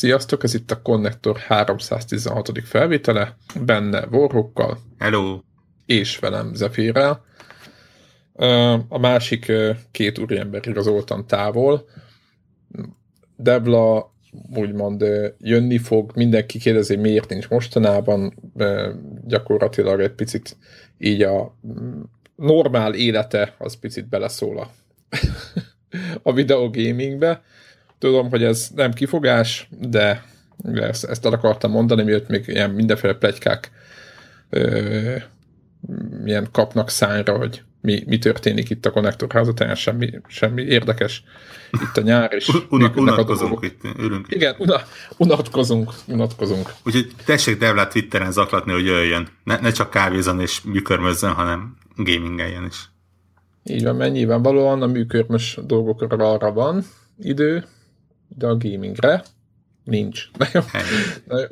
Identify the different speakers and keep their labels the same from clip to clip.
Speaker 1: Sziasztok, ez itt a Connector 316. felvétele, benne Vorhokkal.
Speaker 2: Hello!
Speaker 1: És velem Zephyr-rel. A másik két úriember igazoltan távol. Debla úgymond jönni fog, mindenki kérdezi, miért nincs mostanában, gyakorlatilag egy picit így a mm, normál élete az picit beleszól a, a videogamingbe. Tudom, hogy ez nem kifogás, de ezt, ezt el akartam mondani, miért még ilyen mindenféle plegykák ö, ilyen kapnak szányra, hogy mi, mi történik itt a konnektor házatán, semmi, semmi érdekes itt a nyár, és
Speaker 2: Una, unatkozunk itt, ülünk.
Speaker 1: Igen, una, unatkozunk, unatkozunk.
Speaker 2: Úgyhogy tessék Devlát Twitteren zaklatni, hogy jöjjön. Ne, ne csak kávézon és műkörmözzön, hanem gamingeljen is.
Speaker 1: Így van, mennyiben valóan a műkörmös dolgokra arra van idő, de a gamingre nincs.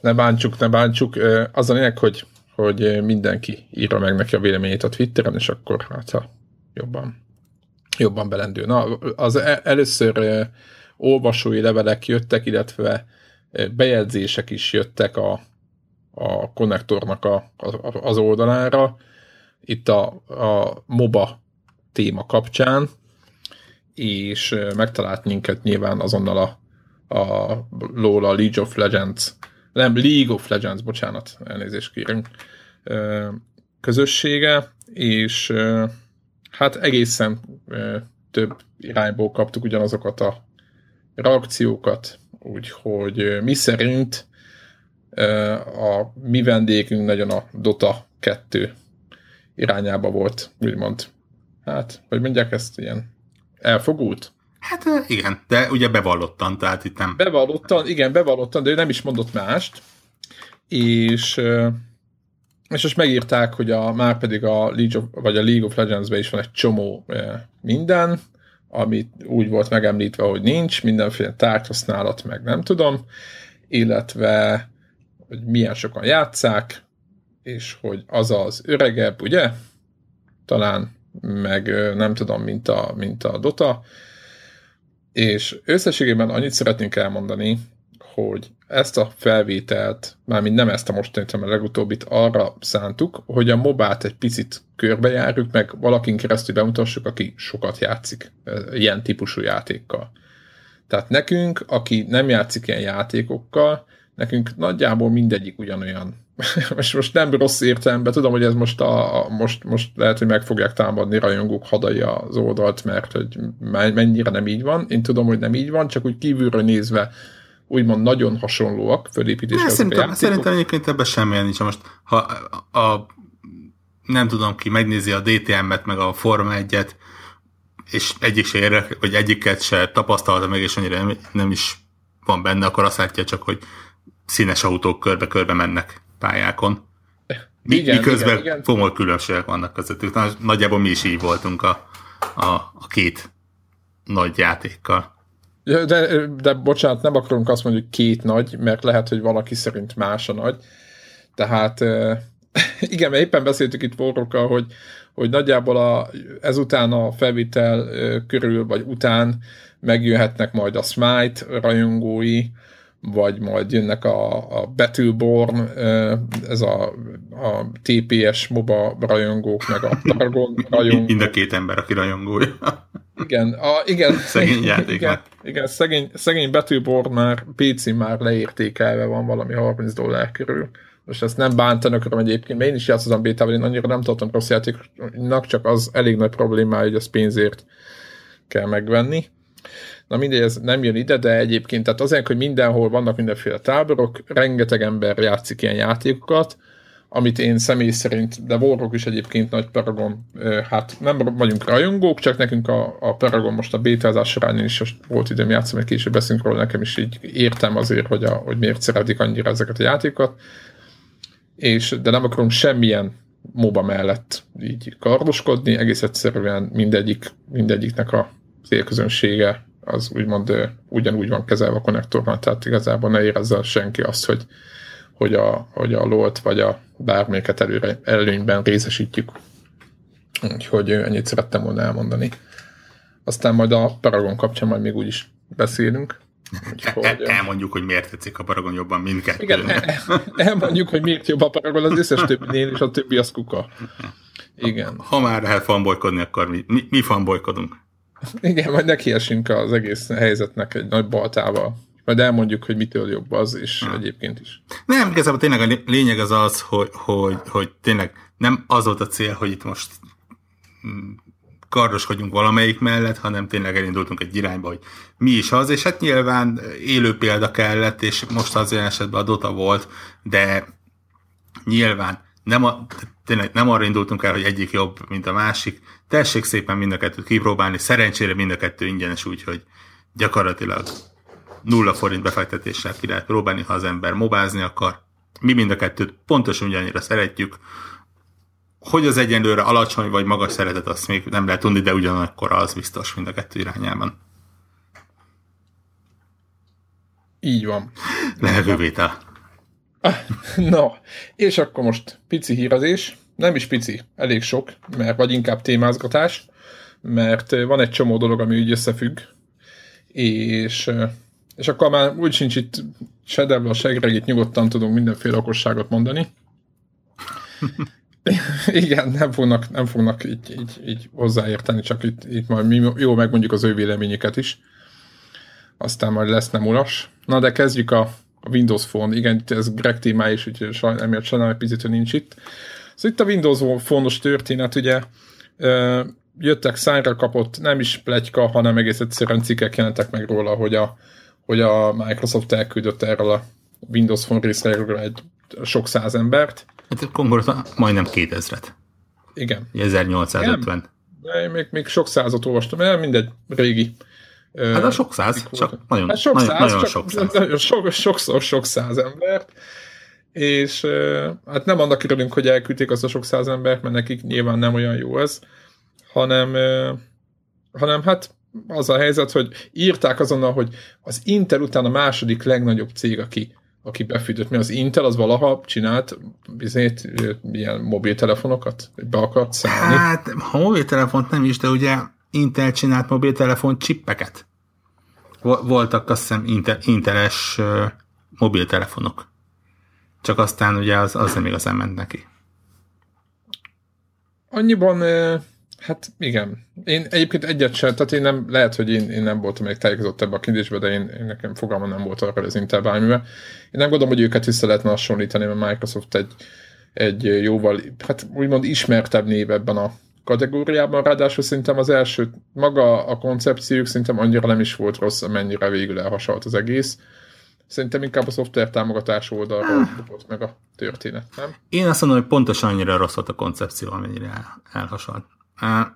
Speaker 1: Ne bántsuk, ne bántsuk. Az a lényeg, hogy, hogy mindenki írja meg neki a véleményét a Twitteren, és akkor hát ha jobban, jobban belendül. Na, az e- először olvasói levelek jöttek, illetve bejegyzések is jöttek a, a konnektornak a, a, az oldalára. Itt a, a MOBA téma kapcsán, és megtalált minket nyilván azonnal a, a Lola League of Legends, nem, League of Legends, bocsánat, elnézést kérünk, közössége, és hát egészen több irányból kaptuk ugyanazokat a reakciókat, úgyhogy mi szerint a mi vendégünk nagyon a Dota 2 irányába volt, úgymond. Hát, hogy mondják ezt ilyen elfogult?
Speaker 2: Hát igen, de ugye bevallottan, tehát itt nem...
Speaker 1: Bevallottan, igen, bevallottan, de ő nem is mondott mást, és és most megírták, hogy a, már pedig a League of, vagy a League of Legends-ben is van egy csomó minden, amit úgy volt megemlítve, hogy nincs, mindenféle tárgyhasználat, meg nem tudom, illetve hogy milyen sokan játszák, és hogy az az öregebb, ugye? Talán meg nem tudom, mint a, mint a Dota. És összességében annyit szeretnénk elmondani, hogy ezt a felvételt, mármint nem ezt a mostanit, hanem a legutóbbit arra szántuk, hogy a mobát egy picit körbejárjuk, meg valakin keresztül bemutassuk, aki sokat játszik ilyen típusú játékkal. Tehát nekünk, aki nem játszik ilyen játékokkal, nekünk nagyjából mindegyik ugyanolyan most, most nem rossz értelemben, tudom, hogy ez most, a, a, most, most lehet, hogy meg fogják támadni rajongók hadai az oldalt, mert hogy mennyire nem így van. Én tudom, hogy nem így van, csak úgy kívülről nézve úgymond nagyon hasonlóak fölépítésre.
Speaker 2: Szerintem, szerintem egyébként ebben semmilyen nincs. Most ha a, a nem tudom ki, megnézi a DTM-et, meg a Forma 1-et, és egyik se érek, vagy egyiket se tapasztalta meg, és annyira nem, nem is van benne, akkor azt látja csak, hogy színes autók körbe-körbe mennek pályákon. Igen, Miközben igen, igen. komoly különbségek vannak közöttük. Nagyjából mi is így voltunk a, a, a két nagy játékkal.
Speaker 1: De, de bocsánat, nem akarunk azt mondani, hogy két nagy, mert lehet, hogy valaki szerint más a nagy. Tehát igen, mert éppen beszéltük itt Vorrokkal, hogy, hogy nagyjából a, ezután a felvétel körül, vagy után megjöhetnek majd a Smite rajongói, vagy majd jönnek a, a Battleborn, ez a, a TPS MOBA rajongók, meg a Paragon rajongók.
Speaker 2: Mind a két ember, aki rajongója.
Speaker 1: Igen, a, igen,
Speaker 2: szegény játék.
Speaker 1: Igen, igen szegény, szegény Battleborn már PC már leértékelve van valami 30 dollár körül. Most ezt nem bántanak, hanem egyébként, mert én is játszottam bétával, én annyira nem tartom rossz játéknak, csak az elég nagy problémája, hogy az pénzért kell megvenni. Na mindegy, ez nem jön ide, de egyébként, tehát azért, hogy mindenhol vannak mindenféle táborok, rengeteg ember játszik ilyen játékokat, amit én személy szerint, de Warrock is egyébként nagy Paragon, hát nem vagyunk rajongók, csak nekünk a, a Paragon most a bétázás során is volt időm játszani, hogy később beszélünk róla, nekem is így értem azért, hogy, a, hogy miért szeretik annyira ezeket a játékokat, és, de nem akarunk semmilyen MOBA mellett így kardoskodni, egész egyszerűen mindegyik, mindegyiknek a célközönsége az úgymond ugyanúgy van kezelve a konnektorban, tehát igazából ne érezze senki azt, hogy, hogy a, hogy a LOLT vagy a bármelyiket előre, előnyben részesítjük. Úgyhogy ennyit szerettem volna elmondani. Aztán majd a Paragon kapcsán majd még úgyis beszélünk.
Speaker 2: Úgyhogy, el, elmondjuk, hogy miért tetszik a Paragon jobban mindkettő.
Speaker 1: Igen, el, elmondjuk, hogy miért jobb a Paragon az összes többinél, és a többi az kuka. Igen.
Speaker 2: Ha már lehet fanbolykodni, akkor mi, mi, mi fanbolykodunk.
Speaker 1: Igen, majd nekiesünk az egész helyzetnek egy nagy baltával. Majd elmondjuk, hogy mitől jobb az, és ha. egyébként is.
Speaker 2: Nem, igazából tényleg a lényeg az az, hogy, hogy, hogy tényleg nem az volt a cél, hogy itt most mm, kardoskodjunk valamelyik mellett, hanem tényleg elindultunk egy irányba, hogy mi is az, és hát nyilván élő példa kellett, és most az olyan esetben a Dota volt, de nyilván nem, a, tényleg nem arra indultunk el, hogy egyik jobb, mint a másik. Tessék szépen mind a kettőt kipróbálni, szerencsére mind a kettő ingyenes, úgyhogy gyakorlatilag nulla forint befektetéssel ki lehet próbálni, ha az ember mobázni akar. Mi mind a kettőt pontosan ugyannyira szeretjük. Hogy az egyenlőre alacsony vagy magas szeretet, azt még nem lehet tudni, de ugyanakkor az biztos mind a kettő irányában.
Speaker 1: Így van.
Speaker 2: Levővétel.
Speaker 1: Na, és akkor most pici hírezés. Nem is pici, elég sok, mert vagy inkább témázgatás, mert van egy csomó dolog, ami úgy összefügg, és, és akkor már úgy sincs itt se Debla, se Gregit, nyugodtan tudunk mindenféle okosságot mondani. Igen, nem fognak, nem fognak így, így, így hozzáérteni, csak itt, itt majd mi jó megmondjuk az ő véleményüket is. Aztán majd lesz nem ulas. Na de kezdjük a a Windows Phone, igen, ez Greg témája is, úgyhogy saj, emiatt sajnálom egy picit, hogy nincs itt. Szóval itt a Windows Phone-os történet, ugye jöttek szájra kapott, nem is pletyka, hanem egész egyszerűen cikkek jelentek meg róla, hogy a, hogy a Microsoft elküldött erről a Windows Phone részről egy sok száz embert.
Speaker 2: Hát konkrétan majdnem 2000-et.
Speaker 1: Igen.
Speaker 2: 1850.
Speaker 1: Igen. Még, még sok százat olvastam, mindegy, régi
Speaker 2: Hát a sok száz, csak nagyon, hát sok nagyon, száz, nagyon csak sok száz. Nagyon
Speaker 1: sok, sokszor sok száz embert, és hát nem annak örülünk, hogy elküldték azt a sok száz embert, mert nekik nyilván nem olyan jó ez, hanem, hanem hát az a helyzet, hogy írták azonnal, hogy az Intel után a második legnagyobb cég, aki, aki befűtött, mi az Intel, az valaha csinált bizonyít ilyen mobiltelefonokat, be akart szállni.
Speaker 2: Hát, ha mobiltelefont nem is, de ugye Intel csinált mobiltelefon csippeket. Voltak azt hiszem Intel, Inteles mobiltelefonok. Csak aztán ugye az, az nem igazán ment neki.
Speaker 1: Annyiban, hát igen. Én egyébként egyet sem, tehát én nem, lehet, hogy én, én nem voltam még tájékozott ebbe a kérdésbe, de én, én nekem fogalmam nem volt arra az Intel bármivel. Én nem gondolom, hogy őket vissza lehetne hasonlítani, mert Microsoft egy, egy jóval, hát úgymond ismertebb név ebben a kategóriában, ráadásul szerintem az első, maga a koncepciójuk szerintem annyira nem is volt rossz, amennyire végül elhasalt az egész. Szerintem inkább a szoftver támogatás oldalról ah. meg a történet, nem?
Speaker 2: Én azt mondom, hogy pontosan annyira rossz volt a koncepció, amennyire el, elhasalt. Uh,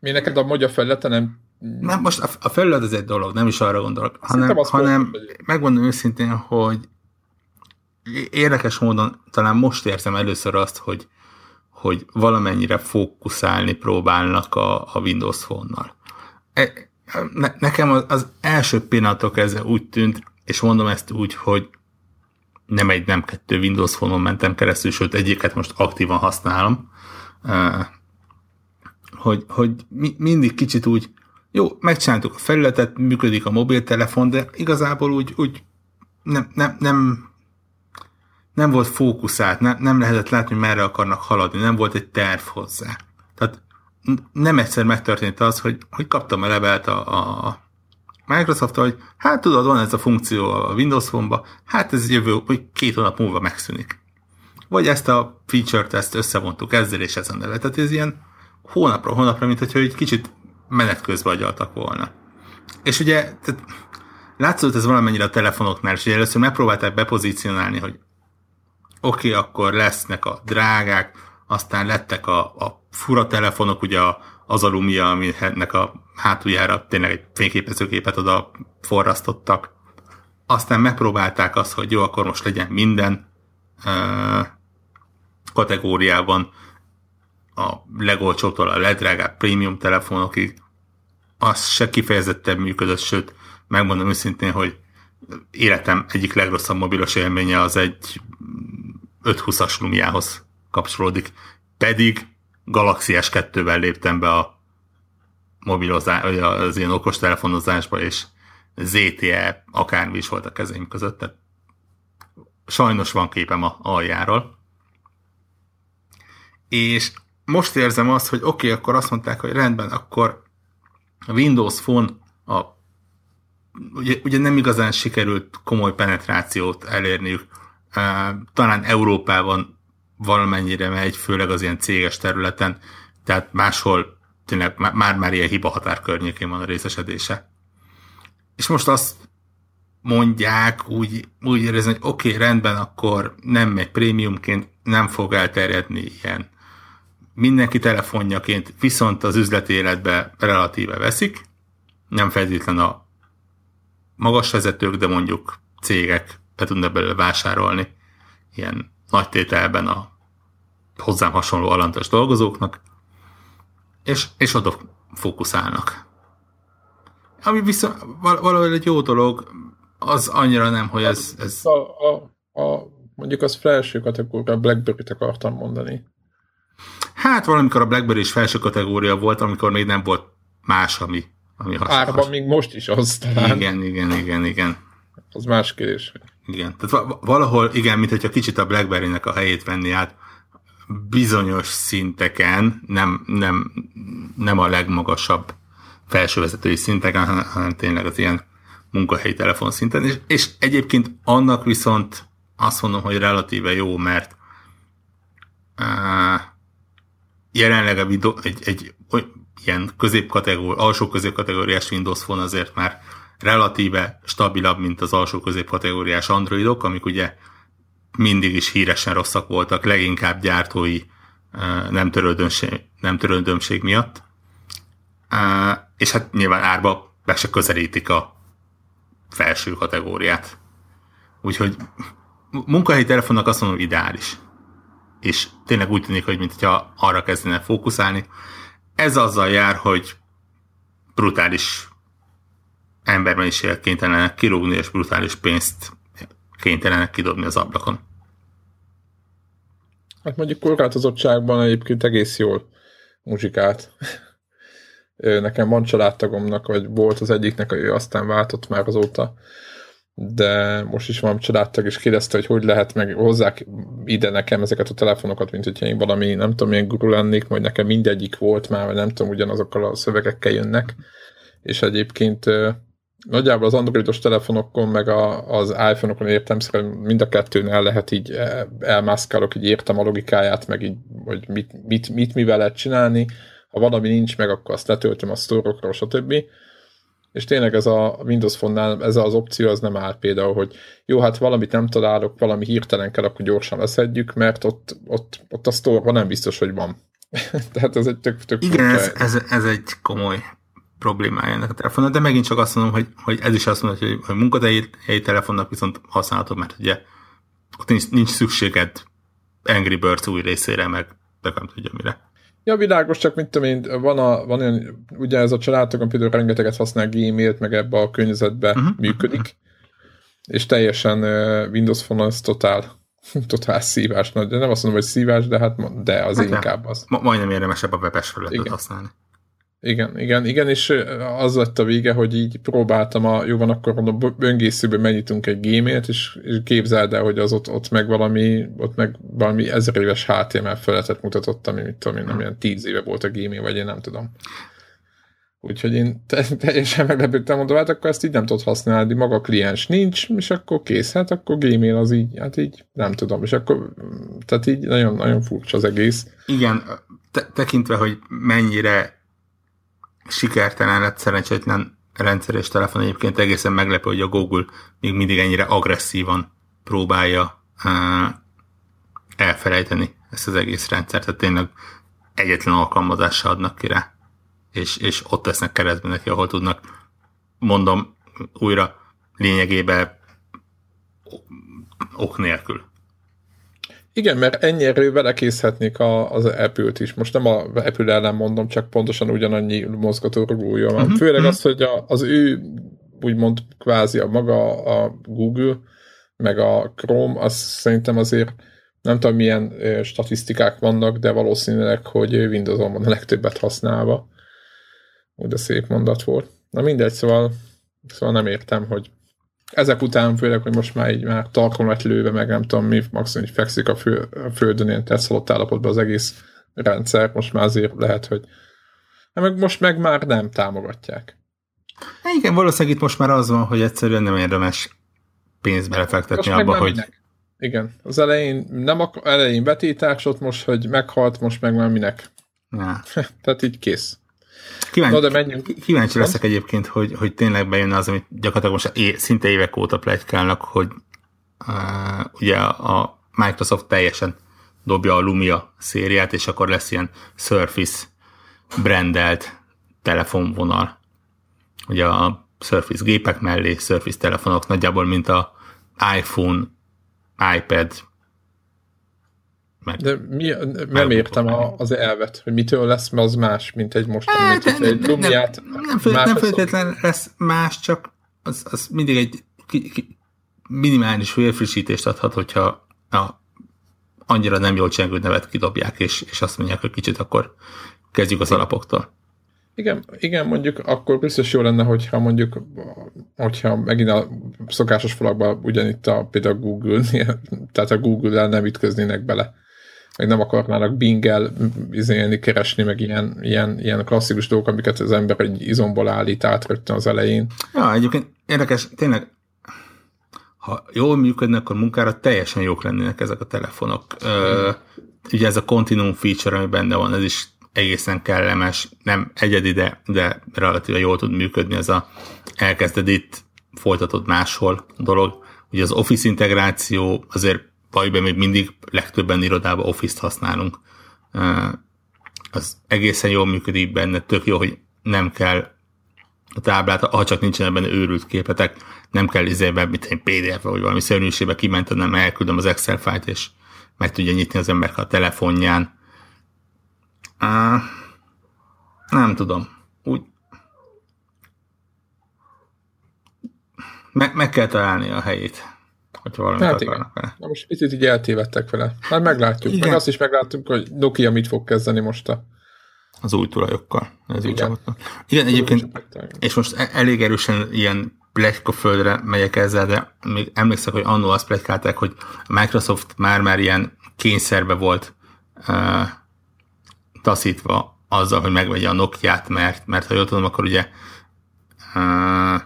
Speaker 1: Mi neked a magyar felülete nem...
Speaker 2: Nem, most a, a felület az egy dolog, nem is arra gondolok, hanem, hanem megmondom őszintén, hogy érdekes módon talán most érzem először azt, hogy hogy valamennyire fókuszálni próbálnak a, a Windows Phone-nal. E, ne, nekem az, az első pillanatok ez úgy tűnt, és mondom ezt úgy, hogy nem egy, nem kettő Windows Phone-on mentem keresztül, sőt egyiket most aktívan használom, hogy, hogy mi, mindig kicsit úgy, jó, megcsináltuk a felületet, működik a mobiltelefon, de igazából úgy, úgy nem, nem, nem nem volt fókuszált, nem, nem lehetett látni, hogy merre akarnak haladni, nem volt egy terv hozzá. Tehát nem egyszer megtörtént az, hogy, hogy kaptam a levelet a, a microsoft hogy hát tudod, van ez a funkció a Windows Phone-ba, hát ez jövő, hogy két hónap múlva megszűnik. Vagy ezt a feature-t ezt összevontuk ezzel és ezen el. Tehát ez ilyen hónapra, hónapra, mint hogyha egy kicsit menet közben agyaltak volna. És ugye, tehát látszott ez valamennyire a telefonoknál, és ugye először megpróbálták bepozícionálni, hogy oké, okay, akkor lesznek a drágák, aztán lettek a, a fura telefonok, ugye az alumia, aminek a hátuljára tényleg egy fényképezőképet oda forrasztottak. Aztán megpróbálták azt, hogy jó, akkor most legyen minden kategóriában a legolcsótól a legdrágább prémium telefonokig. Az se kifejezetten működött, sőt, megmondom őszintén, hogy életem egyik legrosszabb mobilos élménye az egy 520-as Lumiához kapcsolódik. Pedig Galaxy S2-vel léptem be a mobilozás, az ilyen okos telefonozásba, és ZTE, akármi is volt a kezém között, tehát sajnos van képem a aljáról. És most érzem azt, hogy oké, okay, akkor azt mondták, hogy rendben, akkor a Windows Phone a ugye, ugye nem igazán sikerült komoly penetrációt elérniük. Talán Európában valamennyire megy, főleg az ilyen céges területen, tehát máshol tényleg már-már ilyen hiba határ környékén van a részesedése. És most azt mondják, úgy, úgy érezni, hogy oké, okay, rendben, akkor nem megy prémiumként, nem fog elterjedni ilyen. Mindenki telefonjaként, viszont az üzleti életbe relatíve veszik, nem feltétlen a magas vezetők, de mondjuk cégek be tudnak belőle vásárolni ilyen nagy tételben a hozzám hasonló alantas dolgozóknak, és, és oda fókuszálnak. Ami viszont valahogy egy jó dolog, az annyira nem, hogy ez... ez...
Speaker 1: A, a, a, mondjuk az felső kategória, a Blackberry-t akartam mondani.
Speaker 2: Hát valamikor a BlackBerry is felső kategória volt, amikor még nem volt más, ami, ami
Speaker 1: hasonló. Árban még most is az talán.
Speaker 2: Igen, igen, igen, igen.
Speaker 1: Az más kérdés.
Speaker 2: Igen, tehát valahol, igen, mint hogyha kicsit a BlackBerry-nek a helyét venni át, bizonyos szinteken, nem, nem, nem a legmagasabb felsővezetői szinteken, hanem, tényleg az ilyen munkahelyi telefon szinten, és, és egyébként annak viszont azt mondom, hogy relatíve jó, mert uh, jelenleg a videó, egy, egy ilyen középkategóri, alsó középkategóriás Windows Phone azért már relatíve stabilabb, mint az alsó középkategóriás Androidok, amik ugye mindig is híresen rosszak voltak, leginkább gyártói nem törődömség, nem törődömség miatt. És hát nyilván árba be se közelítik a felső kategóriát. Úgyhogy munkahelyi telefonnak azt mondom, ideális és tényleg úgy tűnik, hogy mintha arra kezdene fókuszálni. Ez azzal jár, hogy brutális embermennyiség kénytelenek kirúgni, és brutális pénzt kénytelenek kidobni az ablakon.
Speaker 1: Hát mondjuk korlátozottságban egyébként egész jól muzsikát. Nekem van családtagomnak, vagy volt az egyiknek, ő aztán váltott már azóta de most is van családtag, és kérdezte, hogy hogy lehet meg hozzák ide nekem ezeket a telefonokat, mint hogyha én valami, nem tudom, milyen guru lennék, majd nekem mindegyik volt már, vagy nem tudom, ugyanazokkal a szövegekkel jönnek, és egyébként nagyjából az androidos telefonokon, meg a, az iPhone-okon értem, szerintem mind a kettőn el lehet így elmászkálok, így értem a logikáját, meg így, hogy mit, mit, mit mivel lehet csinálni, ha valami nincs meg, akkor azt letöltöm a sztorokról, stb. És tényleg ez a Windows Phone-nál ez az opció az nem áll például, hogy jó, hát valamit nem találok, valami hirtelen kell, akkor gyorsan leszedjük, mert ott, ott, ott a store nem biztos, hogy van. Tehát ez egy tök, tök
Speaker 2: Igen, ez, ez, ez, egy komoly problémája ennek a telefonnak, de megint csak azt mondom, hogy, hogy ez is azt mondja, hogy, hogy munkahelyi telefonnak viszont használhatod, mert ugye ott nincs, nincs szükséged Angry Birds új részére, meg de nem tudja mire.
Speaker 1: Ja, világos, csak mint tudom én, van, a, van olyan, ugye ez a családokon például rengeteget használ Gmail-t, meg ebbe a környezetbe uh-huh. működik, és teljesen uh, Windows Phone az totál, totál szívás, de nem azt mondom, hogy szívás, de hát de az hát inkább az.
Speaker 2: Ma, majdnem érdemesebb a webes felületet használni.
Speaker 1: Igen, igen, igen, és az lett a vége, hogy így próbáltam a, jó van, akkor mondom, böngészőben megnyitunk egy gmail és, és képzeld el, hogy az ott, ott meg valami, ott meg valami ezer éves HTML felületet mutatott, ami mit tudom én, nem ilyen tíz éve volt a Gmail, vagy én nem tudom. Úgyhogy én te, teljesen meglepődtem, mondom, hát akkor ezt így nem tudod használni, maga a kliens nincs, és akkor kész, hát akkor Gmail az így, hát így nem tudom, és akkor, tehát így nagyon, nagyon furcsa az egész.
Speaker 2: Igen, te, tekintve, hogy mennyire sikertelen lett szerencsétlen rendszer és telefon. Egyébként egészen meglepő, hogy a Google még mindig ennyire agresszívan próbálja elfelejteni ezt az egész rendszert. Tehát tényleg egyetlen alkalmazással adnak ki rá, és, és ott tesznek keresztbe neki, ahol tudnak. Mondom újra, lényegében ok nélkül.
Speaker 1: Igen, mert ennyi erővel lekészhetnék a, az Apple-t is. Most nem a Apple ellen mondom, csak pontosan ugyanannyi mozgató rugója van. Uh-huh, Főleg uh-huh. az, hogy a, az ő úgymond kvázi a maga a Google, meg a Chrome, az szerintem azért nem tudom milyen statisztikák vannak, de valószínűleg, hogy Windows-on van a legtöbbet használva. Úgy de szép mondat volt. Na mindegy, szóval Szóval nem értem, hogy ezek után főleg, hogy most már így már tarkon lett lőve, meg nem tudom mi, maximum így fekszik a, fő, a földön ilyen tetszolott állapotban az egész rendszer, most már azért lehet, hogy hát meg most meg már nem támogatják.
Speaker 2: Hát igen, valószínűleg itt most már az van, hogy egyszerűen nem érdemes pénzt belefektetni abba, hogy... Minek.
Speaker 1: Igen, az elején nem ak- elején betétásot, most, hogy meghalt, most meg már minek. Ja. Tehát így kész.
Speaker 2: Kíváncsi, Na, de menjünk. kíváncsi leszek egyébként, hogy, hogy tényleg bejön az, amit gyakorlatilag most é, szinte évek óta plegykálnak, hogy uh, ugye a Microsoft teljesen dobja a Lumia szériát, és akkor lesz ilyen Surface brandelt telefonvonal. Ugye a Surface gépek mellé Surface telefonok nagyjából, mint a iPhone, iPad,
Speaker 1: meg de mi, nem értem a, az elvet, hogy mitől lesz az más, mint egy most,
Speaker 2: hát, mint egy Lumiát. Nem, nem, nem, nem feltétlenül lesz más, csak az, az mindig egy ki, ki, minimális félfrissítést adhat, hogyha a, annyira nem jól csengő nevet kidobják, és, és azt mondják, hogy kicsit akkor kezdjük az alapoktól.
Speaker 1: Igen, igen, mondjuk akkor biztos jó lenne, hogyha mondjuk, hogyha megint a szokásos falakban ugyanitt a, például Google, tehát a Google-el nem ütköznének bele meg nem akarnának Bing-el izélni, keresni, meg ilyen, ilyen, ilyen klasszikus dolgok, amiket az ember egy izomból állít át rögtön az elején.
Speaker 2: Ja, egyébként érdekes, tényleg, ha jól működne, akkor munkára teljesen jók lennének ezek a telefonok. Ö, ugye ez a Continuum feature, ami benne van, ez is egészen kellemes, nem egyedi, de, de relatíve jól tud működni, ez a elkezded itt, folytatod máshol dolog. Ugye az Office integráció azért valójában még mindig legtöbben irodában Office-t használunk. Az egészen jól működik benne, tök jó, hogy nem kell a táblát, ha csak nincsen benne őrült képetek, nem kell izében, mint egy PDF vagy valami szörnyűségbe kimentenem, elküldöm az Excel fájt, és meg tudja nyitni az ember a telefonján. Uh, nem tudom. Úgy meg, meg kell találni a helyét hogyha valamit hát
Speaker 1: akarnak vele. Na most picit így eltévedtek vele. Hát meglátjuk. Igen. Meg azt is meglátjuk, hogy Nokia mit fog kezdeni most a
Speaker 2: az új tulajokkal. Ez Igen. Igen, egyébként, és most e- elég erősen ilyen földre megyek ezzel, de még emlékszek, hogy annó azt plegykálták, hogy a Microsoft már-már ilyen kényszerbe volt uh, taszítva azzal, hogy megvegye a Nokia-t, mert, mert ha jól tudom, akkor ugye uh,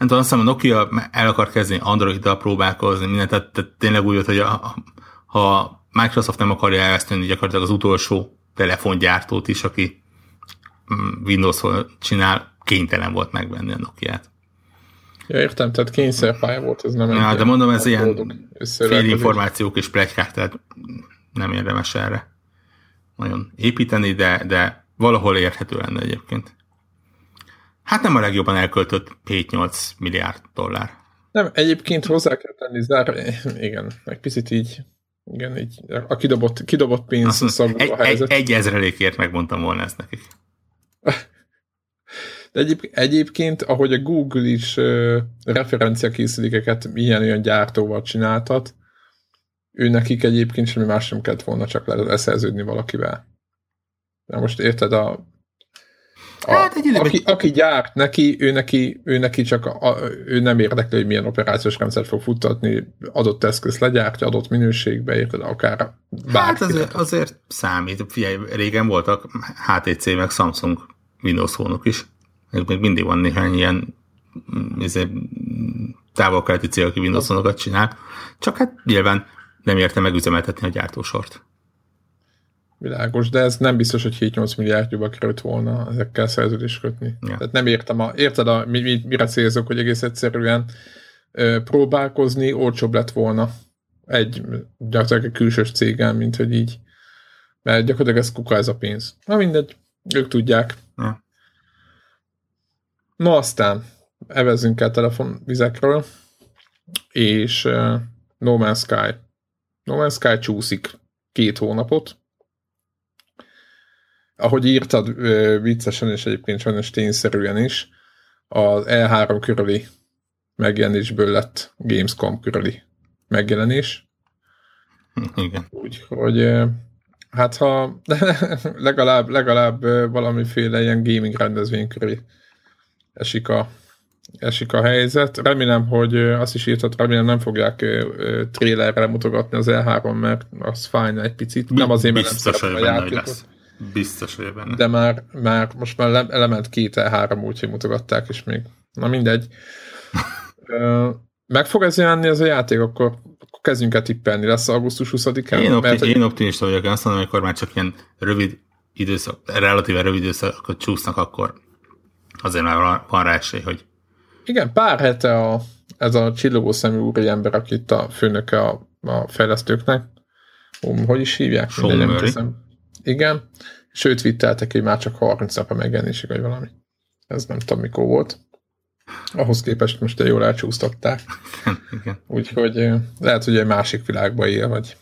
Speaker 2: nem tudom, azt hiszem a Nokia el akar kezdeni Android-dal próbálkozni, mindent, tehát, tehát tényleg úgy hogy a, ha Microsoft nem akarja elveszteni gyakorlatilag az utolsó telefongyártót is, aki mm, windows csinál, kénytelen volt megvenni a Nokia-t.
Speaker 1: Ja, értem, tehát kényszerpálya volt, ez nem
Speaker 2: ja, de mondom, ez ilyen információk és plegykák, tehát nem érdemes erre nagyon építeni, de, de valahol érthető lenne egyébként. Hát nem a legjobban elköltött 7-8 milliárd dollár.
Speaker 1: Nem, egyébként hozzá kell tenni, zár, igen, egy picit így, igen, így a kidobott, kidobott pénz szagú
Speaker 2: egy, a helyzet. Egy, egy ezrelékért megmondtam volna ezt nekik.
Speaker 1: De egyéb, egyébként, ahogy a Google is uh, referenciakészülékeket ilyen olyan gyártóval csináltat, ő nekik egyébként semmi más sem kellett volna csak leszerződni valakivel. Na most érted, a, hát egy aki, aki gyárt neki, ő neki, ő neki csak a, ő nem érdekli, hogy milyen operációs rendszert fog futtatni, adott eszköz legyártja, adott minőségbe, érted, akár
Speaker 2: Hát azért, azért számít. Figyelj, régen voltak HTC meg Samsung Windows phone is. Még mindig van néhány ilyen izé, távol-keleti cél, aki Windows phone csinál. Csak hát nyilván nem érte megüzemeltetni a gyártósort.
Speaker 1: Világos, de ez nem biztos, hogy 7-8 milliárdjúba került volna ezekkel szerződést kötni. Ja. Tehát nem értem, a, érted, a, mi, mi, mire célzok, hogy egész egyszerűen ö, próbálkozni olcsóbb lett volna egy gyakorlatilag egy külsős céggel, mint hogy így. Mert gyakorlatilag ez kuka ez a pénz. Na mindegy, ők tudják. Ja. No aztán evezünk el telefonvizekről, és uh, No Man's Sky. No Man's Sky csúszik két hónapot, ahogy írtad viccesen, és egyébként sajnos tényszerűen is, az E3 körüli megjelenésből lett Gamescom körüli megjelenés.
Speaker 2: Igen.
Speaker 1: Úgyhogy hát ha legalább, legalább valamiféle ilyen gaming rendezvény köré esik a, esik a helyzet. Remélem, hogy azt is írtat, remélem nem fogják trailerre mutogatni az E3, mert az fájna egy picit. Nem azért, mert
Speaker 2: nem hogy benne, hogy lesz. Biztos, hogy benne.
Speaker 1: De már, már most már element két E3, úgyhogy mutogatták, és még, na mindegy. Meg fog ez jelenni ez a játék, akkor, akkor kezdjünk el tippelni. Lesz augusztus 20-án?
Speaker 2: Én, opti- mert, én optimista vagyok, azt mondom, amikor már csak ilyen rövid időszak, relatíve rövid időszakot csúsznak, akkor azért már van rá esély, hogy
Speaker 1: igen, pár hete a, ez a csillogó szemű úri ember, aki itt a főnöke a, a fejlesztőknek. Um, hogy is hívják?
Speaker 2: Mindegy,
Speaker 1: Igen, sőt vitteltek, hogy már csak 30 nap a megjelenésig, vagy valami. Ez nem tudom, mikor volt. Ahhoz képest most jól elcsúsztatták. Úgyhogy lehet, hogy egy másik világban él, vagy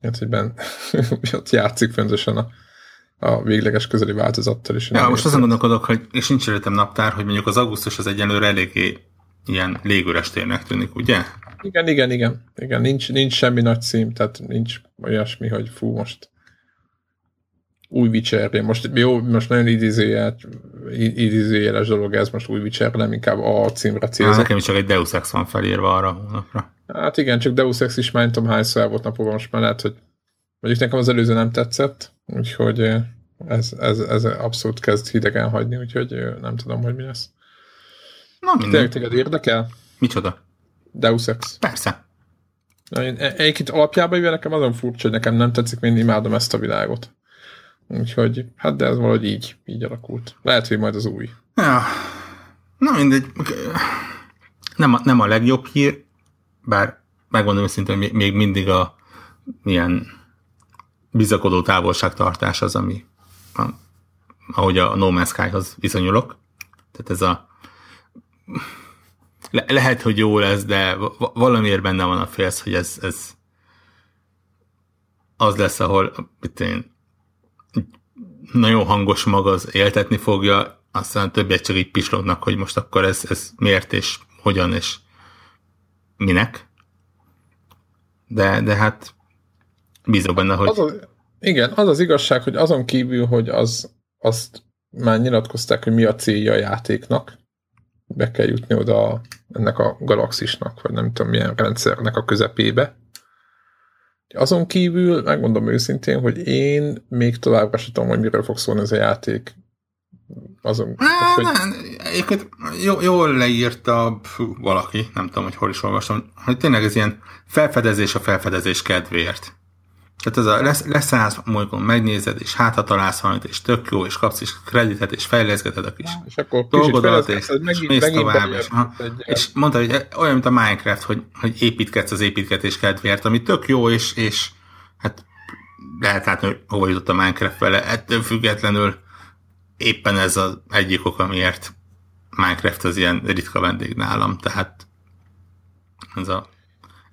Speaker 1: hát, hogy ben, ott játszik föntösen a, a végleges közeli változattal is.
Speaker 2: Ja, most azon gondolkodok, hogy, és nincs előttem naptár, hogy mondjuk az augusztus az egyenlőre eléggé ilyen légüres térnek tűnik, ugye?
Speaker 1: Igen, igen, igen. igen. Nincs, nincs semmi nagy cím, tehát nincs olyasmi, hogy fú, most új Witcher, most jó, most nagyon idézőjeles dolog ez, most új Witcher, nem inkább a címre célzok.
Speaker 2: nekem is csak egy Deus Ex van felírva arra hónapra.
Speaker 1: Hát igen, csak Deus Ex is már nem tudom hányszor el volt napokban, most már lehet, hogy mondjuk nekem az előző nem tetszett, úgyhogy ez, ez, ez abszolút kezd hidegen hagyni, úgyhogy nem tudom, hogy mi lesz.
Speaker 2: Na, minden.
Speaker 1: Tényleg téged érdekel?
Speaker 2: Micsoda?
Speaker 1: Deus Ex.
Speaker 2: Persze.
Speaker 1: Na, én egyébként alapjában jövő nekem azon furcsa, hogy nekem nem tetszik, én imádom ezt a világot. Úgyhogy, hát de ez valahogy így, így alakult. Lehet, hogy majd az új.
Speaker 2: Ja. Na mindegy. Nem a, nem a legjobb hír, bár megmondom őszintén, hogy még mindig a milyen bizakodó távolságtartás az, ami a, ahogy a No Man's Sky-hoz viszonyulok. Tehát ez a le, lehet, hogy jó lesz, de valamiért benne van a félsz, hogy ez, ez az lesz, ahol mit én, nagyon hangos mag az éltetni fogja, aztán többiek csak így pislognak, hogy most akkor ez, ez miért és hogyan és minek. De, de hát bízok benne, hogy...
Speaker 1: Az az, igen, az az igazság, hogy azon kívül, hogy az, azt már nyilatkozták, hogy mi a célja a játéknak, be kell jutni oda ennek a galaxisnak, vagy nem tudom milyen rendszernek a közepébe. Azon kívül, megmondom őszintén, hogy én még továbbra sem tudom, hogy miről fog szólni ez a játék. Azon,
Speaker 2: Há, hogy... Egyébként jól leírta fú, valaki, nem tudom, hogy hol is olvastam, hogy tényleg ez ilyen felfedezés a felfedezés kedvéért. Tehát ez a lesz, leszállsz, mondjuk megnézed, és hát ha találsz valamit, és tök jó, és kapsz is kreditet, és fejleszgeted a kis
Speaker 1: és akkor
Speaker 2: dolgodat, és, és mész tovább. És, ha, és mondta, hogy olyan, mint a Minecraft, hogy, hogy építkedsz az építkezés kedvéért, ami tök jó, és, és hát lehet látni, hogy hova jutott a Minecraft vele. Ettől függetlenül éppen ez az egyik ok, amiért Minecraft az ilyen ritka vendég nálam, tehát ez a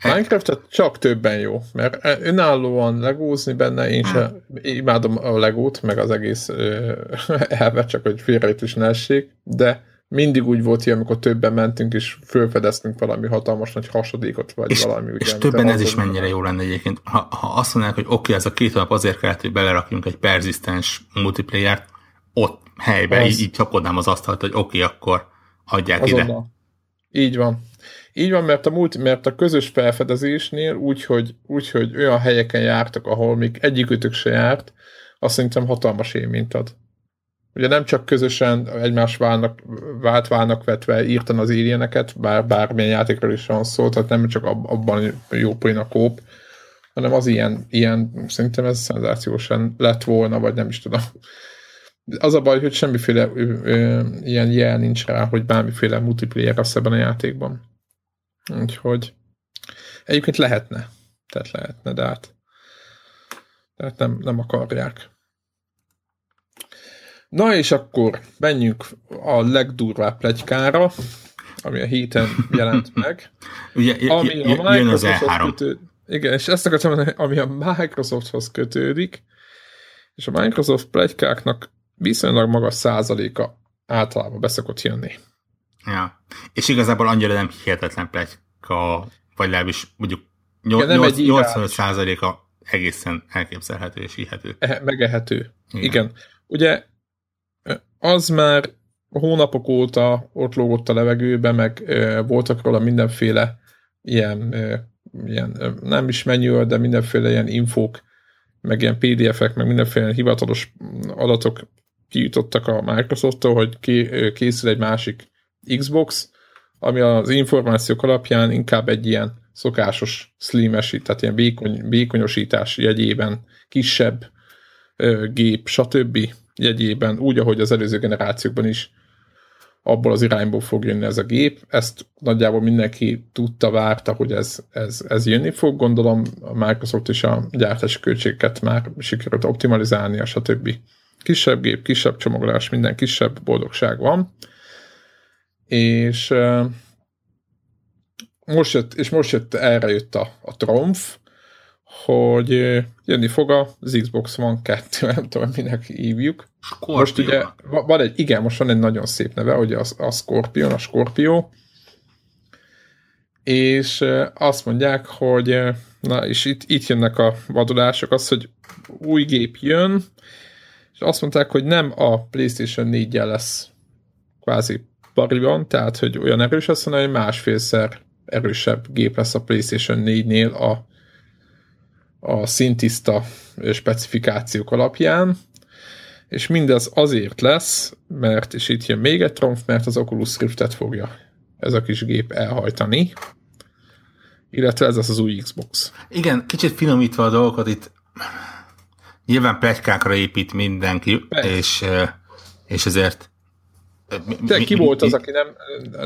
Speaker 1: Minecraft csak többen jó, mert önállóan legózni benne, én sem imádom a legót, meg az egész elve, csak hogy félrejt is ne essék, de mindig úgy volt ilyen, amikor többen mentünk, és fölfedeztünk valami hatalmas nagy hasadékot, vagy
Speaker 2: és,
Speaker 1: valami.
Speaker 2: És ugye, többen ez is mennyire jó lenne egyébként. Ha, ha azt mondanák, hogy oké, okay, ez a két nap azért kellett, hogy belerakjunk egy perzisztens multiplayer ott helybe, az... így, így csapodnám az asztalt, hogy oké, okay, akkor adják Azonnal.
Speaker 1: ide. Így van. Így van, mert a, multi, mert a közös felfedezésnél úgy hogy, úgy, hogy olyan helyeken jártak, ahol még egyikütök se járt, azt szerintem hatalmas élményt ad. Ugye nem csak közösen egymás válnak, vált válnak vetve írtan az írjeneket, bár bármilyen játékról is van szó, tehát nem csak abban jó poén a kóp, hanem az ilyen, ilyen szerintem ez szenzációsan lett volna, vagy nem is tudom. Az a baj, hogy semmiféle ö, ö, ilyen jel nincs rá, hogy bármiféle multiplayer lesz ebben a játékban. Úgyhogy egyébként lehetne. Tehát lehetne, de hát, tehát nem, nem akarják. Na és akkor menjünk a legdurvább plegykára, ami a héten jelent meg.
Speaker 2: Ugye, ami a jön az E3. Kötőd,
Speaker 1: igen, és ezt akartam mondani, ami a Microsofthoz kötődik, és a Microsoft plegykáknak viszonylag magas százaléka általában beszokott jönni.
Speaker 2: Ja, és igazából annyira nem hihetetlen plegyka, vagy legalábbis mondjuk 85%-a egészen elképzelhető és hihető.
Speaker 1: E, megehető. Igen. Igen. Ugye az már hónapok óta ott lógott a levegőbe, meg voltak róla mindenféle ilyen, ilyen nem is manual, de mindenféle ilyen infók, meg ilyen PDF-ek, meg mindenféle hivatalos adatok kijutottak a Microsoft-tól, hogy készül egy másik Xbox, ami az információk alapján inkább egy ilyen szokásos slimes, tehát ilyen vékony, vékonyosítás jegyében kisebb ö, gép, stb. jegyében, úgy, ahogy az előző generációkban is abból az irányból fog jönni ez a gép. Ezt nagyjából mindenki tudta, várta, hogy ez, ez, ez jönni fog. Gondolom a Microsoft is a gyártási költségeket már sikerült optimalizálni, stb. Kisebb gép, kisebb csomagolás, minden kisebb boldogság van. És most jött, és most jött, erre jött a, a tromf, hogy jönni fog az Xbox One 2, nem tudom, minek hívjuk.
Speaker 2: Scorpio.
Speaker 1: Most ugye van egy, igen, most van egy nagyon szép neve, hogy a, a Scorpion, a Scorpio, és azt mondják, hogy na, és itt, itt jönnek a vadulások, az, hogy új gép jön, és azt mondták, hogy nem a PlayStation 4-jel lesz kvázi pariban, tehát, hogy olyan erős lesz, hanem másfélszer erősebb gép lesz a PlayStation 4-nél a, a szintiszta specifikációk alapján, és mindez azért lesz, mert, és itt jön még egy tromf, mert az Oculus Riftet fogja ez a kis gép elhajtani, illetve ez az az új Xbox.
Speaker 2: Igen, kicsit finomítva a dolgokat itt nyilván pletykákra épít mindenki, és, és ezért
Speaker 1: te ki volt az, aki nem,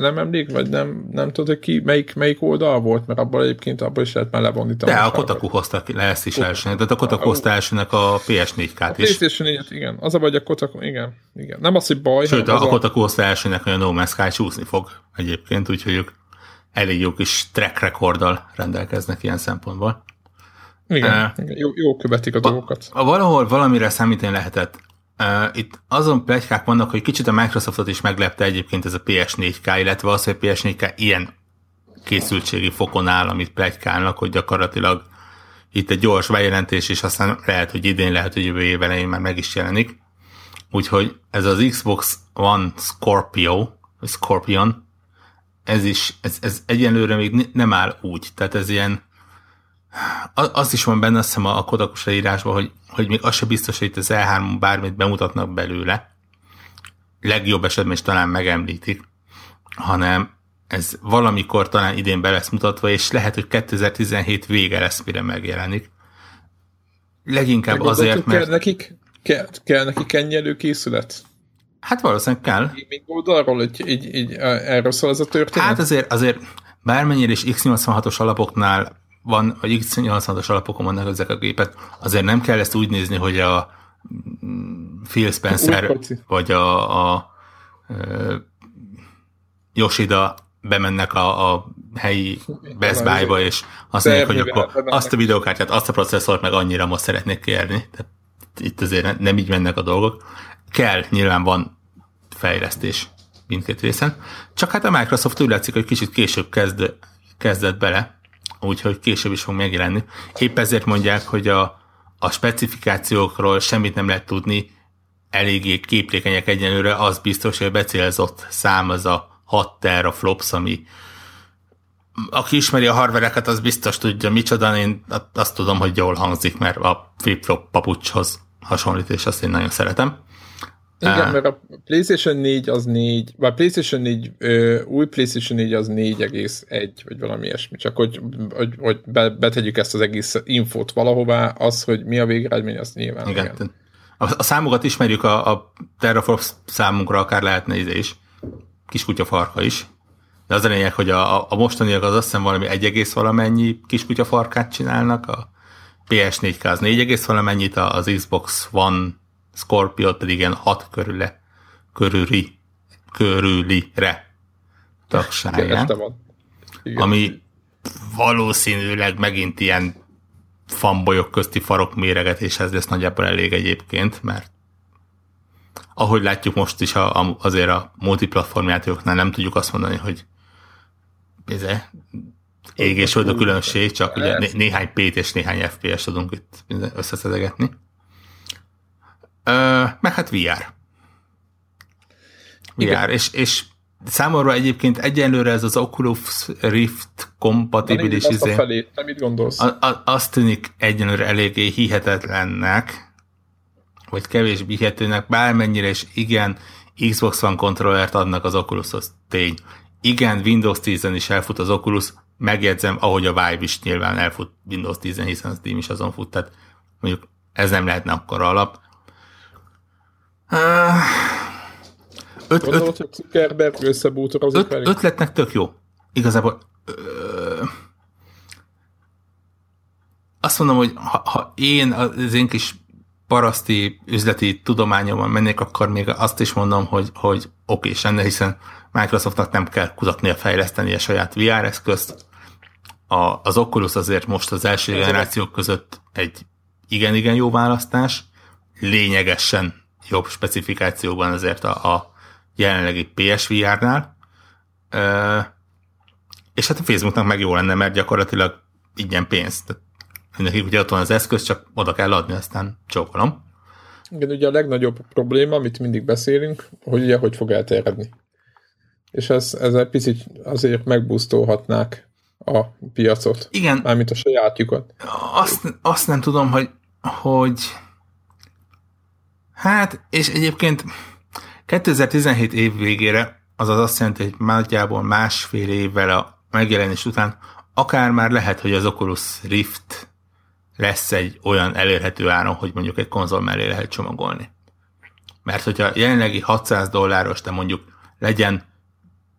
Speaker 1: nem emlék, vagy nem, nem tudod, hogy ki, melyik, melyik oldal volt, mert abban egyébként abban is lehet már levonni.
Speaker 2: De a Kotaku hozta le ezt is elsőnek, tehát a Kotaku hozta elsőnek a PS4-kát is.
Speaker 1: A PlayStation 4 igen. Az a baj, a Kotaku, igen, igen. Nem az, hogy baj.
Speaker 2: Sőt, a, a Kotaku hozta elsőnek, hogy a No Man's Sky csúszni fog egyébként, úgyhogy ők elég jó kis track rekorddal rendelkeznek ilyen szempontból.
Speaker 1: Igen, uh, igen. Jó, jó követik a, a dolgokat.
Speaker 2: A, valahol valamire számítani lehetett Uh, itt azon plegykák vannak, hogy kicsit a Microsoftot is meglepte egyébként ez a PS4K, illetve az, hogy a PS4K ilyen készültségi fokon áll, amit plegykálnak, hogy gyakorlatilag itt egy gyors bejelentés, és aztán lehet, hogy idén, lehet, hogy jövő év elején már meg is jelenik. Úgyhogy ez az Xbox One Scorpio, Scorpion, ez is, ez, ez egyenlőre még nem áll úgy. Tehát ez ilyen, az is van benne, azt hiszem a Kodakus leírásban, hogy hogy még az se biztos, hogy itt az E3 bármit bemutatnak belőle, legjobb esetben is talán megemlítik, hanem ez valamikor talán idén be lesz mutatva, és lehet, hogy 2017 vége lesz, mire megjelenik. Leginkább azért, mert...
Speaker 1: Kell nekik, kell, kell nekik kenyelő készület?
Speaker 2: Hát valószínűleg kell.
Speaker 1: Még oldalról, hogy így, így, erről szól ez a történet?
Speaker 2: Hát azért, azért bármennyire is X86-os alapoknál van, vagy X86-os alapokon vannak ezek a gépek, azért nem kell ezt úgy nézni, hogy a mm, Phil Spencer vagy a, a, a Yoshida bemennek a, a helyi Best Buy-ba, és azt mondják, hogy akkor azt a videókártyát, azt a processzort meg annyira most szeretnék kérni. Tehát itt azért nem így mennek a dolgok. Kell, nyilván van fejlesztés mindkét részen. Csak hát a Microsoft úgy látszik, hogy kicsit később kezd, kezdett bele, úgyhogy később is fog megjelenni. Épp ezért mondják, hogy a, a specifikációkról semmit nem lehet tudni, eléggé képlékenyek egyenlőre, az biztos, hogy a becélzott szám az a 6 teraflops, ami aki ismeri a hardvereket, az biztos tudja micsoda, én azt tudom, hogy jól hangzik, mert a flip-flop papucshoz hasonlít, és azt én nagyon szeretem.
Speaker 1: Igen, mert a PlayStation 4 az 4, vagy PlayStation 4, ö, új PlayStation 4 az 4,1, vagy valami ilyesmi, csak hogy, hogy, hogy be, betegyük ezt az egész infót valahová, az, hogy mi a végeredmény, az nyilván.
Speaker 2: Igen. igen. A, a számokat ismerjük, a, a Terraform számunkra akár lehetne izé is, kiskutya farka is, de az a lényeg, hogy a, a mostaniak az azt hiszem valami 1, valamennyi kiskutya farkát csinálnak, a PS4K az 4, valamennyit, az Xbox One Scorpio pedig ilyen hat körüle, körüli, körülire tagságán. Ami valószínűleg megint ilyen fanbolyok közti farok méregetéshez lesz nagyjából elég egyébként, mert ahogy látjuk most is a, a, azért a multiplatform játékoknál nem tudjuk azt mondani, hogy bize, ég és a különbség, csak ugye né, néhány PT és néhány FPS tudunk itt összeszedegetni. Meg hát VR. VR, és, és számomra egyébként egyenlőre ez az Oculus Rift kompatibilis
Speaker 1: Na,
Speaker 2: izé,
Speaker 1: felé. Te mit gondolsz?
Speaker 2: a, a, azt tűnik egyenlőre eléggé hihetetlennek, vagy kevésbé hihetőnek, bármennyire is igen, Xbox One kontrollert adnak az Oculushoz, tény. Igen, Windows 10-en is elfut az Oculus, megjegyzem, ahogy a Vive is nyilván elfut Windows 10-en, hiszen a Steam is azon fut, tehát mondjuk ez nem lehetne akkor alap.
Speaker 1: Öt, Gondolod, öt, hogy Zuckerberg összebútorozik
Speaker 2: öt, ötletnek tök jó. Igazából ö, azt mondom, hogy ha, ha én az én kis paraszti üzleti tudományomon mennék, akkor még azt is mondom, hogy, hogy oké és lenne, hiszen Microsoftnak nem kell kutatnia fejleszteni a saját VR eszközt. A, az Oculus azért most az első generációk között egy igen-igen jó választás, lényegesen jobb specifikációban azért a, a jelenlegi PSVR-nál. E, és hát a Facebooknak meg jó lenne, mert gyakorlatilag ingyen pénzt nekik ugye ott van az eszköz, csak oda kell adni, aztán csókolom.
Speaker 1: Igen, ugye a legnagyobb probléma, amit mindig beszélünk, hogy ugye hogy fog elterjedni. És ez, ezzel picit azért megbusztolhatnák a piacot.
Speaker 2: Igen.
Speaker 1: Mármint a sajátjukat.
Speaker 2: Azt, azt nem tudom, hogy, hogy hát, és egyébként 2017 év végére, azaz azt jelenti, hogy nagyjából másfél évvel a megjelenés után akár már lehet, hogy az Oculus Rift lesz egy olyan elérhető áron, hogy mondjuk egy konzol mellé lehet csomagolni. Mert hogyha jelenlegi 600 dolláros, de mondjuk legyen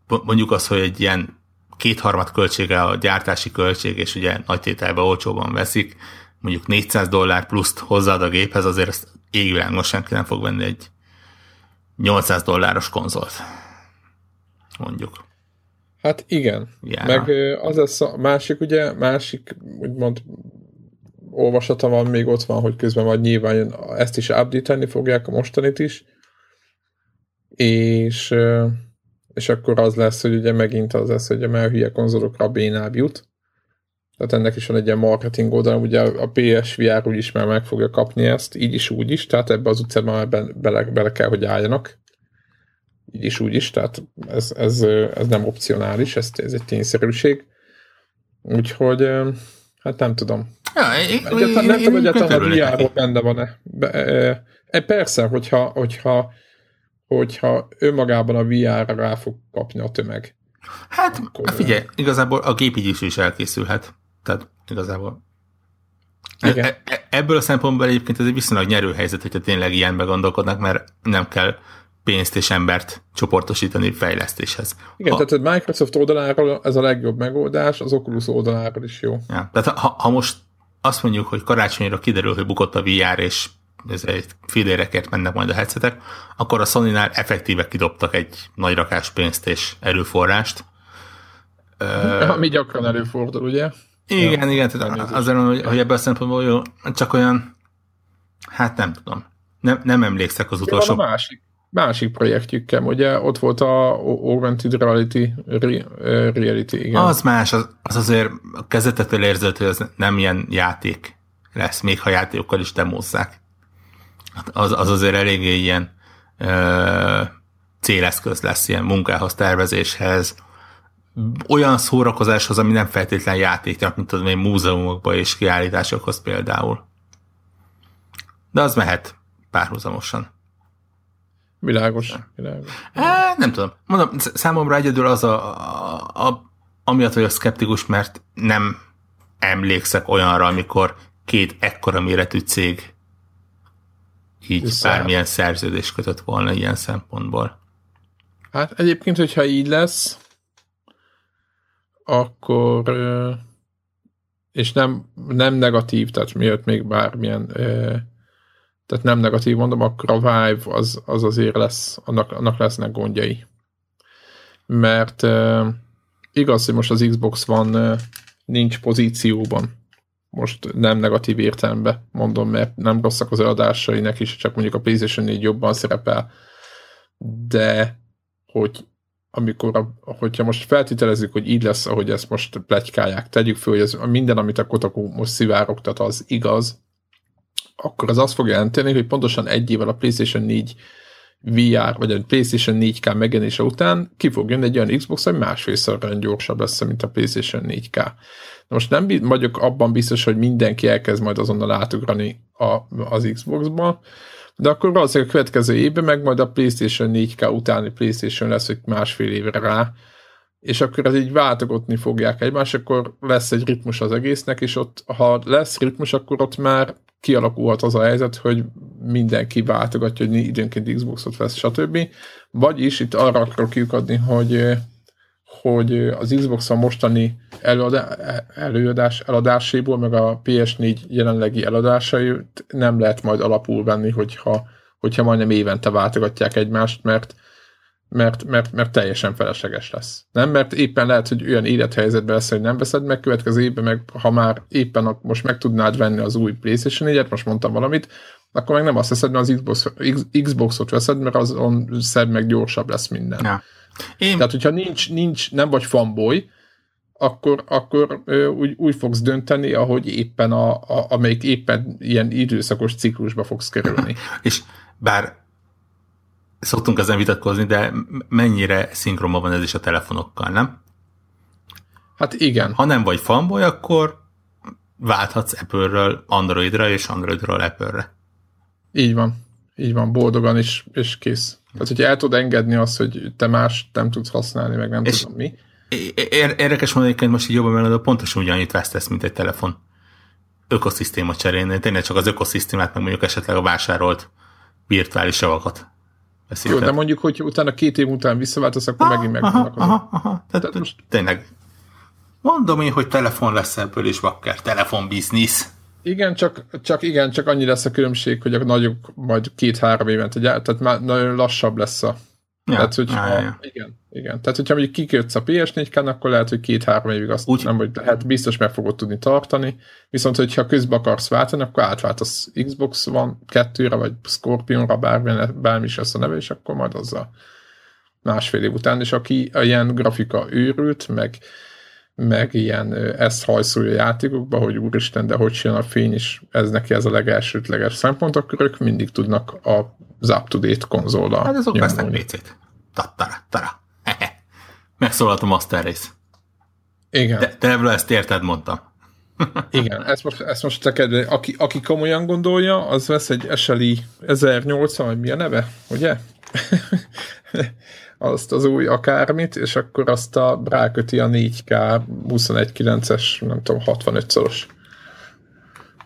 Speaker 2: mondjuk az, hogy egy ilyen kétharmad költsége a gyártási költség, és ugye nagy tételben olcsóban veszik, mondjuk 400 dollár pluszt hozzáad a géphez, azért ezt égvilágon senki nem fog venni egy 800 dolláros konzolt. Mondjuk.
Speaker 1: Hát igen. Jára. Meg az lesz a másik, ugye, másik, úgymond olvasata van, még ott van, hogy közben majd nyilván ezt is update fogják, a mostanit is, és, és akkor az lesz, hogy ugye megint az lesz, hogy a hülye konzolokra a bénább jut. Tehát ennek is van egy ilyen marketing oldal, ugye a PSVR úgy is már meg fogja kapni ezt, így is, úgy is, tehát ebbe az utcában már be, bele, bele kell, hogy álljanak. Így is, úgy is, tehát ez, ez, ez nem opcionális, ez, ez egy tényszerűség. Úgyhogy hát nem tudom.
Speaker 2: Ja,
Speaker 1: egyáltalán, nem tudom, egyáltalán a VR-ról benne van-e. Be, e, e, persze, hogyha, hogyha, hogyha önmagában a VR-ra rá fog kapni a tömeg.
Speaker 2: Hát, akkor, figyelj, igazából a gép így is, is elkészülhet. Tehát igazából igen. E, e, ebből a szempontból egyébként ez egy viszonylag nyerő helyzet, hogyha tényleg ilyenbe gondolkodnak, mert nem kell pénzt és embert csoportosítani fejlesztéshez.
Speaker 1: Igen, ha, tehát a Microsoft oldaláról ez a legjobb megoldás, az Oculus oldaláról is jó.
Speaker 2: Ja, tehát ha, ha most azt mondjuk, hogy karácsonyra kiderül, hogy bukott a VR, és ez egy fillérekért mennek majd a headsetek, akkor a Sony-nál effektíve kidobtak egy nagy rakás pénzt és erőforrást.
Speaker 1: Ami gyakran előfordul, ugye?
Speaker 2: Igen, ja, igen, tehát azért mondom, hogy, hogy ebből a szempontból jó, csak olyan, hát nem tudom. Nem, nem emlékszek az utolsó...
Speaker 1: Van a másik, másik projektjükkel, ugye ott volt a Augmented Reality, re, reality igen.
Speaker 2: Az más, az, az azért a kezetetől érzett, hogy az nem ilyen játék lesz, még ha játékokkal is demozzák. Hát az, az azért eléggé ilyen ö, céleszköz lesz, ilyen munkához, tervezéshez, olyan szórakozáshoz, ami nem feltétlen játék, mint tudom én múzeumokba és kiállításokhoz például. De az mehet párhuzamosan.
Speaker 1: Világos. világos.
Speaker 2: É, nem tudom. Mondom, számomra egyedül az a, a, a amiatt vagyok szkeptikus, mert nem emlékszek olyanra, amikor két ekkora méretű cég így Viszont. bármilyen szerződés kötött volna ilyen szempontból.
Speaker 1: Hát egyébként, hogyha így lesz, akkor és nem, nem negatív, tehát miért még bármilyen tehát nem negatív mondom, akkor a Vive az, az azért lesz, annak, annak lesznek gondjai. Mert igaz, hogy most az Xbox van nincs pozícióban. Most nem negatív értelemben mondom, mert nem rosszak az adásai is, csak mondjuk a PlayStation 4 jobban szerepel. De hogy amikor, a, hogyha most feltételezzük, hogy így lesz, ahogy ezt most plegykálják, tegyük föl, hogy ez, minden, amit a Kotaku most szivárogtat, az igaz, akkor az azt fog jelenteni, hogy pontosan egy évvel a PlayStation 4 VR, vagy a PlayStation 4K megjelenése után ki fog jönni egy olyan Xbox, ami másfélszörre gyorsabb lesz, mint a PlayStation 4K. Na most nem vagyok abban biztos, hogy mindenki elkezd majd azonnal átugrani a, az Xbox-ba, de akkor valószínűleg a következő évben meg majd a PlayStation 4K utáni PlayStation lesz, hogy másfél évre rá, és akkor ez így váltogatni fogják egymást, akkor lesz egy ritmus az egésznek, és ott, ha lesz ritmus, akkor ott már kialakulhat az a helyzet, hogy mindenki váltogatja, hogy időnként Xboxot vesz, stb. Vagyis itt arra akarok kiukadni, hogy hogy az Xbox a mostani előadá, előadás, eladáséból, meg a PS4 jelenlegi eladásait nem lehet majd alapul venni, hogyha, hogyha majdnem évente váltogatják egymást, mert mert, mert, mert teljesen felesleges lesz. Nem, mert éppen lehet, hogy olyan élethelyzetben lesz, hogy nem veszed meg, következő évben meg, ha már éppen most meg tudnád venni az új PlayStation 4-et, most mondtam valamit, akkor meg nem azt veszed, mert az Xbox, Xboxot veszed, mert azon szed meg gyorsabb lesz minden. Ja. Én... Tehát, hogyha nincs, nincs, nem vagy fanboy, akkor, akkor úgy, úgy fogsz dönteni, ahogy éppen a, a, amelyik éppen ilyen időszakos ciklusba fogsz kerülni.
Speaker 2: És bár szoktunk ezen vitatkozni, de mennyire szinkronban van ez is a telefonokkal, nem?
Speaker 1: Hát igen.
Speaker 2: Ha nem vagy fanboy, akkor válthatsz Apple-ről Androidra, és Androidról Apple-re.
Speaker 1: Így van. Így van, boldogan is, és kész. Tehát, hogy el tud engedni azt, hogy te más nem tudsz használni, meg nem és tudom mi.
Speaker 2: Érdekes mondani, hogy most így jobban mellett, pontosan ugyanannyit vesztesz, mint egy telefon. Ökoszisztéma cserélni. Tényleg csak az ökoszisztémát, meg mondjuk esetleg a vásárolt virtuális javakat.
Speaker 1: Jó, de mondjuk, hogy utána két év után visszaváltasz, akkor aha, megint megvannak
Speaker 2: azok. Aha, aha. Tehát, Tehát most... Tényleg. Mondom én, hogy telefon lesz ebből is, bakker. Telefon business.
Speaker 1: Igen, csak, csak igen, csak annyi lesz a különbség, hogy a nagyok majd két-három évente, tehát már nagyon lassabb lesz a Ja, tehát, hogyha, ja, ja, ja. Igen, igen. Tehát, hogyha mondjuk kikötsz a PS4-ken, akkor lehet, hogy két-három évig azt Úgy, nem, hogy lehet, biztos meg fogod tudni tartani, viszont hogyha közben akarsz váltani, akkor átváltasz Xbox van kettőre, vagy Scorpionra, bármi, bármi is lesz a neve, és akkor majd azzal másfél év után, és aki ilyen grafika őrült, meg meg ilyen ezt hajszolja játékokba, hogy úristen, de hogy jön a fény is, ez neki ez a legelsőtleges szempont, akkor ők mindig tudnak az up-to-date konzollal
Speaker 2: Hát azok vesznek PC-t. Tattara, tara. Megszólalt a Master Race.
Speaker 1: Igen.
Speaker 2: De, de ebből ezt érted, mondtam.
Speaker 1: Igen, ezt most, ezt most te aki, aki komolyan gondolja, az vesz egy SLI 1080, vagy mi a neve, ugye? azt az új akármit, és akkor azt a ráköti a 4K 21.9-es, nem tudom, 65-szoros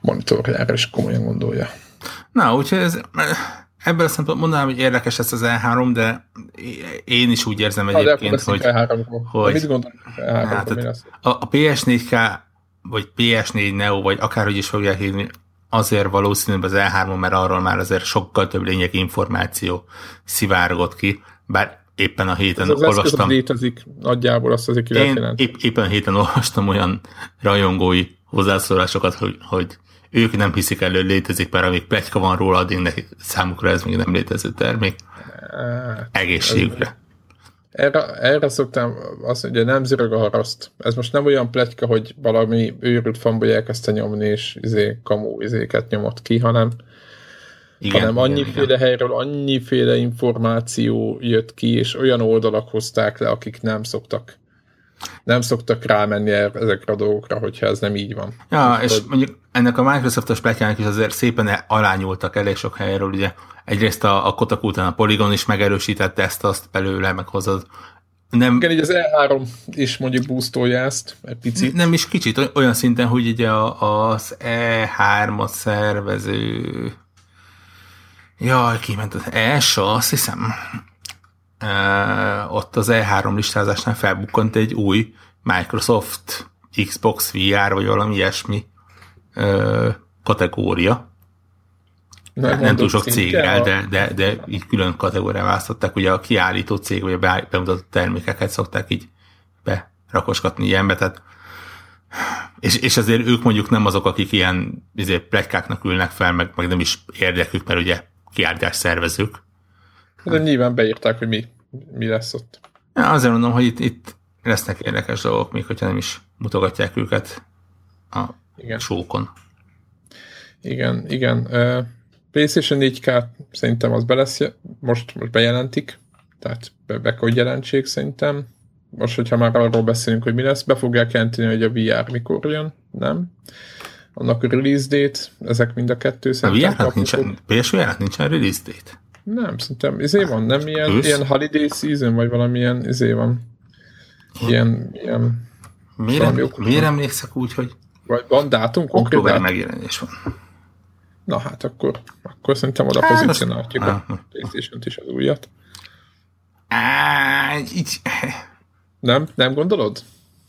Speaker 1: monitorjára, és komolyan gondolja.
Speaker 2: Na, úgyhogy ez, ebből a szempontból mondanám, hogy érdekes ez az E3, de én is úgy érzem egyébként, hogy...
Speaker 1: hogy mit gondolod? Hát,
Speaker 2: a, a PS4K, vagy PS4 Neo, vagy akárhogy is fogják hívni, azért valószínűbb az E3-on, mert arról már azért sokkal több lényegi információ szivárgott ki, bár éppen a héten
Speaker 1: az
Speaker 2: olvastam. Az
Speaker 1: létezik, nagyjából azt azért ki
Speaker 2: Én épp, éppen a héten olvastam olyan rajongói hozzászólásokat, hogy, hogy ők nem hiszik el, hogy létezik, mert amíg plegyka van róla, addig neki, számukra ez még nem létező termék. Hát, Egészségükre.
Speaker 1: Erre, erre szoktam azt mondani, hogy nem zörög a haraszt. Ez most nem olyan pletyka, hogy valami őrült fanboly elkezdte nyomni, és izé, kamu izéket nyomott ki, hanem igen, hanem annyiféle igen, helyről annyiféle információ jött ki, és olyan oldalak hozták le, akik nem szoktak nem szoktak rámenni ezekre a dolgokra, hogyha ez nem így van.
Speaker 2: Ja, és, és mondjuk ennek a Microsoft-os pletyának is azért szépen alányultak elég sok helyről, ugye egyrészt a, a Kotaku után a Polygon is megerősítette ezt, azt belőle, meg hozod.
Speaker 1: Nem, Igen, így az E3 is mondjuk boostolja ezt egy picit.
Speaker 2: Nem is kicsit, olyan szinten, hogy ugye az E3-at szervező Jaj, kiment az ESA, azt hiszem. E, ott az E3 listázásnál felbukkant egy új Microsoft Xbox VR, vagy valami ilyesmi e, kategória. Nem, nem túl sok céggel, de, de, de így külön kategóriára választották. Ugye a kiállító cég, vagy a bemutatott termékeket szokták így berakosgatni ilyenbe, tehát és, és azért ők mondjuk nem azok, akik ilyen izé, pletykáknak ülnek fel, meg, meg nem is érdekük, mert ugye kiállítás szervezők.
Speaker 1: De nyilván beírták, hogy mi, mi lesz ott.
Speaker 2: Ja, azért mondom, hogy itt, itt lesznek érdekes dolgok, még hogyha nem is mutogatják őket a igen. sókon.
Speaker 1: Igen, igen. PlayStation 4K szerintem az be lesz, most, most bejelentik, tehát be, be hogy jelentsék szerintem. Most, hogyha már arról beszélünk, hogy mi lesz, be fogják jelenteni, hogy a VR mikor jön, nem? Annak release date, ezek mind a kettő
Speaker 2: szerintem. A VR-nak nincsen, PSVR-nak nincsen release date?
Speaker 1: Nem, szerintem izé van, nem ilyen, ilyen holiday season, vagy valamilyen izé van. Ilyen, ilyen
Speaker 2: miért, miért emlékszek úgy, hogy
Speaker 1: vagy van dátum?
Speaker 2: Október megjelenés van.
Speaker 1: Na hát akkor, akkor szerintem oda hát, pozícionálhatjuk a playstation is az újat.
Speaker 2: Á, így...
Speaker 1: Nem? Nem gondolod?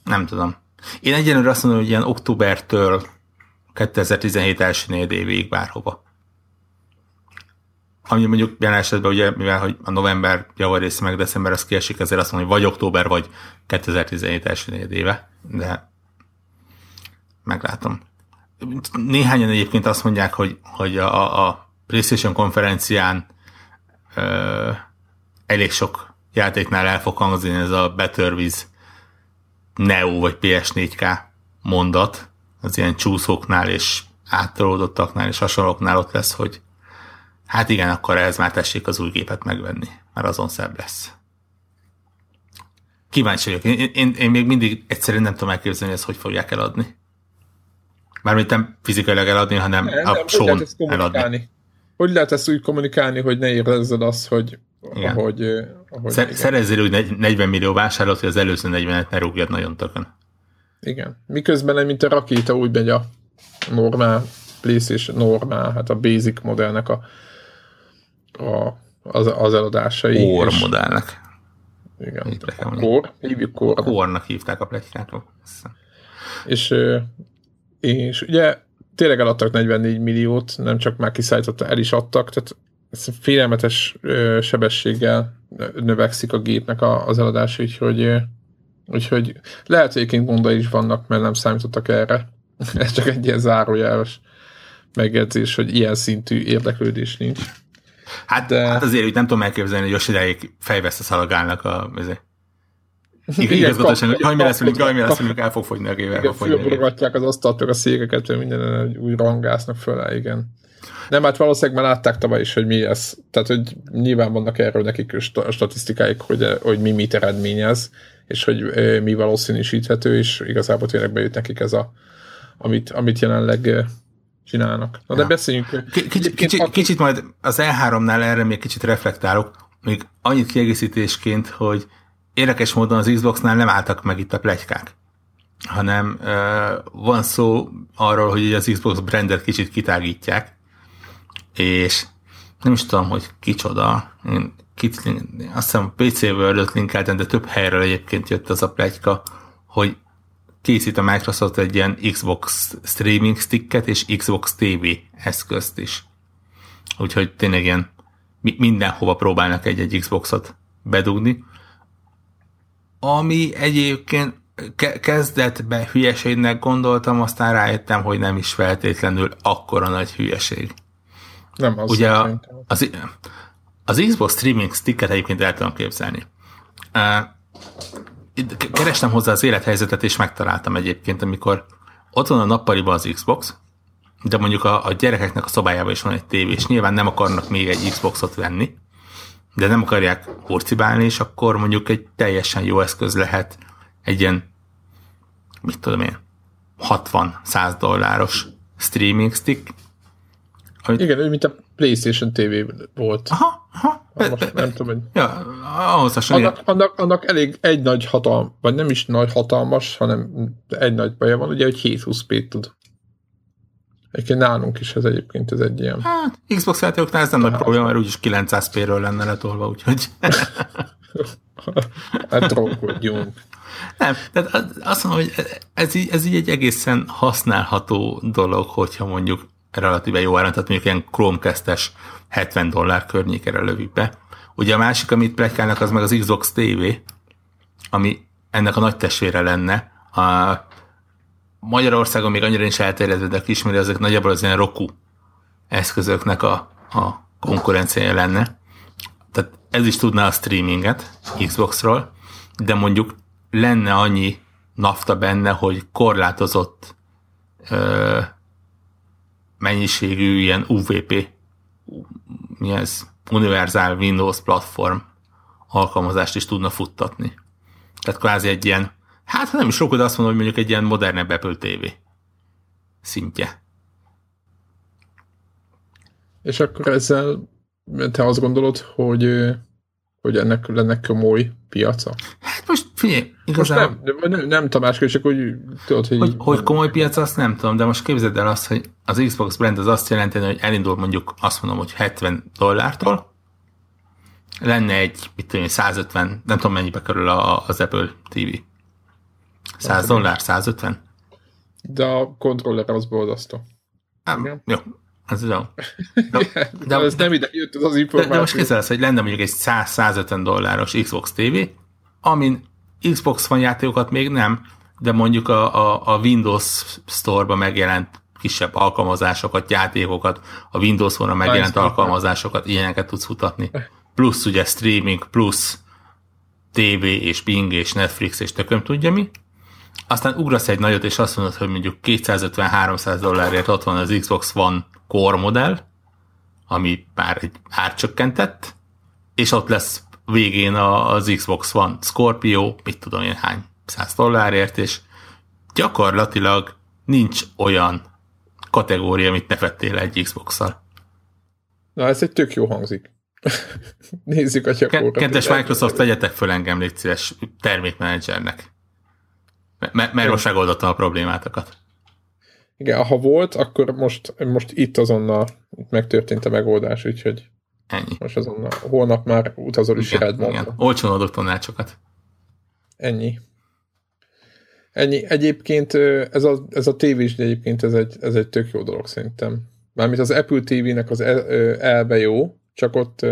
Speaker 2: Nem tudom. Én egyenlőre azt mondom, hogy ilyen októbertől 2017 első négy évig bárhova. Ami mondjuk jelen esetben, ugye, mivel hogy a november javarész meg december az kiesik, ezért azt mondom, hogy vagy október, vagy 2017 első négy éve, de meglátom. Néhányan egyébként azt mondják, hogy, hogy a, a PlayStation konferencián ö, elég sok játéknál el fog hangzni ez a Better With Neo vagy PS4K mondat, az ilyen csúszóknál és áttolódottaknál és hasonlóknál ott lesz, hogy hát igen, akkor ez már tessék az új gépet megvenni, mert azon szebb lesz. Kíváncsi vagyok. Én, én, én még mindig egyszerűen nem tudom elképzelni, hogy ezt hogy fogják eladni. Mármint nem fizikailag eladni, hanem nem, a show eladni.
Speaker 1: Hogy lehet ezt úgy kommunikálni, hogy ne érezzed azt, hogy igen. ahogy... ahogy
Speaker 2: Szer- szerezzél úgy 40 millió vásárlót, hogy az előző 40-et ne rúgjad nagyon tökön.
Speaker 1: Igen. Miközben, mint a rakéta, úgy megy a normál PlayStation, normál, hát a basic modellnek a, a az, az eladásai.
Speaker 2: Core és, modellnek.
Speaker 1: Igen. Core, hívjuk Core.
Speaker 2: Core-nak hívták a pletykákat.
Speaker 1: És és ugye tényleg eladtak 44 milliót, nem csak már kiszállította, el is adtak, tehát félelmetes sebességgel növekszik a gépnek az eladása, úgyhogy, úgyhogy lehet, hogy egyébként gondai is vannak, mert nem számítottak erre. ez csak egy ilyen zárójeles megjegyzés, hogy ilyen szintű érdeklődés nincs.
Speaker 2: Hát, De... hát azért úgy nem tudom elképzelni, hogy Yoshidáig fejveszte szalagálnak a, igazgatóság, hogy hajmi lesz velünk, hajmi lesz el fog fogyni a gével.
Speaker 1: Igen, az asztalt, a székeket, hogy minden úgy rangásznak föl, igen. Nem, hát valószínűleg már látták tavaly is, hogy mi ez. Tehát, hogy nyilván vannak erről nekik statisztikáik, hogy, hogy mi mit eredményez, és hogy mi valószínűsíthető, és igazából tényleg bejött nekik ez a, amit, amit jelenleg csinálnak. Na de ja. beszéljünk.
Speaker 2: Kicsit, kicsit, kicsit majd az E3-nál erre még kicsit reflektálok, még annyit kiegészítésként, hogy érdekes módon az Xboxnál nem álltak meg itt a plegykák, hanem uh, van szó arról, hogy az Xbox brandet kicsit kitágítják, és nem is tudom, hogy kicsoda, én kit, azt hiszem PC World-öt linkeltem, de több helyről egyébként jött az a plegyka, hogy készít a Microsoft egy ilyen Xbox streaming sticket és Xbox TV eszközt is. Úgyhogy tényleg ilyen mindenhova próbálnak egy-egy Xboxot bedugni ami egyébként ke- kezdetben hülyeségnek gondoltam, aztán rájöttem, hogy nem is feltétlenül akkora nagy hülyeség.
Speaker 1: Nem, az
Speaker 2: Ugye a, az, az Xbox Streaming Sticket egyébként el tudom képzelni. Kerestem hozzá az élethelyzetet, és megtaláltam egyébként, amikor ott van a nappaliban az Xbox, de mondjuk a, a gyerekeknek a szobájában is van egy tévé, és nyilván nem akarnak még egy Xboxot venni, de nem akarják hurcibálni, és akkor mondjuk egy teljesen jó eszköz lehet egy ilyen, mit tudom én, 60-100 dolláros streaming stick.
Speaker 1: Amit... Igen, ő mint a PlayStation TV volt.
Speaker 2: Aha,
Speaker 1: Be, Most be, nem tudom, hogy...
Speaker 2: Ja, ahhoz.
Speaker 1: Annak, annak, annak, elég egy nagy hatalmas, vagy nem is nagy hatalmas, hanem egy nagy baja van, ugye, hogy 720p tud. Egyébként nálunk is ez egyébként ez egy ilyen.
Speaker 2: Hát, Xbox játékoknál ez nem nagy probléma, mert úgyis 900p-ről lenne letolva, úgyhogy...
Speaker 1: hát trollkodjunk.
Speaker 2: Nem, tehát azt mondom, hogy ez így, ez így egy egészen használható dolog, hogyha mondjuk relatíve jó áron, tehát mondjuk ilyen Chromecast-es 70 dollár környékére lövik be. Ugye a másik, amit plegykálnak, az meg az Xbox TV, ami ennek a nagy testvére lenne. A, Magyarországon még annyira nincs elterjedve, de ismeri, ezek nagyjából az ilyen Roku eszközöknek a, a konkurenciája lenne. Tehát ez is tudná a streaminget Xboxról, de mondjuk lenne annyi nafta benne, hogy korlátozott mennyiségű ilyen UVP mi ez, univerzál Windows platform alkalmazást is tudna futtatni. Tehát kvázi egy ilyen, hát nem is sok, de azt mondom, hogy mondjuk egy ilyen modernebb Apple TV szintje.
Speaker 1: És akkor ezzel te azt gondolod, hogy, hogy ennek lenne komoly piaca?
Speaker 2: Hát most figyelj, igazán...
Speaker 1: Most nem, nem, nem Tamás, csak úgy tudod, hogy...
Speaker 2: Hogy, hogy komoly piac, azt nem tudom, de most képzeld el azt, hogy az Xbox brand az azt jelenti, hogy elindul mondjuk azt mondom, hogy 70 dollártól, lenne egy, mit tudom 150, nem tudom mennyibe kerül a, az Apple TV. 100 dollár, 150?
Speaker 1: De a kontroller az boldasztó.
Speaker 2: Jó, ez jó.
Speaker 1: De, de, ez nem ide jött az információ.
Speaker 2: De, de most kézzel hogy lenne mondjuk egy 100-150 dolláros Xbox TV, amin Xbox van játékokat még nem, de mondjuk a, a, a Windows Store-ba megjelent kisebb alkalmazásokat, játékokat, a Windows Phone-ra megjelent alkalmazásokat, ilyeneket tudsz futatni. Plusz ugye streaming, plusz TV és Bing és Netflix és tököm tudja mi. Aztán ugrasz egy nagyot, és azt mondod, hogy mondjuk 250-300 dollárért ott van az Xbox One Core modell, ami már egy árcsökkentett, és ott lesz végén az Xbox One Scorpio, mit tudom én hány, 100 dollárért, és gyakorlatilag nincs olyan kategória, amit ne fettél egy Xbox-szal.
Speaker 1: Na, ez egy tök jó hangzik. Nézzük a gyakorlatot.
Speaker 2: Kedves Microsoft, vegyetek föl engem, légy szíves, termékmenedzsernek. Mert most megoldottam a problémátokat.
Speaker 1: Igen, ha volt, akkor most, most itt azonnal megtörtént a megoldás, úgyhogy
Speaker 2: Ennyi.
Speaker 1: most azonnal, holnap már utazol is
Speaker 2: igen. Olcsón adok tanácsokat.
Speaker 1: Ennyi. Ennyi. Egyébként ez a, ez a tévés, egyébként ez egy, ez egy tök jó dolog szerintem. Mármint az Apple TV-nek az elbe jó, csak ott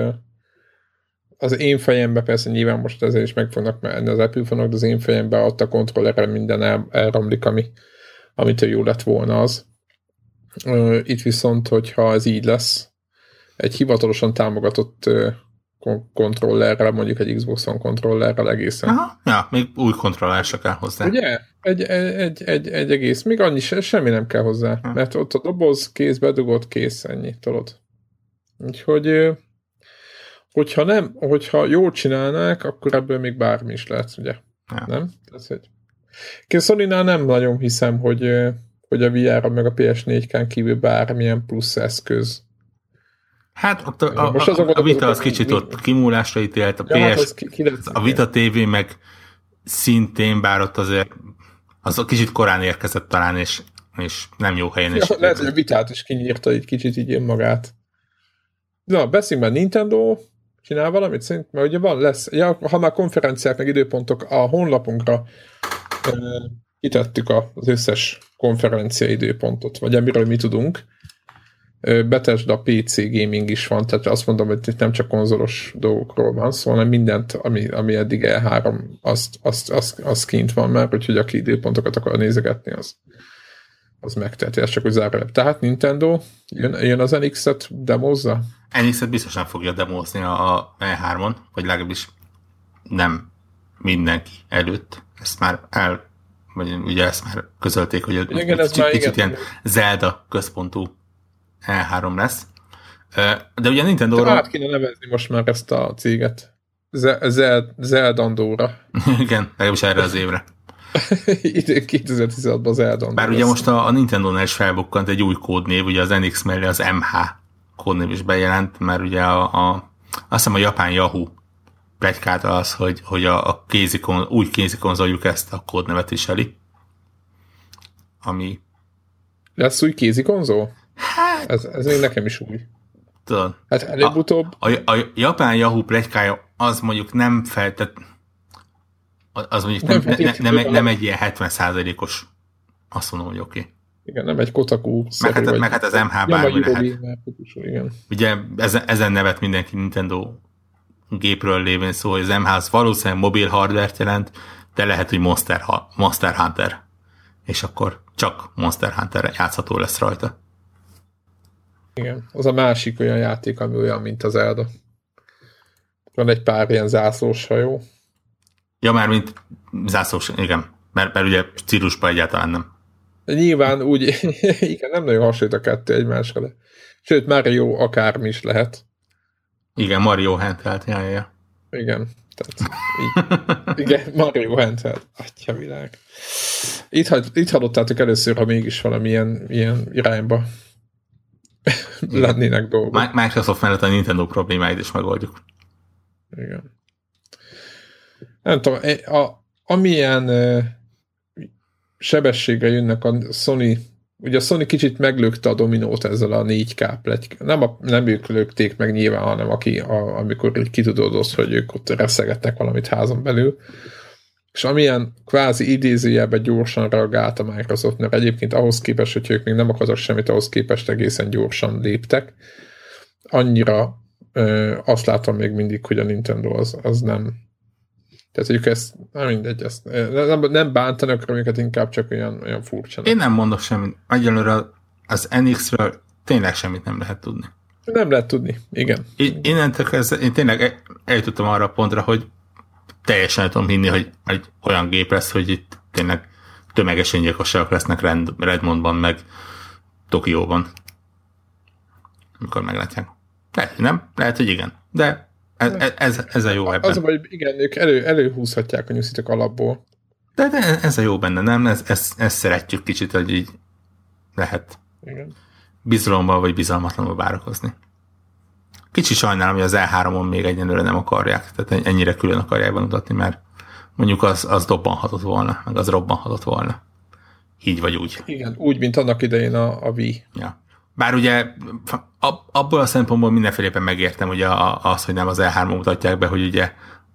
Speaker 1: az én fejemben persze nyilván most ezért is meg fognak menni az Apple fonok, de az én fejemben ott a kontrollerre minden el, elromlik, ami, amitől jó lett volna az. Itt viszont, hogyha ez így lesz, egy hivatalosan támogatott kontrollerrel, mondjuk egy Xbox One kontrollerrel egészen.
Speaker 2: Aha, ja, még új kontroller se kell hozzá.
Speaker 1: Ugye? Egy, egy, egy, egy egész, még annyi se, semmi nem kell hozzá, ha. mert ott a doboz, kész, bedugott, kész, ennyi, tudod. Úgyhogy hogyha nem, hogyha jól csinálnák, akkor ebből még bármi is lehet, ugye? Ja. Nem? Ez egy... sony nem nagyon hiszem, hogy, hogy a VR-ra meg a PS4-kán kívül bármilyen plusz eszköz
Speaker 2: Hát ott a, a, Most a, a, a Vita az kicsit mi, ott kimúlásra ítélt, a ja, PS, hát ki, ki a Vita TV meg szintén, bár ott azért az a kicsit korán érkezett talán, és, és nem jó helyen. Ja,
Speaker 1: és lehet, hogy a Vitát is kinyírta egy kicsit így önmagát. Na, beszéljünk már Nintendo, csinál valamit szerint, mert ugye van, lesz, ja, ha már konferenciák, meg időpontok a honlapunkra kitettük az összes konferencia időpontot, vagy amiről mi tudunk, Betesd a PC gaming is van, tehát azt mondom, hogy itt nem csak konzolos dolgokról van szó, hanem mindent, ami, ami eddig E3, azt, azt, azt, azt kint van már, úgyhogy aki időpontokat akar nézegetni, az, az megteheti, ez csak úgy zárójelep. Tehát Nintendo, jön, jön az NX-et, demozza?
Speaker 2: NX-et biztosan fogja demozni a E3-on, vagy legalábbis nem mindenki előtt. Ezt már el, vagy ugye ezt már közölték, hogy igen, ez kicsit, már, kicsit igen. ilyen Zelda központú E3 lesz. De ugye Nintendo...
Speaker 1: Át kéne nevezni most már ezt a céget. Zeldandóra.
Speaker 2: Igen, legalábbis erre az évre.
Speaker 1: Idén 2016-ban Zeldandó.
Speaker 2: Bár ugye most a, a Nintendo-nál is felbukkant egy új kódnév, ugye az NX mellé az MH kódnév is bejelent, mert ugye a, a azt hiszem a japán Yahoo plegykálta az, hogy, hogy a, a kézikon, új kézikonzoljuk ezt a kódnevet viseli. Ami...
Speaker 1: Lesz új kézikonzol? Hát... Ez, ez még nekem is új. Tudod. Hát előbb-utóbb...
Speaker 2: A, a, a japán Yahoo pletykája az mondjuk nem feltett az mondjuk nem, nem, nem, nem, nem egy ilyen 70%-os azt mondom, hogy oké. Okay.
Speaker 1: Igen, nem egy Kotaku
Speaker 2: meg, hát, meg hát az MH bármi lehet.
Speaker 1: igen.
Speaker 2: Ugye ezen, ezen nevet mindenki Nintendo gépről lévén szó, hogy az MH az valószínűleg mobil hardware jelent, de lehet, hogy Monster, Monster Hunter. És akkor csak Monster Hunter játszható lesz rajta.
Speaker 1: Igen, az a másik olyan játék, ami olyan, mint az Elda. Van egy pár ilyen zászlós hajó.
Speaker 2: Ja, már mint zászlós, igen. Mert, mert ugye Cirusban egyáltalán nem.
Speaker 1: Nyilván úgy, igen, nem nagyon hasonlít a kettő egymásra, de sőt, már jó akármi is lehet.
Speaker 2: Igen, Mario Handheld, ja, ja.
Speaker 1: Igen, tehát így, igen, Mario Handheld, atya világ. Itt, itt hallottátok először, ha mégis valamilyen ilyen irányba lennének dolgok.
Speaker 2: Microsoft mellett a Nintendo problémáit is megoldjuk.
Speaker 1: Igen. Nem tudom, a, amilyen sebességgel jönnek a Sony, ugye a Sony kicsit meglökte a dominót ezzel a 4K plegy. Nem, a, nem ők lökték meg nyilván, hanem aki, a, amikor így kitudódott, hogy ők ott reszegettek valamit házon belül. És amilyen kvázi idézőjelben gyorsan reagált a Microsoft, mert egyébként ahhoz képest, hogy ők még nem akartak semmit, ahhoz képest egészen gyorsan léptek, annyira ö, azt látom még mindig, hogy a Nintendo az, az nem, tehát, hogy ezt, nem mindegy, ezt, nem, nem bántanak őket, inkább csak olyan, olyan furcsa.
Speaker 2: Én nem mondok semmit. Egyelőre az NX-ről tényleg semmit nem lehet tudni.
Speaker 1: Nem lehet tudni, igen.
Speaker 2: Én, innentől kezdve, én tényleg eljutottam arra a pontra, hogy teljesen tudom hinni, hogy egy olyan gép lesz, hogy itt tényleg tömeges öngyilkosságok lesznek Rend, Redmondban, meg Tokióban. Amikor meglátják. Lehet, hogy nem, lehet, hogy igen. De ez, ez, ez a jó ebben.
Speaker 1: Az, hogy igen, ők elő, előhúzhatják a nyuszitok alapból.
Speaker 2: De, de ez a jó benne, nem? Ez, ez, ezt szeretjük kicsit, hogy így lehet igen. bizalommal vagy bizalmatlanul várakozni. Kicsi sajnálom, hogy az E3-on még egyenlőre nem akarják, tehát ennyire külön akarják bemutatni, mert mondjuk az, az dobbanhatott volna, meg az robbanhatott volna. Így vagy úgy.
Speaker 1: Igen, úgy, mint annak idején a, a Wii.
Speaker 2: Ja. Bár ugye abból a szempontból mindenféleképpen megértem ugye az, hogy nem az E3 mutatják be, hogy ugye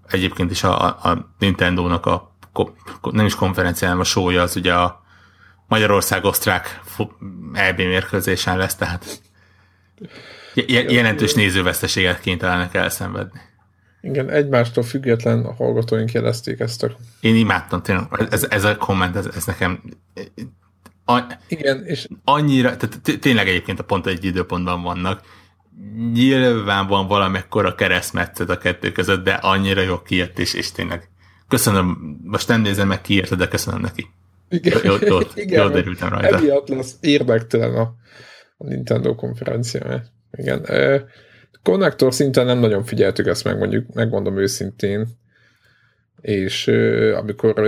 Speaker 2: egyébként is a, a Nintendo-nak a nem is konferencián, a show az ugye a Magyarország-Osztrák EB mérkőzésen lesz, tehát jelentős nézőveszteséget kénytelenek elszenvedni.
Speaker 1: Igen, egymástól független a hallgatóink jelezték ezt a...
Speaker 2: Én imádtam, tényleg, ez, ez a komment, ez, ez nekem a,
Speaker 1: Igen, és...
Speaker 2: Annyira, tehát tényleg egyébként a pont egy időpontban vannak. Nyilván van valamekkora keresztmetszet a kettő között, de annyira jó kijött, és, és tényleg köszönöm, most nem nézem meg ki de köszönöm neki.
Speaker 1: Igen,
Speaker 2: jó, jó, Igen, jó derültem rajta.
Speaker 1: Emiatt lesz érdektelen a, a Nintendo konferencia. Igen. Konnektor szinten nem nagyon figyeltük ezt meg, mondjuk, megmondom őszintén és uh, amikor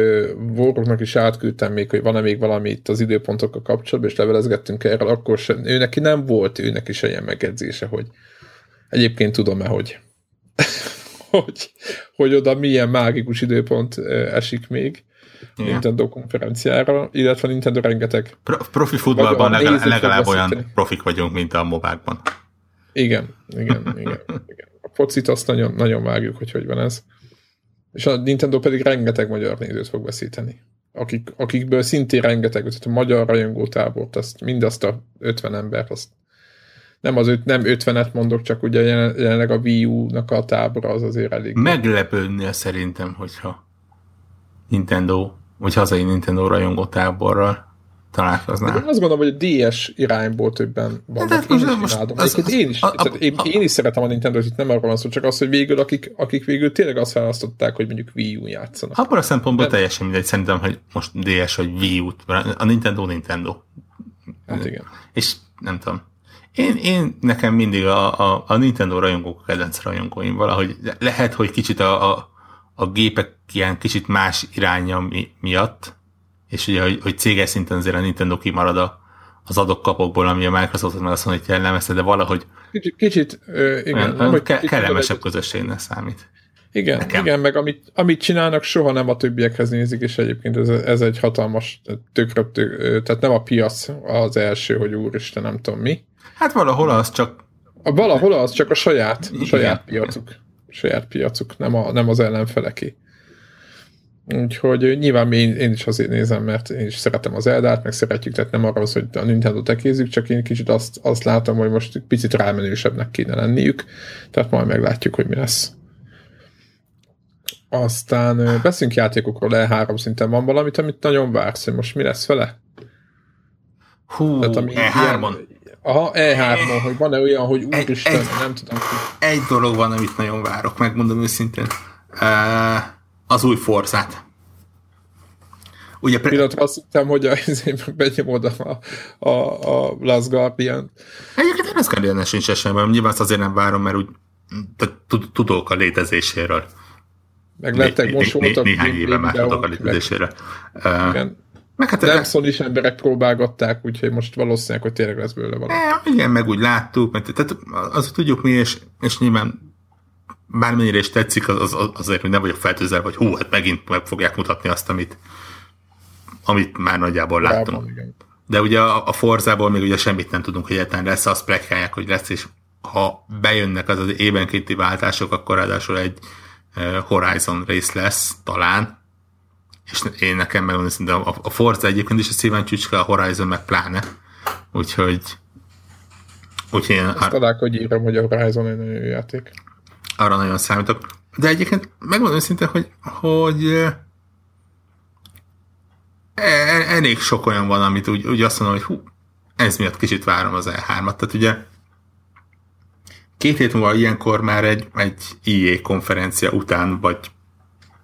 Speaker 1: Warrocknak is átküldtem még, hogy van-e még valami itt az időpontokkal kapcsolatban, és levelezgettünk erről, akkor sem, ő neki nem volt, őnek is ilyen megjegyzése, hogy egyébként tudom-e, hogy, hogy, hogy oda milyen mágikus időpont esik még. Igen. Nintendo konferenciára, illetve Nintendo rengeteg.
Speaker 2: Pro, profi futballban legalább, legalább olyan profik vagyunk, mint a mobákban.
Speaker 1: Igen, igen, igen. igen. A focit azt nagyon, nagyon vágjuk, hogy hogy van ez. És a Nintendo pedig rengeteg magyar nézőt fog veszíteni. Akik, akikből szintén rengeteg, tehát a magyar rajongótábort, azt, mindazt a 50 embert, azt nem, az öt, nem 50-et mondok, csak ugye jelenleg a Wii U-nak a tábora az azért elég.
Speaker 2: Meglepődnél szerintem, hogyha Nintendo, vagy hazai Nintendo rajongó táborral találkoznál.
Speaker 1: De azt gondolom, hogy a DS irányból többen vannak. Hát, én, is most az, az, én, is, a, a, én, a, én is szeretem a Nintendo-t, itt nem arról van szó, csak az, hogy végül, akik, akik végül tényleg azt választották, hogy mondjuk Wii U játszanak.
Speaker 2: Abban a szempontból De... teljesen mindegy, szerintem, hogy most DS vagy Wii U, a Nintendo Nintendo.
Speaker 1: Hát igen.
Speaker 2: És nem tudom. Én, én nekem mindig a, a, a Nintendo rajongók a kedvenc rajongóim valahogy lehet, hogy kicsit a, a, a gépek ilyen kicsit más iránya mi, miatt, és ugye, hogy, hogy céges szinten azért a Nintendo kimarad a, az adok-kapokból, ami a Microsoft meg azt mondja, hogy jellemezte, de valahogy
Speaker 1: kicsit, kicsit ö, igen, olyan,
Speaker 2: hogy ke- kellemesebb közösségnek számít.
Speaker 1: Igen, Nekem. igen, meg amit, amit csinálnak, soha nem a többiekhez nézik, és egyébként ez, ez egy hatalmas tökre, tök, tehát nem a piac az első, hogy úristen, nem tudom mi.
Speaker 2: Hát valahol az csak...
Speaker 1: A, valahol az csak a saját, a saját piacuk. Saját piacuk, nem, a, nem az ellenfeleké. Úgyhogy nyilván én, én is azért nézem, mert én is szeretem az Eldát, meg szeretjük, tehát nem arra az, hogy a Nintendo tekézzük, csak én kicsit azt, azt látom, hogy most picit rámenősebbnek kéne lenniük, tehát majd meglátjuk, hogy mi lesz. Aztán beszünk játékokról, E3 szinten van valamit, amit nagyon vársz, hogy most mi lesz vele?
Speaker 2: Hú, Tehát, ami E3-on.
Speaker 1: Aha, E3-on, hogy van-e olyan, hogy úristen, egy, nem tudom.
Speaker 2: Egy dolog van, amit nagyon várok, megmondom őszintén. Uh, az új Forzát.
Speaker 1: Ugye pre- Pillanatra azt hittem, hogy a, benyomod a, a, a Last Guardian.
Speaker 2: Egyébként a Last Guardian sincs esemben, nyilván azt azért nem várom, mert úgy tudok a létezéséről.
Speaker 1: Meg lettek, most voltak
Speaker 2: néhány éve már tudok a létezésére.
Speaker 1: Meg hát Dempson is emberek próbálgatták, úgyhogy most valószínűleg, hogy tényleg lesz belőle valami.
Speaker 2: E, igen, meg úgy láttuk, mert tehát azt tudjuk mi, és, és nyilván bármennyire is tetszik, az, az, azért, hogy nem vagyok feltőzelve, hogy hú, hát megint meg fogják mutatni azt, amit, amit már nagyjából láttunk. De ugye a, a Forzából még ugye semmit nem tudunk, hogy egyáltalán lesz, azt prekálják, hogy lesz, és ha bejönnek az az évenkénti váltások, akkor ráadásul egy Horizon rész lesz, talán, és én nekem megmondom szinte a, a Forza egyébként is a szíven csücske, a Horizon meg pláne, úgyhogy
Speaker 1: úgyhogy én... Azt ar- hogy írom, hogy a Horizon egy nagyon jó játék.
Speaker 2: Arra nagyon számítok. De egyébként megmondom szinte, hogy, hogy e, e, elég sok olyan van, amit úgy, úgy azt mondom, hogy hú, ez miatt kicsit várom az E3-at. Tehát ugye két hét múlva ilyenkor már egy, egy IE konferencia után, vagy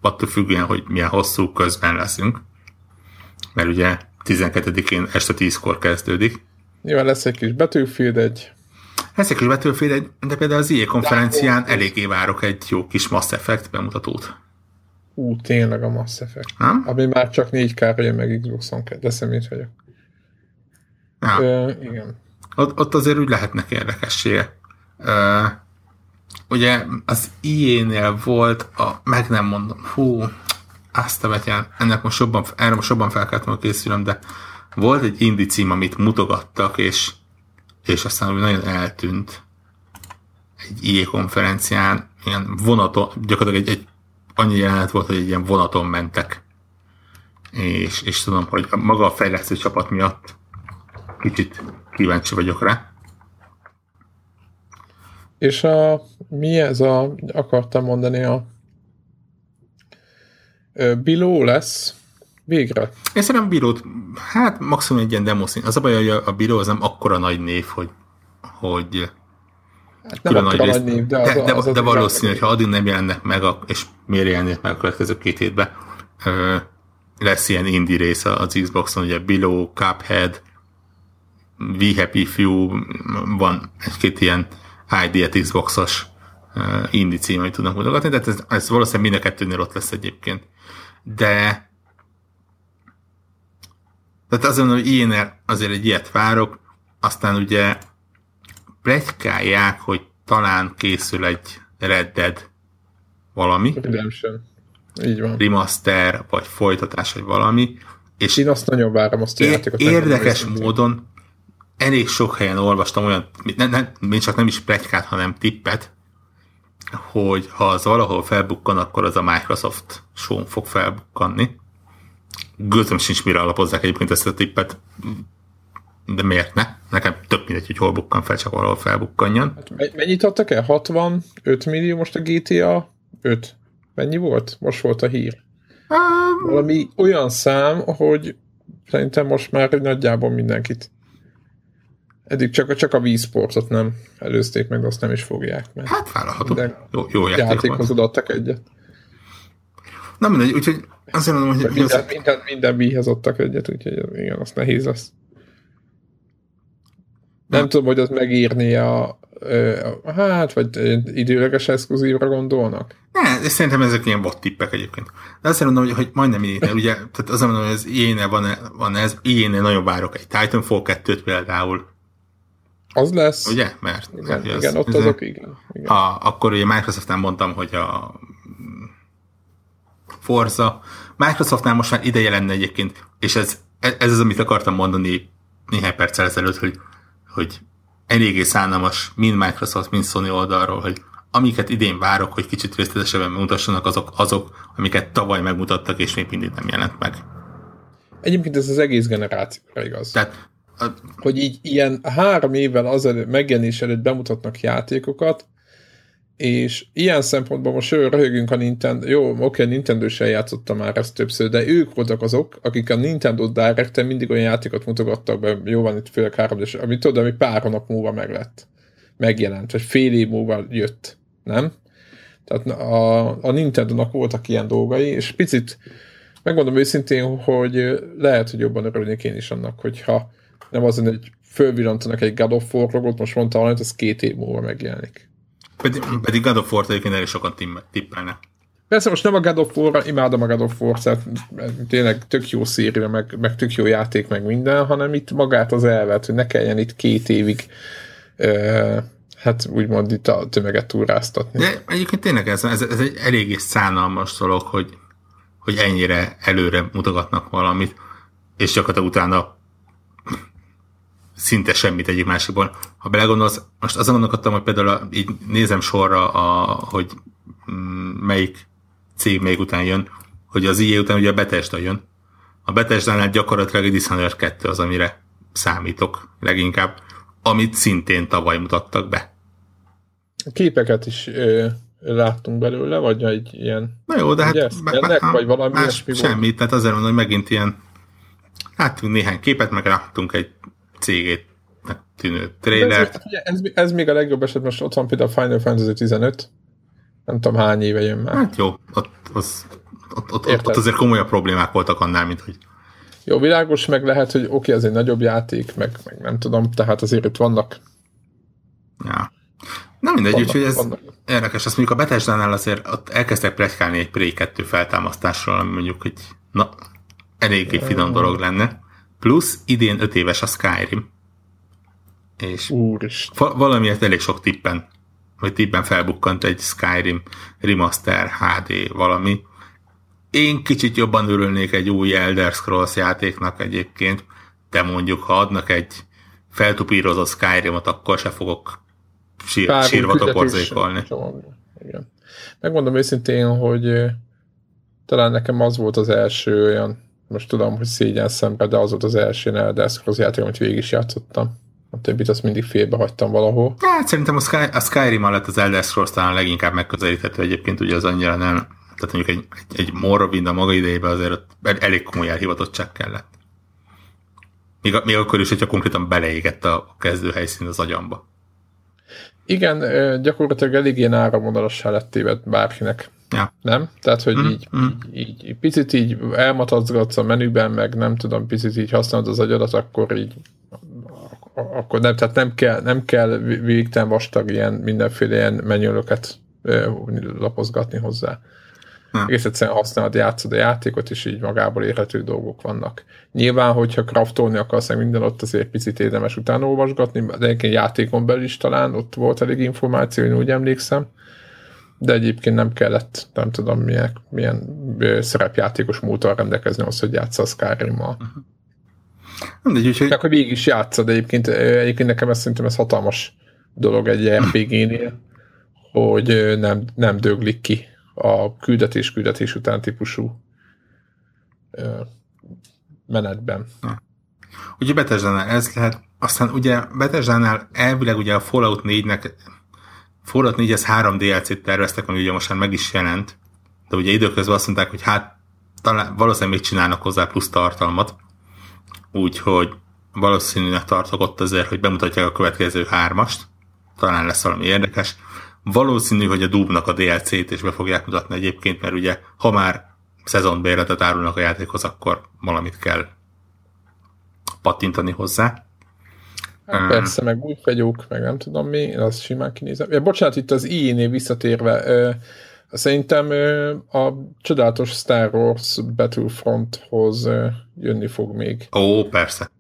Speaker 2: attól függően, hogy milyen hosszú közben leszünk, mert ugye 12-én este 10-kor kezdődik.
Speaker 1: Nyilván lesz egy kis Battlefield egy.
Speaker 2: Kis Battlefield de például az IE konferencián de, eléggé várok egy jó kis Mass Effect bemutatót.
Speaker 1: Ú, tényleg a Mass Effect. Nem? Ami már csak 4K-ra jön meg Xbox-on, de szemét vagyok. Ja. Ö, igen.
Speaker 2: Ott, ott azért úgy lehetnek érdekessége. Ö, ugye az IE-nél volt a, meg nem mondom, hú, azt a betyán, ennek most jobban, erre most jobban fel kellett készülöm, de volt egy indi cím, amit mutogattak, és, és aztán úgy nagyon eltűnt egy IE konferencián, ilyen vonaton, gyakorlatilag egy, egy annyi jelenet volt, hogy egy ilyen vonaton mentek. És, és tudom, hogy maga a fejlesztő csapat miatt kicsit kíváncsi vagyok rá.
Speaker 1: És a, mi ez a, akartam mondani, a Biló lesz végre.
Speaker 2: Én szerintem Bilót, hát maximum egy ilyen demoszín. Az a baj, hogy a, a Biló az nem akkora nagy név, hogy, hogy
Speaker 1: hát nem nagy, nagy név, de, az,
Speaker 2: de, de,
Speaker 1: az,
Speaker 2: de valószínű, hogy ha addig nem jelennek meg, a, és miért jelennek meg a következő két hétben, ö, lesz ilyen indie része az Xboxon, ugye Biló, Cuphead, We Happy Few, van egy-két ilyen ID Xbox-os indie cím, amit tudnak mutogatni, tehát ez, ez valószínűleg mind a kettőnél ott lesz egyébként. De tehát azt mondom, hogy ilyenél azért egy ilyet várok, aztán ugye plegykálják, hogy talán készül egy Red Dead valami.
Speaker 1: Redemption. Így van.
Speaker 2: Remaster, vagy folytatás, vagy valami.
Speaker 1: És én azt nagyon várom, azt a
Speaker 2: játékot. Érdekes módon elég sok helyen olvastam olyan, nem, nem, még csak nem is plegykát, hanem tippet, hogy ha az valahol felbukkan, akkor az a Microsoft show fog felbukkanni. Gőzöm sincs, mire alapozzák egyébként ezt a tippet, de miért ne? Nekem több mindegy, hogy hol bukkan fel, csak valahol felbukkanjon.
Speaker 1: Hát mennyit adtak el? 65 millió most a GTA 5? Mennyi volt? Most volt a hír. Um, Valami olyan szám, hogy szerintem most már nagyjából mindenkit Eddig csak, csak a Wii Sportot nem előzték meg, azt nem is fogják.
Speaker 2: Mert hát vállalható. Jó, jó játék
Speaker 1: játékhoz adtak egyet.
Speaker 2: Na mindegy, úgyhogy azért mondom, hogy...
Speaker 1: Minden, az... minden, minden Wii-hez adtak egyet, úgyhogy igen, az nehéz lesz. Nem ha. tudom, hogy az megírni a, a hát, vagy időleges exkluzívra gondolnak?
Speaker 2: Ne, szerintem ezek ilyen bot tippek egyébként. De azt mondom, hogy, hogy majdnem így, ugye, tehát azt mondom, hogy az ilyen van, van ez, ilyen nagyon várok egy Titanfall 2-t például,
Speaker 1: az lesz.
Speaker 2: Ugye? Mert
Speaker 1: igen, az, igen ott azok, igen. igen.
Speaker 2: A, akkor ugye Microsoftnál mondtam, hogy a Forza. Microsoftnál most már ideje lenne egyébként, és ez, ez az, amit akartam mondani néhány perccel ezelőtt, hogy, hogy eléggé szánalmas mind Microsoft, mind Sony oldalról, hogy amiket idén várok, hogy kicsit részletesebben mutassanak, azok, azok, amiket tavaly megmutattak, és még mindig nem jelent meg.
Speaker 1: Egyébként ez az egész generációra igaz.
Speaker 2: Tehát
Speaker 1: hogy így ilyen három évvel azelőtt megjelenés előtt bemutatnak játékokat, és ilyen szempontból most ő röhögünk a Nintendo, jó, oké, a Nintendo sem játszotta már ezt többször, de ők voltak azok, akik a Nintendo direct mindig olyan játékot mutogattak be, jó van itt főleg három, és amit tudod, ami pár hónap múlva meg lett, megjelent, vagy fél év múlva jött, nem? Tehát a, a Nintendo-nak voltak ilyen dolgai, és picit megmondom őszintén, hogy lehet, hogy jobban örülnék én is annak, hogyha nem az, hogy fölvillantanak egy God of War logot, most mondta valamit, az két év múlva megjelenik.
Speaker 2: Pedig, pedig God of War-t egyébként elég sokan tippelnek.
Speaker 1: Persze most nem a God of War, imádom a God of War, tehát tényleg tök jó széria, meg, meg tök jó játék, meg minden, hanem itt magát az elvet, hogy ne kelljen itt két évig uh, hát úgymond itt a tömeget túráztatni.
Speaker 2: De egyébként tényleg ez, ez, ez egy eléggé szánalmas dolog, hogy, hogy ennyire előre mutogatnak valamit, és gyakorlatilag utána szinte semmit egyik másikból. Ha belegondolsz, most azon gondolkodtam, hogy például a, így nézem sorra, a, hogy mm, melyik cég még után jön, hogy az IE után ugye a Bethesda jön. A Bethesda-nál gyakorlatilag egy Dishonored 2 az, amire számítok leginkább, amit szintén tavaly mutattak be.
Speaker 1: A képeket is ö, láttunk belőle, vagy egy ilyen...
Speaker 2: Na jó, de hát... Ugye,
Speaker 1: ennek, vagy valami
Speaker 2: más semmi, tehát azért mondom, hogy megint ilyen láttunk néhány képet, meg láttunk egy cégét tűnő trailer. Ez,
Speaker 1: ez, ez, még a legjobb eset, most ott van például a Final Fantasy 15, nem tudom hány éve jön már.
Speaker 2: Hát jó, ott, az, ott, ott, ott, ott azért komolyabb problémák voltak annál, mint hogy
Speaker 1: jó, világos, meg lehet, hogy oké, okay, ez egy nagyobb játék, meg, meg nem tudom, tehát azért itt vannak
Speaker 2: Ja. Na mindegy, vannak, úgyhogy ez vannak. érdekes. Azt mondjuk a Bethesda-nál azért ott elkezdtek plegykálni egy Prey 2 feltámasztásról, ami mondjuk, hogy na, eléggé finom dolog lenne. Plusz idén 5 éves a Skyrim. És Úristen. valamiért elég sok tippen, vagy tippen felbukkant egy Skyrim remaster HD valami. Én kicsit jobban örülnék egy új Elder Scrolls játéknak egyébként, de mondjuk, ha adnak egy feltupírozott Skyrimot, akkor se fogok sír, sírva toporzékolni.
Speaker 1: Igen. Megmondom őszintén, hogy talán nekem az volt az első olyan, most tudom, hogy szégyen szembe, de az volt az első Elder játék, amit végig is játszottam. A többit azt mindig félbe hagytam valahol.
Speaker 2: Hát szerintem a, Sky, a Skyrim lett az Elder Scrolls talán leginkább megközelíthető egyébként, ugye az annyira nem, tehát mondjuk egy, egy, egy Morrowind a maga idejében azért elég komoly elhivatottság kellett. Még, még akkor is, hogyha konkrétan beleégett a kezdőhelyszín az agyamba.
Speaker 1: Igen, gyakorlatilag elég ilyen áramvonalassá lett téved bárkinek.
Speaker 2: Ja.
Speaker 1: Nem? Tehát, hogy mm, így, mm. Így, így, picit így elmatazgatsz a menüben, meg nem tudom, picit így használod az agyadat, akkor így akkor nem, tehát nem kell, nem kell végtelen vastag ilyen mindenféle ilyen menülöket lapozgatni hozzá. Nem. Egész egyszerűen használod, játszod a játékot, és így magából érhető dolgok vannak. Nyilván, hogyha kraftolni akarsz, minden ott azért picit érdemes utána olvasgatni, de egyébként játékon belül is talán ott volt elég információ, én úgy emlékszem, de egyébként nem kellett, nem tudom, milyen, milyen szerepjátékos módtal rendelkezni az, hogy játsz a Skyrim-mal. Uh-huh. Mindegy, úgyhogy... Meg, hogy végig is játszod, egyébként, egyébként nekem ez szerintem ez hatalmas dolog egy RPG-nél, hogy nem, nem döglik ki a küldetés-küldetés után típusú menetben.
Speaker 2: Ugye Bethesda-nál ez lehet, aztán ugye Bethesda-nál elvileg ugye a Fallout 4-nek Fallout 4 ez három DLC-t terveztek, ami ugye most már meg is jelent, de ugye időközben azt mondták, hogy hát talán valószínűleg még csinálnak hozzá plusz tartalmat, úgyhogy valószínűleg tartok ott azért, hogy bemutatják a következő hármast, talán lesz valami érdekes. Valószínű, hogy a Doom-nak a DLC-t is be fogják mutatni egyébként, mert ugye, ha már szezonbérletet árulnak a játékhoz, akkor valamit kell pattintani hozzá.
Speaker 1: Hát persze, meg új fegyók, meg nem tudom mi, azt simán kinézem. Ja, bocsánat, itt az IE-nél visszatérve, ö, szerintem ö, a csodálatos Star Wars Battlefronthoz ö, jönni fog még.
Speaker 2: Ó, persze.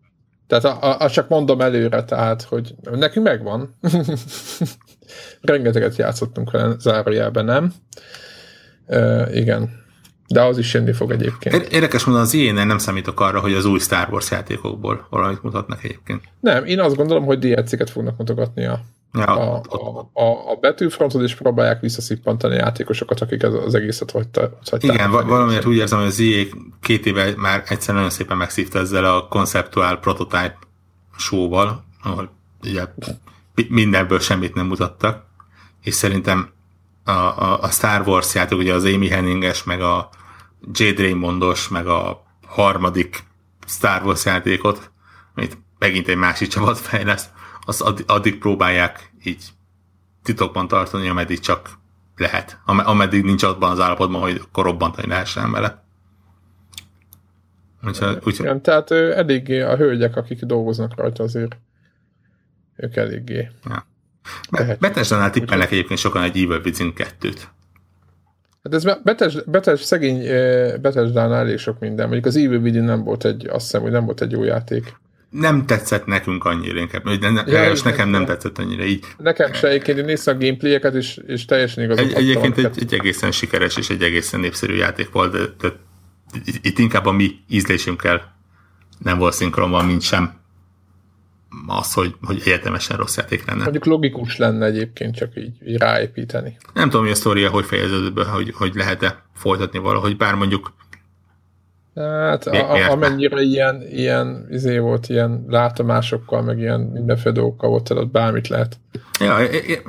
Speaker 1: Tehát azt csak mondom előre, tehát, hogy nekünk megvan. rengeteget játszottunk vele zárójelben, nem? Uh, igen. De az is jönni fog egyébként.
Speaker 2: Érdekes mondani, az ilyen nem számítok arra, hogy az új Star Wars játékokból valamit mutatnak egyébként.
Speaker 1: Nem, én azt gondolom, hogy DLC-ket fognak mutogatni a, ja, a, a, a, a Battlefrontot, és próbálják visszaszippantani a játékosokat, akik az, az egészet hagyta,
Speaker 2: hagyták. Igen, va- valamiért úgy érzem, hogy az EA két éve már egyszer nagyon szépen megszívta ezzel a konceptuál prototype show-val, ahol ugye mindenből semmit nem mutattak, és szerintem a, a, a Star Wars játék, ugye az Amy Henninges, meg a Jade Raymondos, meg a harmadik Star Wars játékot, amit megint egy másik csapat fejleszt, azt addig próbálják így titokban tartani, ameddig csak lehet. Ameddig nincs abban az állapotban, hogy akkor robbantani lehessen vele.
Speaker 1: Úgyhogy, úgyhogy... Igen, tehát eléggé a hölgyek, akik dolgoznak rajta azért ők eléggé.
Speaker 2: Ja. Betesdánál tippelnek egyébként sokan egy Evil Within 2-t.
Speaker 1: Hát ez betes, betes, szegény Betesdánál elég sok minden. Mondjuk az Evil Within nem volt egy, azt hiszem, hogy nem volt egy jó játék
Speaker 2: nem tetszett nekünk annyira inkább, de ne, ja, és nekem nem tetszett annyira így.
Speaker 1: Nekem se, egyébként én néztem a gameplayeket, és, és teljesen igazán.
Speaker 2: Egy, egyébként egy, egy, egészen sikeres és egy egészen népszerű játék volt, de, de itt inkább a mi ízlésünkkel nem volt szinkronban, mint sem az, hogy, hogy egyetemesen rossz játék lenne.
Speaker 1: Mondjuk logikus lenne egyébként csak így, így ráépíteni.
Speaker 2: Nem tudom, hogy a sztoria hogy fejeződött be, hogy, hogy lehet-e folytatni valahogy, bár mondjuk
Speaker 1: Hát a, amennyire ilyen, ilyen izé volt, ilyen látomásokkal, meg ilyen mindenféle dolgokkal volt, tehát bármit lehet.
Speaker 2: Ja,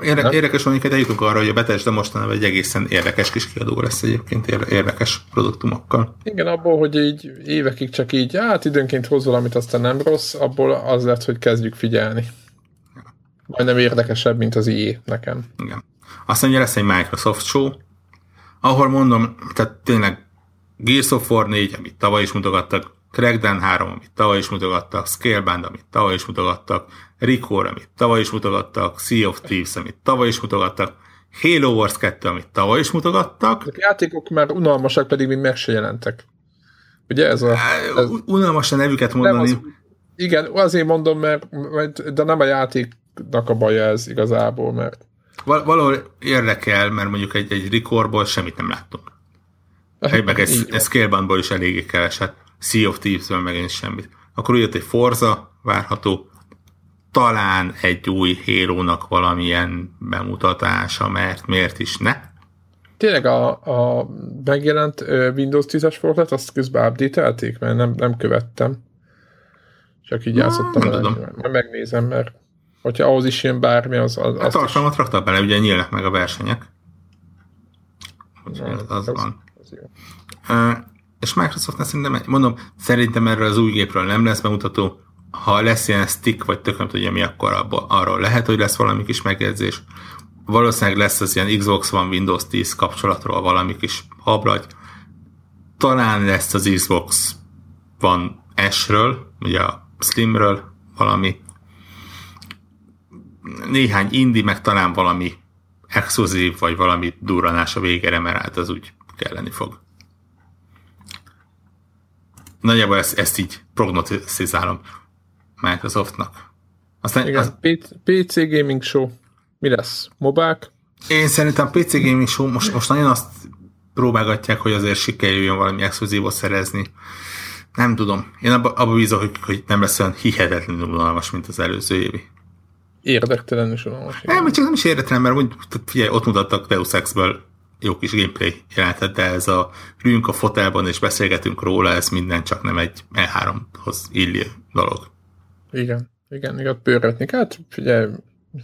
Speaker 2: érde, érdekes hogy eljutunk arra, hogy a de mostanában egy egészen érdekes kis kiadó lesz egyébként, érdekes produktumokkal.
Speaker 1: Igen, abból, hogy így évekig csak így, hát időnként hoz valamit, aztán nem rossz, abból az lett, hogy kezdjük figyelni. Majdnem érdekesebb, mint az IE nekem.
Speaker 2: Igen. Aztán ugye lesz egy Microsoft show, ahol mondom, tehát tényleg Gears of War 4, amit tavaly is mutogattak, Crackdown 3, amit tavaly is mutogattak, Scalebound, amit tavaly is mutogattak, Record, amit tavaly is mutogattak, Sea of Thieves, amit tavaly is mutogattak, Halo Wars 2, amit tavaly is mutogattak.
Speaker 1: A játékok már unalmasak, pedig még meg se jelentek. Ugye ez a... Ez...
Speaker 2: Unalmas a nevüket mondani. Az,
Speaker 1: igen, azért mondom, mert, de nem a játéknak a baja ez igazából, mert...
Speaker 2: Val- valahol érdekel, mert mondjuk egy, egy Recordból semmit nem láttunk. Meg ez, ez Scaleboundból is eléggé keveset. Sea of Thieves-ben megint semmit. Akkor úgy jött egy Forza várható, talán egy új halo valamilyen bemutatása, mert miért is ne?
Speaker 1: Tényleg a, a megjelent Windows 10-es fordulat, azt közben update mert nem, nem követtem. Csak így játszottam. Nem tudom. Mert megnézem, mert hogyha ahhoz is jön bármi, az... az
Speaker 2: hát tartalmat raktak bele, ugye nyílnak meg a versenyek. Úgyhogy az, az, az van jó. Uh, és Microsoftnál szerintem, mondom, szerintem erről az új gépről nem lesz bemutató, ha lesz ilyen stick, vagy tök nem tudja mi, akkor abból, arról lehet, hogy lesz valami kis megjegyzés. Valószínűleg lesz az ilyen Xbox One Windows 10 kapcsolatról valami kis hablagy. Talán lesz az Xbox One S-ről, ugye a Slimről valami. Néhány indi, meg talán valami exkluzív, vagy valami durranás a végére, mert hát az úgy kelleni fog. Nagyjából ezt, ezt így prognosztizálom Microsoftnak.
Speaker 1: Aztán Igen, az... PC Gaming Show. Mi lesz? Mobák?
Speaker 2: Én szerintem PC Gaming Show most, most nagyon azt próbálgatják, hogy azért sikerüljön valami exkluzívot szerezni. Nem tudom. Én abba, abba bízok, hogy, hogy nem lesz olyan hihetetlenül unalmas, mint az előző évi.
Speaker 1: Érdektelenül is unalmas.
Speaker 2: Nem, csak nem is érdektelen, mert úgy, figyelj, ott mutattak Deus Ex-ből jó kis gameplay jelentet, de ez a ülünk a fotelban és beszélgetünk róla, ez minden csak nem egy E3-hoz illő dolog.
Speaker 1: Igen, igen, igaz, pörretni. Hát figyelj,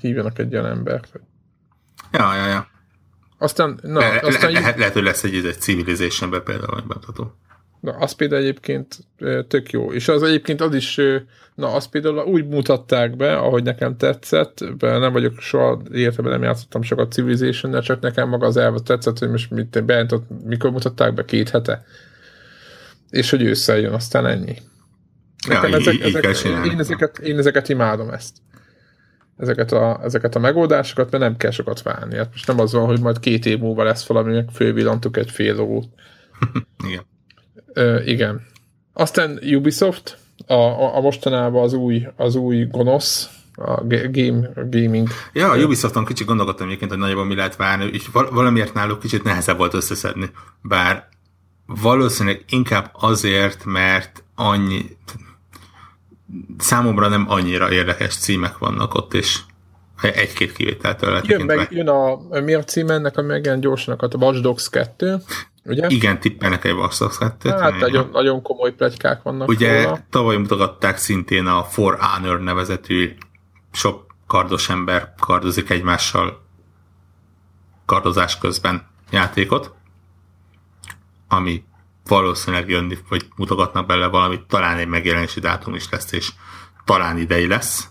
Speaker 1: hívjanak egy olyan embert.
Speaker 2: Ja, ja, ja.
Speaker 1: Aztán, na,
Speaker 2: le,
Speaker 1: aztán...
Speaker 2: Le, lehet, lehet, hogy lesz egy, egy civilization például, vagy bemutató.
Speaker 1: Na, az például egyébként tök jó. És az egyébként az is, na, azt például úgy mutatták be, ahogy nekem tetszett, nem vagyok soha életemben nem játszottam sokat civilization csak nekem maga az elve tetszett, hogy most mit bejelentott, mikor mutatták be, két hete. És hogy ősszel jön, aztán ennyi. Nekem ja, ezek, ezek, én, ezeket, én ezeket imádom ezt. Ezeket a, ezeket a megoldásokat, mert nem kell sokat várni. Hát most nem az van, hogy majd két év múlva lesz valami, meg fővillantuk egy fél óvót.
Speaker 2: Igen.
Speaker 1: Ö, igen. Aztán Ubisoft, a, a, a mostanában az új, az új gonosz, a game, a gaming.
Speaker 2: Ja, a Ubisofton kicsit gondolkodtam egyébként, hogy nagyjából mi lehet várni, és valamiért náluk kicsit nehezebb volt összeszedni. Bár valószínűleg inkább azért, mert annyi számomra nem annyira érdekes címek vannak ott, és egy-két kivételtől
Speaker 1: jön, meg, jön a, mi a cím ennek, a megjelent gyorsan a Watch Dogs 2, Ugye?
Speaker 2: Igen, tippelnek egy 2
Speaker 1: Hát nagyon, nagyon komoly plegykák vannak
Speaker 2: Ugye róla. tavaly mutogatták szintén a For Honor nevezetű sok kardos ember kardozik egymással kardozás közben játékot, ami valószínűleg jönni, vagy mutogatnak bele valamit, talán egy megjelenési dátum is lesz, és talán idei lesz.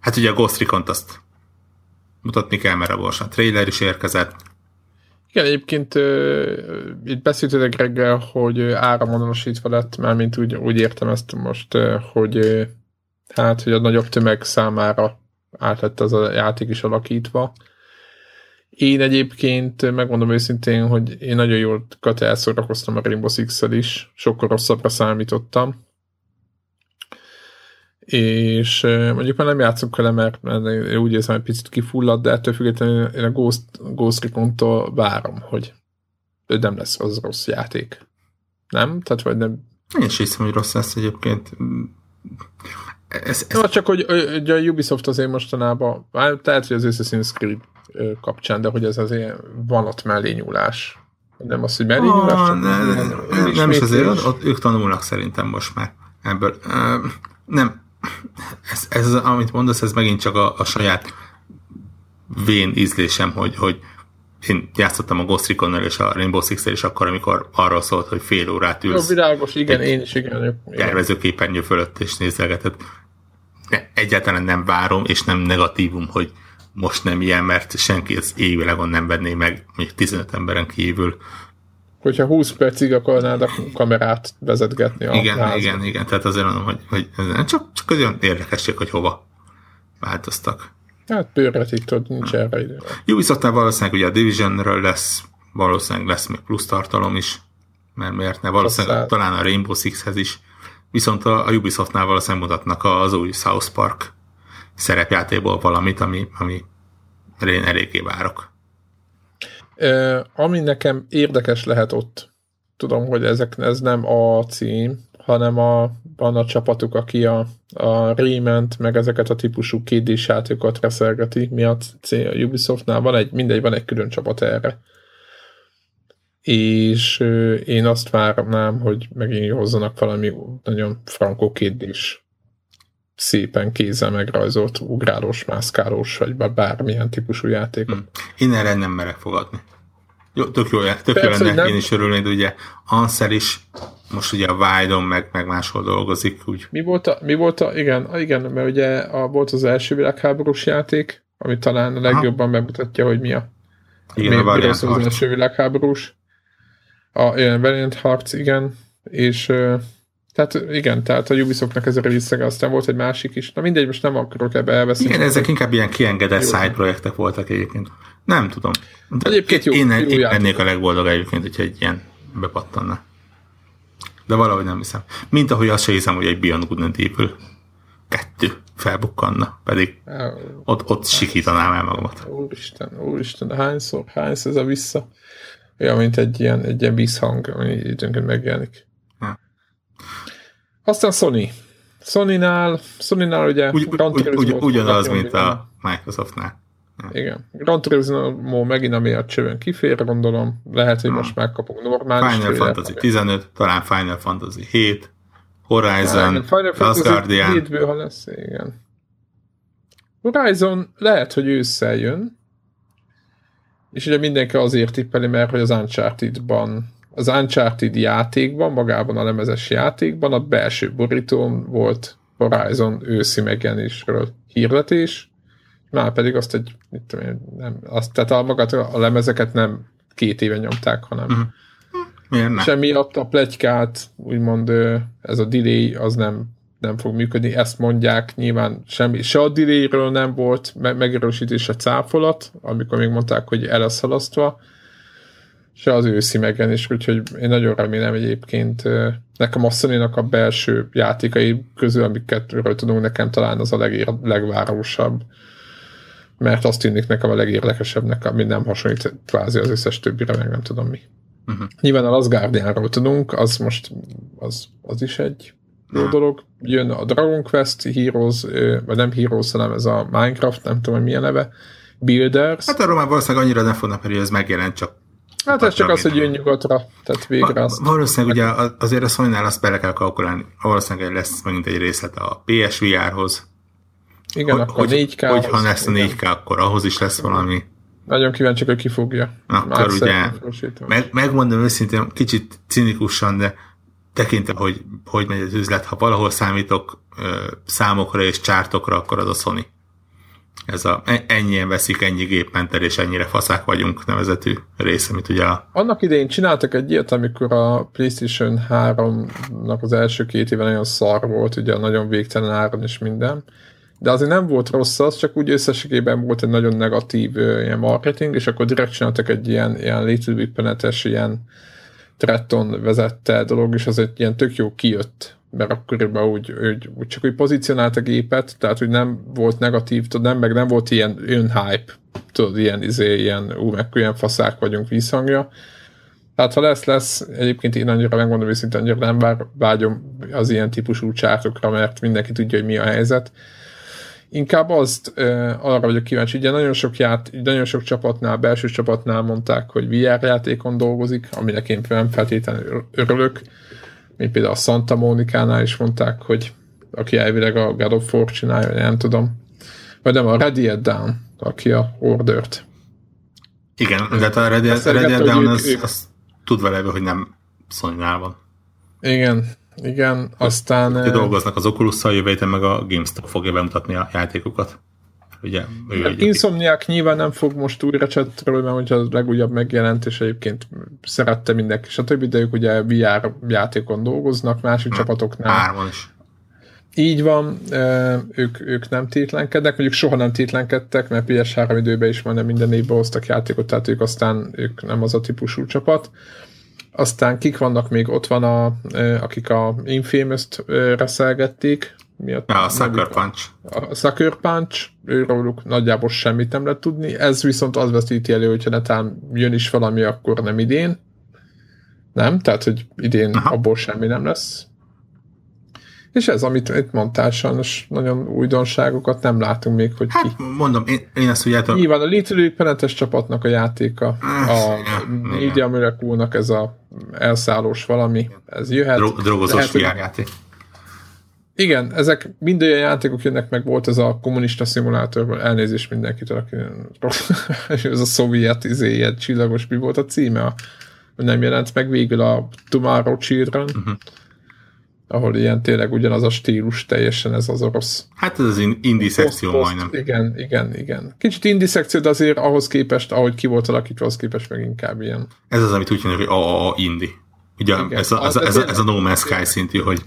Speaker 2: Hát ugye a Ghost Recon-t azt mutatni kell, mert a a trailer is érkezett,
Speaker 1: igen, egyébként itt beszéltetek reggel, hogy áramonosítva lett, mármint úgy, úgy értem ezt most, hogy hát, hogy a nagyobb tömeg számára át az a játék is alakítva. Én egyébként megmondom őszintén, hogy én nagyon jól elszórakoztam a Rainbow six is, sokkal rosszabbra számítottam. És mondjuk már nem játszok vele, mert, mert úgy érzem, hogy picit kifullad, de ettől függetlenül én a Ghost, Ghost Recon-tól várom, hogy nem lesz az rossz játék. Nem? Tehát vagy nem...
Speaker 2: Én is hiszem, hogy rossz lesz egyébként.
Speaker 1: Ez, ez... No, csak hogy, hogy a Ubisoft azért mostanában, tehát, hogy az Assassin's Creed kapcsán, de hogy ez azért van ott mellé nyúlás. Nem az, hogy mellé nyúlás, ah,
Speaker 2: ne, ne, nem, nem is azért, ott ők tanulnak szerintem most már ebből. Nem, ez, ez, amit mondasz, ez megint csak a, a saját vén ízlésem, hogy, hogy én játszottam a Ghost recon és a Rainbow six és akkor, amikor arról szólt, hogy fél órát ülsz.
Speaker 1: Jó, világos, igen, én is, igen.
Speaker 2: Tervezőképernyő fölött és nézelgetett. Egyáltalán nem várom, és nem negatívum, hogy most nem ilyen, mert senki az égvilágon nem venné meg, még 15 emberen kívül.
Speaker 1: Hogyha 20 percig akarnád a kamerát vezetgetni a
Speaker 2: Igen, házba. igen, igen, tehát azért mondom, hogy, hogy ez csak, csak az olyan érdekesség, hogy hova változtak.
Speaker 1: Hát bőrretik, tudod, nincs erre idő.
Speaker 2: Ubisoftnál valószínűleg ugye a Divisionről lesz, valószínűleg lesz még plusz tartalom is, mert miért ne, valószínűleg Aztán... talán a Rainbow Six-hez is. Viszont a, a Ubisoftnál valószínűleg mutatnak az új South Park szerepjátéból valamit, ami, ami én eléggé várok.
Speaker 1: Ami nekem érdekes lehet ott, tudom, hogy ezek, ez nem a cím, hanem a, van a csapatuk, aki a, a Rayment, meg ezeket a típusú kédés játékokat reszelgeti, mi a cél a Ubisoftnál, van egy, mindegy, van egy külön csapat erre. És én azt várnám, hogy megint hozzanak valami nagyon frankó kédés szépen kézzel megrajzolt ugrálós, mászkálós, vagy bármilyen típusú játék. Hmm.
Speaker 2: Én erre nem merek fogadni. Jó, tök jó, tök Persze, jó lenne, én is örülnék, de ugye Ansel is most ugye a Wide-on meg, meg máshol dolgozik. Úgy.
Speaker 1: Mi volt a, mi volt a igen, igen, mert ugye a, volt az első világháborús játék, ami talán a legjobban Aha. bemutatja, hogy mi a igen, mi, a az, az első világháborús. A Valiant Hearts, igen, és tehát igen, tehát a Ubisoftnak ez a release aztán volt egy másik is. Na mindegy, most nem akarok ebbe elveszni.
Speaker 2: Igen, ezek inkább ilyen kiengedett side projektek voltak egyébként. Nem tudom.
Speaker 1: De egyébként jó,
Speaker 2: én, jó én lennék a legboldog egyébként, hogyha egy ilyen bepattanna. De valahogy nem hiszem. Mint ahogy azt sem hiszem, hogy egy Beyond Good and Evil kettő felbukkanna, pedig ja, ott, ott sikítanám el magamat.
Speaker 1: Úristen, úristen, hányszor, hányszor ez a vissza? Olyan, mint egy ilyen, egy ilyen visszhang, ami időnként megjelenik. Ja. Aztán Sony. Sony-nál, Sony-nál ugye
Speaker 2: ugy, ugy, ugy, ugyanaz, mint a Microsoftnál.
Speaker 1: Igen. Gran Turismo megint ami a csövön kifér, gondolom. Lehet, hogy most megkapunk normális
Speaker 2: Final félet, Fantasy 15, talán Final Fantasy 7, Horizon, Final Fantasy Guardian.
Speaker 1: 7 ha lesz, igen. Horizon lehet, hogy ősszel jön, és ugye mindenki azért tippeli, mert hogy az Uncharted-ban az Uncharted játékban, magában a lemezes játékban a belső borítón volt Horizon őszi megjelenésről hirdetés, már pedig azt egy, mit tudom én, nem, azt, tehát a, magát, a lemezeket nem két éve nyomták, hanem. Miért nem? Semmi a plegykát, úgymond ez a delay az nem, nem fog működni, ezt mondják, nyilván semmi, se a delayről nem volt me- megerősítés a cáfolat, amikor még mondták, hogy el lesz halasztva, se az őszi megjelenés, úgyhogy én nagyon remélem egyébként nekem a sony a belső játékai közül, amiket tudunk, nekem talán az a legér, legvárosabb mert azt tűnik nekem a legérdekesebbnek, ami nem hasonlít kvázi az összes többire, meg nem tudom mi. Uh-huh. Nyilván a Last Guardianról tudunk, az most az, az is egy jó uh-huh. dolog. Jön a Dragon Quest Heroes, vagy nem Heroes, hanem ez a Minecraft, nem tudom, hogy milyen neve, Builders.
Speaker 2: Hát arról már valószínűleg annyira nem fognak, mert ez megjelent, csak
Speaker 1: Hát ez csak az, hogy jön nyugatra, tehát végre Va- azt.
Speaker 2: Valószínűleg ugye azért a sony azt bele kell kalkulálni, valószínűleg lesz megint egy részlet a PSVR-hoz,
Speaker 1: igen, hogy, akkor 4K.
Speaker 2: Hogyha lesz a 4K, akkor ahhoz is lesz valami.
Speaker 1: Nagyon kíváncsi, hogy ki fogja.
Speaker 2: Akkor ugye, meg, megmondom őszintén, kicsit cinikusan, de tekintve, hogy hogy megy az üzlet, ha valahol számítok ö, számokra és csártokra, akkor az a Sony. Ez a e, ennyien veszik, ennyi gépmenter és ennyire faszák vagyunk nevezetű rész, amit ugye a...
Speaker 1: Annak idején csináltak egy ilyet, amikor a PlayStation 3-nak az első két éve nagyon szar volt, ugye nagyon végtelen áron és minden, de azért nem volt rossz az, csak úgy összességében volt egy nagyon negatív uh, ilyen marketing, és akkor direkt csináltak egy ilyen, ilyen Little Big ilyen Tretton vezette dolog, és az egy ilyen tök jó kijött mert akkoriban úgy, úgy, úgy csak úgy pozícionált a gépet, tehát hogy nem volt negatív, tudod, nem, meg nem volt ilyen hype, tudod, ilyen, izé, ilyen, ú, meg ilyen faszák vagyunk vízhangja. Tehát ha lesz, lesz, egyébként én annyira megmondom őszintén, annyira nem vágyom az ilyen típusú csártokra, mert mindenki tudja, hogy mi a helyzet. Inkább azt uh, arra vagyok kíváncsi, ugye nagyon sok, ját, nagyon sok csapatnál, belső csapatnál mondták, hogy VR játékon dolgozik, aminek én nem feltétlenül örülök, mint például a Santa Monica-nál is mondták, hogy aki elvileg a God of War csinálja, nem tudom. Vagy nem, a Ready Down, aki a Order-t.
Speaker 2: Igen, de a Ready, Down az, ők... az tud vele, hogy nem sony van.
Speaker 1: Igen, igen, aztán...
Speaker 2: Ők dolgoznak az Oculus-szal, jövő meg a GameStop fogja bemutatni a játékokat. Ugye,
Speaker 1: ő hát Insomniac nyilván nem fog most újra csetről, mert hogyha a legújabb megjelentés egyébként szerette mindenki, stb. De ők ugye VR játékon dolgoznak, másik hmm. csapatoknál.
Speaker 2: Hárman is.
Speaker 1: Így van, ők, ők nem tétlenkednek, mondjuk soha nem tétlenkedtek, mert PS3 időben is majdnem minden évben hoztak játékot, tehát ők aztán ők nem az a típusú csapat. Aztán kik vannak még, ott van a, akik a Infamous-t reszelgették,
Speaker 2: miatt. Ja, a Sucker Punch.
Speaker 1: A Sucker Punch, őróluk nagyjából semmit nem lehet tudni. Ez viszont az veszíti elő, hogyha netán jön is valami, akkor nem idén. Nem? Tehát, hogy idén Aha. abból semmi nem lesz. És ez, amit itt mondtál, sajnos nagyon újdonságokat nem látunk még, hogy
Speaker 2: hát, ki. mondom, én, én ezt úgy látom.
Speaker 1: Nyilván a Little Penetes csapatnak a játéka, a Media miracle ez a elszállós valami, ez jöhet.
Speaker 2: Dro- drogozós VR játék.
Speaker 1: Igen, ezek mind olyan játékok jönnek meg, volt ez a kommunista szimulátor, elnézést mindenkitől, aki ez a szovjet izé, ilyen csillagos, mi volt a címe, a, nem jelent meg végül a Tomorrow Children, uh-huh. Ahol ilyen tényleg ugyanaz a stílus, teljesen ez az orosz.
Speaker 2: Hát ez az indie szekció majdnem.
Speaker 1: Igen, igen, igen. Kicsit indie szekció, de azért ahhoz képest, ahogy ki volt alakítva, ahhoz képest meg inkább ilyen.
Speaker 2: Ez az, amit úgy mondjuk, hogy a, a indie. Ugye igen. ez a, ez, a, ez, a, ez a No Man's Sky szintű, hogy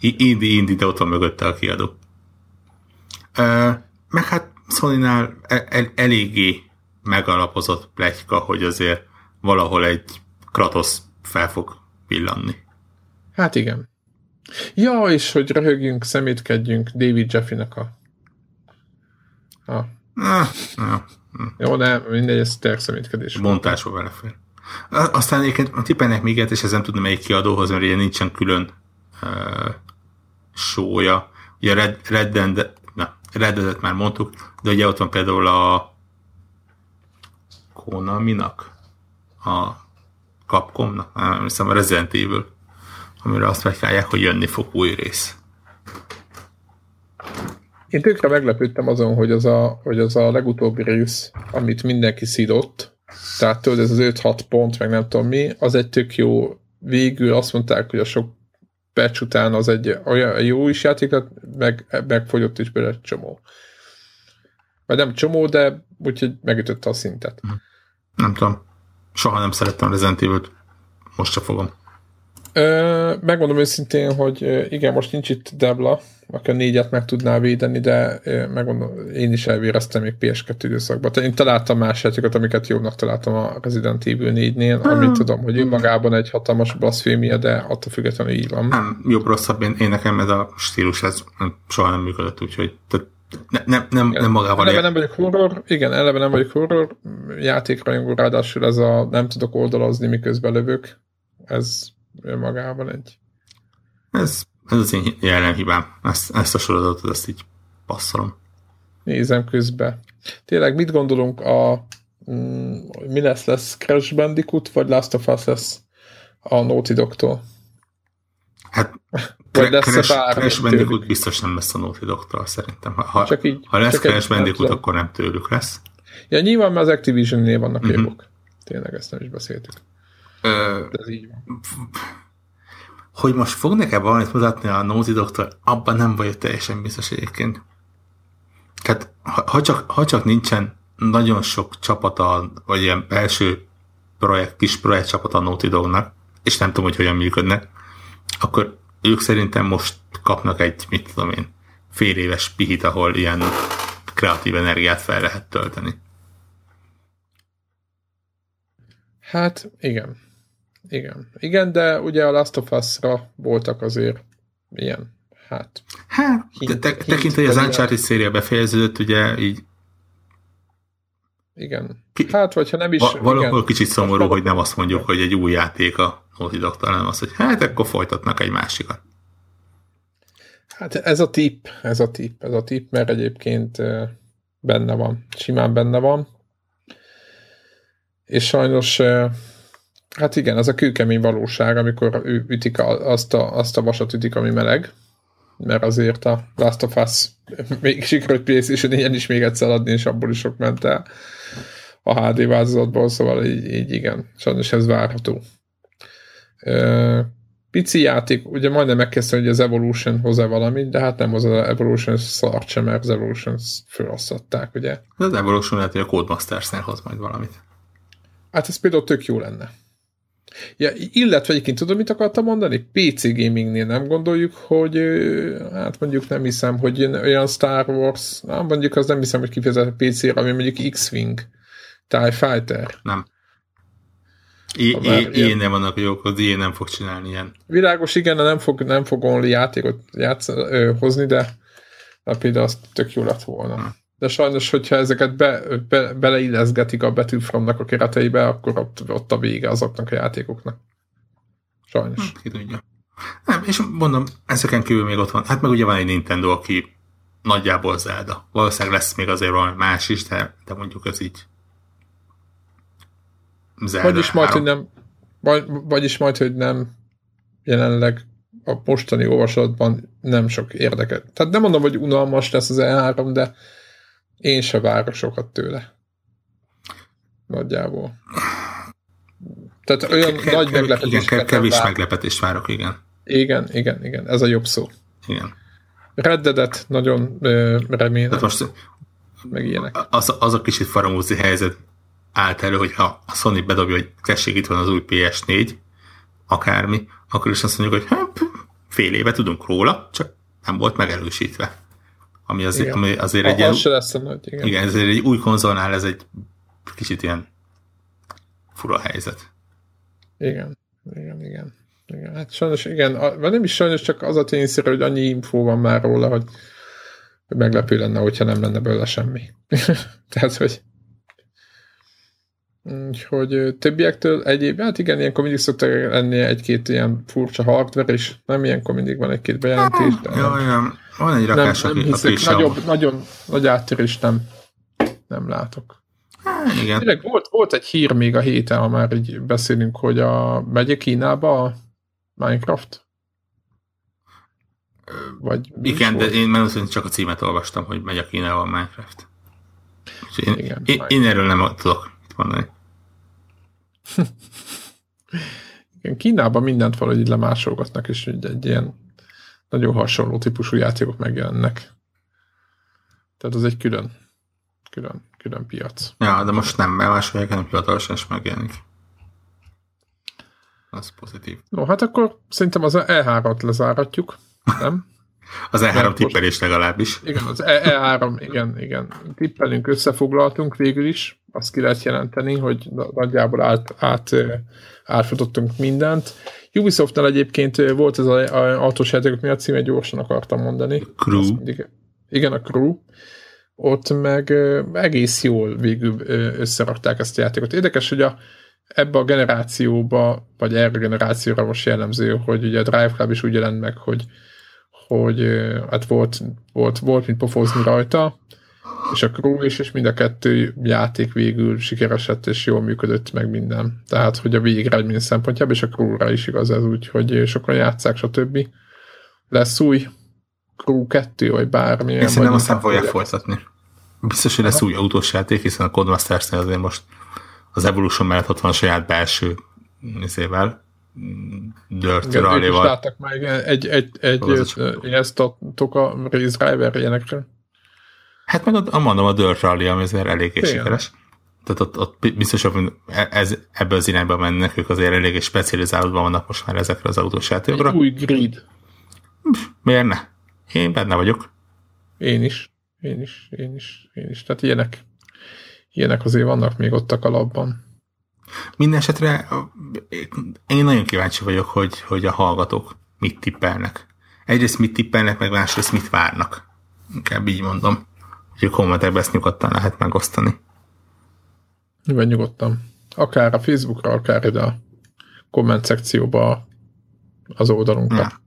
Speaker 2: Indi, Indi, de ott van mögötte a kiadó. Meg hát Sony-nál el, el, eléggé megalapozott pletyka, hogy azért valahol egy Kratos fel fog villanni.
Speaker 1: Hát igen. Ja, és hogy röhögjünk, szemétkedjünk David Jeffy-nek a... a... Jó, de mindegy, ez tényleg szemétkedés.
Speaker 2: Bontásba belefér. Aztán a tippelnek még és ezen tudom melyik kiadóhoz, mert ugye nincsen külön uh, sója. Ugye Red, Red, Dead, na, Red Dead-et már mondtuk, de ugye ott van például a Konami-nak, a Capcom-nak, nem hiszem a Resident Evil, amire azt vekálják, hogy jönni fog új rész.
Speaker 1: Én tökre meglepődtem azon, hogy az a, hogy az a legutóbbi rész, amit mindenki szidott, tehát tudod, ez az 5-6 pont, meg nem tudom mi, az egy tök jó, végül azt mondták, hogy a sok patch után az egy olyan jó is játék, meg, megfogyott is bele egy csomó. Vagy nem csomó, de úgyhogy megütötte a szintet.
Speaker 2: Nem tudom. Soha nem szerettem Resident Evil-t. Most se fogom.
Speaker 1: Ö, megmondom őszintén, hogy igen, most nincs itt Debla, aki a négyet meg tudná védeni, de megmondom, én is elvéreztem még PS2 időszakban. Én találtam más játékokat, amiket jobbnak találtam a Resident Evil 4-nél, hmm. amit tudom, hogy önmagában egy hatalmas blasfémia, de attól függetlenül így van.
Speaker 2: Nem, jobb, rosszabb, én, én nekem ez a stílus, ez soha nem működött, úgyhogy ne, nem, nem, nem magával
Speaker 1: eleve nem vagyok horror, igen, eleve nem vagyok horror játékrajongó, ráadásul ez a nem tudok oldalazni, miközben lövök, ez önmagában egy...
Speaker 2: Ez ez az én jelen hibám. Ezt, ezt a sorozatot, ezt így passzolom.
Speaker 1: Nézem közbe. Tényleg mit gondolunk a mm, mi lesz, lesz Crash Bandicoot, vagy Last of Us lesz a Naughty Dog-tól?
Speaker 2: Hát vagy lesz Crash, Crash Bandicoot tőlük? biztos nem lesz a Naughty Dog-tól, szerintem. Ha, csak így, ha lesz csak Crash Bandicoot, akkor nem tőlük lesz.
Speaker 1: Ja, nyilván mert az Activision-nél vannak uh-huh. jogok. Tényleg ezt nem is beszéltük. Ö, ez így van
Speaker 2: hogy most fog nekem valamit mutatni a Naughty Doctor, abban nem vagyok teljesen biztos egyébként. Tehát ha, ha, csak, ha csak nincsen nagyon sok csapata, vagy ilyen belső projekt, kis projekt csapata a Naughty Dognak, és nem tudom, hogy hogyan működnek, akkor ők szerintem most kapnak egy, mit tudom én, fél éves pihit, ahol ilyen kreatív energiát fel lehet tölteni.
Speaker 1: Hát igen. Igen. Igen, de ugye a Last of Us-ra voltak azért ilyen, hát...
Speaker 2: Hát, hint, te, tekintve, hogy az Uncharted széria befejeződött, ugye így
Speaker 1: igen. Hát, vagy ha nem is...
Speaker 2: Va- valahol kicsit szomorú, hogy nem azt mondjuk, hogy egy új játék a Naughty dog hanem azt, hogy hát akkor folytatnak egy másikat.
Speaker 1: Hát ez a tip, ez a tip, ez a tip, mert egyébként benne van, simán benne van. És sajnos, hát igen, ez a kőkemény valóság, amikor ütik azt a, azt a vasat ütik, ami meleg, mert azért a Last of Us még sikerült PlayStation 4 is még egyszer adni, és abból is sok ment el a HD változatból, szóval így, így igen, sajnos ez várható. Pici játék, ugye majdnem megkezdte, hogy az Evolution hoz-e valamit, de hát nem az Evolution szart sem, mert az Evolution felosztották, ugye.
Speaker 2: De az Evolution lehet, hogy a Codemasters-nél hoz majd valamit.
Speaker 1: Hát ez például tök jó lenne. Ja, illetve egyébként tudom, mit akartam mondani? PC gamingnél nem gondoljuk, hogy hát mondjuk nem hiszem, hogy olyan Star Wars, nem mondjuk az nem hiszem, hogy kifejezetten PC-re, ami mondjuk X-Wing, TIE Fighter.
Speaker 2: Nem. Én nem vannak jók, az ilyen nem fog csinálni ilyen.
Speaker 1: Világos, igen, nem fog, nem fog only játékot játsz, ö, hozni, de, de például az tök jó lett volna. Hm. De sajnos, hogyha ezeket be, be, beleilleszgetik a Battlefrontnak a kereteibe, akkor ott, ott a vége azoknak a játékoknak. Sajnos.
Speaker 2: Hm, ki tudja. Nem, és mondom, ezeken kívül még ott van. Hát meg ugye van egy Nintendo, aki nagyjából Zelda. Valószínűleg lesz még azért valami más is, de, de mondjuk ez így
Speaker 1: Zelda vagyis majd, hogy nem, vagy, vagyis majd, hogy nem jelenleg a mostani olvasatban nem sok érdeket. Tehát nem mondom, hogy unalmas lesz az E3, de én se várok sokat tőle. Nagyjából. Tehát olyan ke- nagy meglepetés.
Speaker 2: Igen, kevés meglepetést várok, igen.
Speaker 1: Igen, igen, igen. Ez a jobb szó.
Speaker 2: Igen.
Speaker 1: Reddedet nagyon ö, remélem.
Speaker 2: Tehát most
Speaker 1: meg ilyenek.
Speaker 2: Az, az a kicsit faramúzi helyzet állt elő, hogyha a Sony bedobja, hogy tessék, itt van az új PS4, akármi, akkor is azt mondjuk, hogy hát, fél éve tudunk róla, csak nem volt megerősítve. Ami azért, ami azért egy ilyen,
Speaker 1: lesz a nagy, igen.
Speaker 2: igen, ezért egy új konzolnál ez egy kicsit ilyen fura helyzet.
Speaker 1: Igen, igen, igen. igen. Hát sajnos, igen, vagy nem is sajnos, csak az a tényszerű, hogy annyi infó van már róla, hogy meglepő lenne, hogyha nem lenne belőle semmi. Tehát, hogy Úgyhogy többiektől egyéb, hát igen, ilyenkor mindig szoktak lenni egy-két ilyen furcsa hardware, és nem ilyenkor mindig van egy-két bejelentés.
Speaker 2: De jó, nem, van egy rakás, nem, nem hiszek,
Speaker 1: nagyobb, nagyon nagy áttörést nem, nem látok.
Speaker 2: igen.
Speaker 1: Tényleg volt, volt egy hír még a héten, ha már így beszélünk, hogy a megy Kínába a Minecraft?
Speaker 2: Vagy igen, de én mert csak a címet olvastam, hogy megy a Kínába a Minecraft. én, igen, én, én erről nem tudok mondani.
Speaker 1: Igen, Kínában mindent valahogy lemásolgatnak, és egy, egy ilyen nagyon hasonló típusú játékok megjelennek. Tehát az egy külön, külön, külön piac.
Speaker 2: Ja, de most nem bemásolják, hanem hivatalosan is megjelenik. Az pozitív.
Speaker 1: No, hát akkor szerintem az E3-at lezáratjuk, nem?
Speaker 2: az E3 tippelés legalábbis.
Speaker 1: Igen, az E3, igen, igen. Tippelünk, összefoglaltunk végül is azt ki lehet jelenteni, hogy nagyjából át, át, átfutottunk mindent. Ubisoftnál egyébként volt ez az autós játékok miatt címe, gyorsan akartam mondani.
Speaker 2: Crew.
Speaker 1: Mindig, igen, a Crew. Ott meg egész jól végül összerakták ezt a játékot. Érdekes, hogy a, ebbe a generációba, vagy erre a generációra most jellemző, hogy ugye a Drive Club is úgy jelent meg, hogy, hogy hát volt, volt, volt mint pofózni rajta, és a crew is, és mind a kettő játék végül sikeresett, és jól működött meg minden. Tehát, hogy a végeredmény szempontjából, és a crew is igaz ez úgy, hogy sokan játszák, stb. Lesz új crew 2, vagy bármi.
Speaker 2: Én szerintem aztán fogják folytatni. Biztos, hogy lesz új autós játék, hiszen a codemasters azért most az Evolution mellett ott van a saját belső nézével, Dirt
Speaker 1: Rally-val. láttak meg egy, egy, egy, egy ezt a Toka Race Driver ilyenekre.
Speaker 2: Hát meg a, mondom, a Dirt Rally, ami azért eléggé sikeres. Tehát ott, ott biztos, hogy ez, ebbe az irányba mennek, ők azért eléggé specializálódva vannak most már ezekre az autós játékokra.
Speaker 1: Egy új grid.
Speaker 2: Miért ne? Én benne vagyok.
Speaker 1: Én is. Én is. Én is. Én is. Tehát ilyenek, ilyenek azért vannak még ott a kalapban.
Speaker 2: Minden esetre én nagyon kíváncsi vagyok, hogy, hogy a hallgatók mit tippelnek. Egyrészt mit tippelnek, meg másrészt mit várnak. Inkább így mondom. Úgyhogy kommentekben ezt nyugodtan lehet megosztani.
Speaker 1: Nyilván nyugodtan. Akár a Facebookra, akár ide a komment szekcióba az oldalunkra. Ja.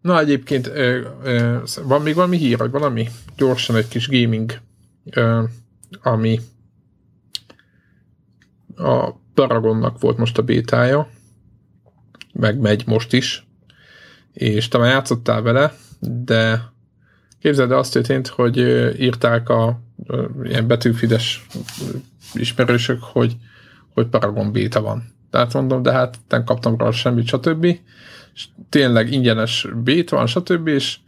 Speaker 1: Na egyébként ö, ö, van még valami hír, vagy valami gyorsan egy kis gaming, ö, ami a Paragonnak volt most a bétája, meg megy most is, és már játszottál vele, de képzeld, azt történt, hogy írták a ilyen betűfides ismerősök, hogy, hogy Paragon béta van. Tehát mondom, de hát nem kaptam rá semmit, stb. És tényleg ingyenes bét van, stb. És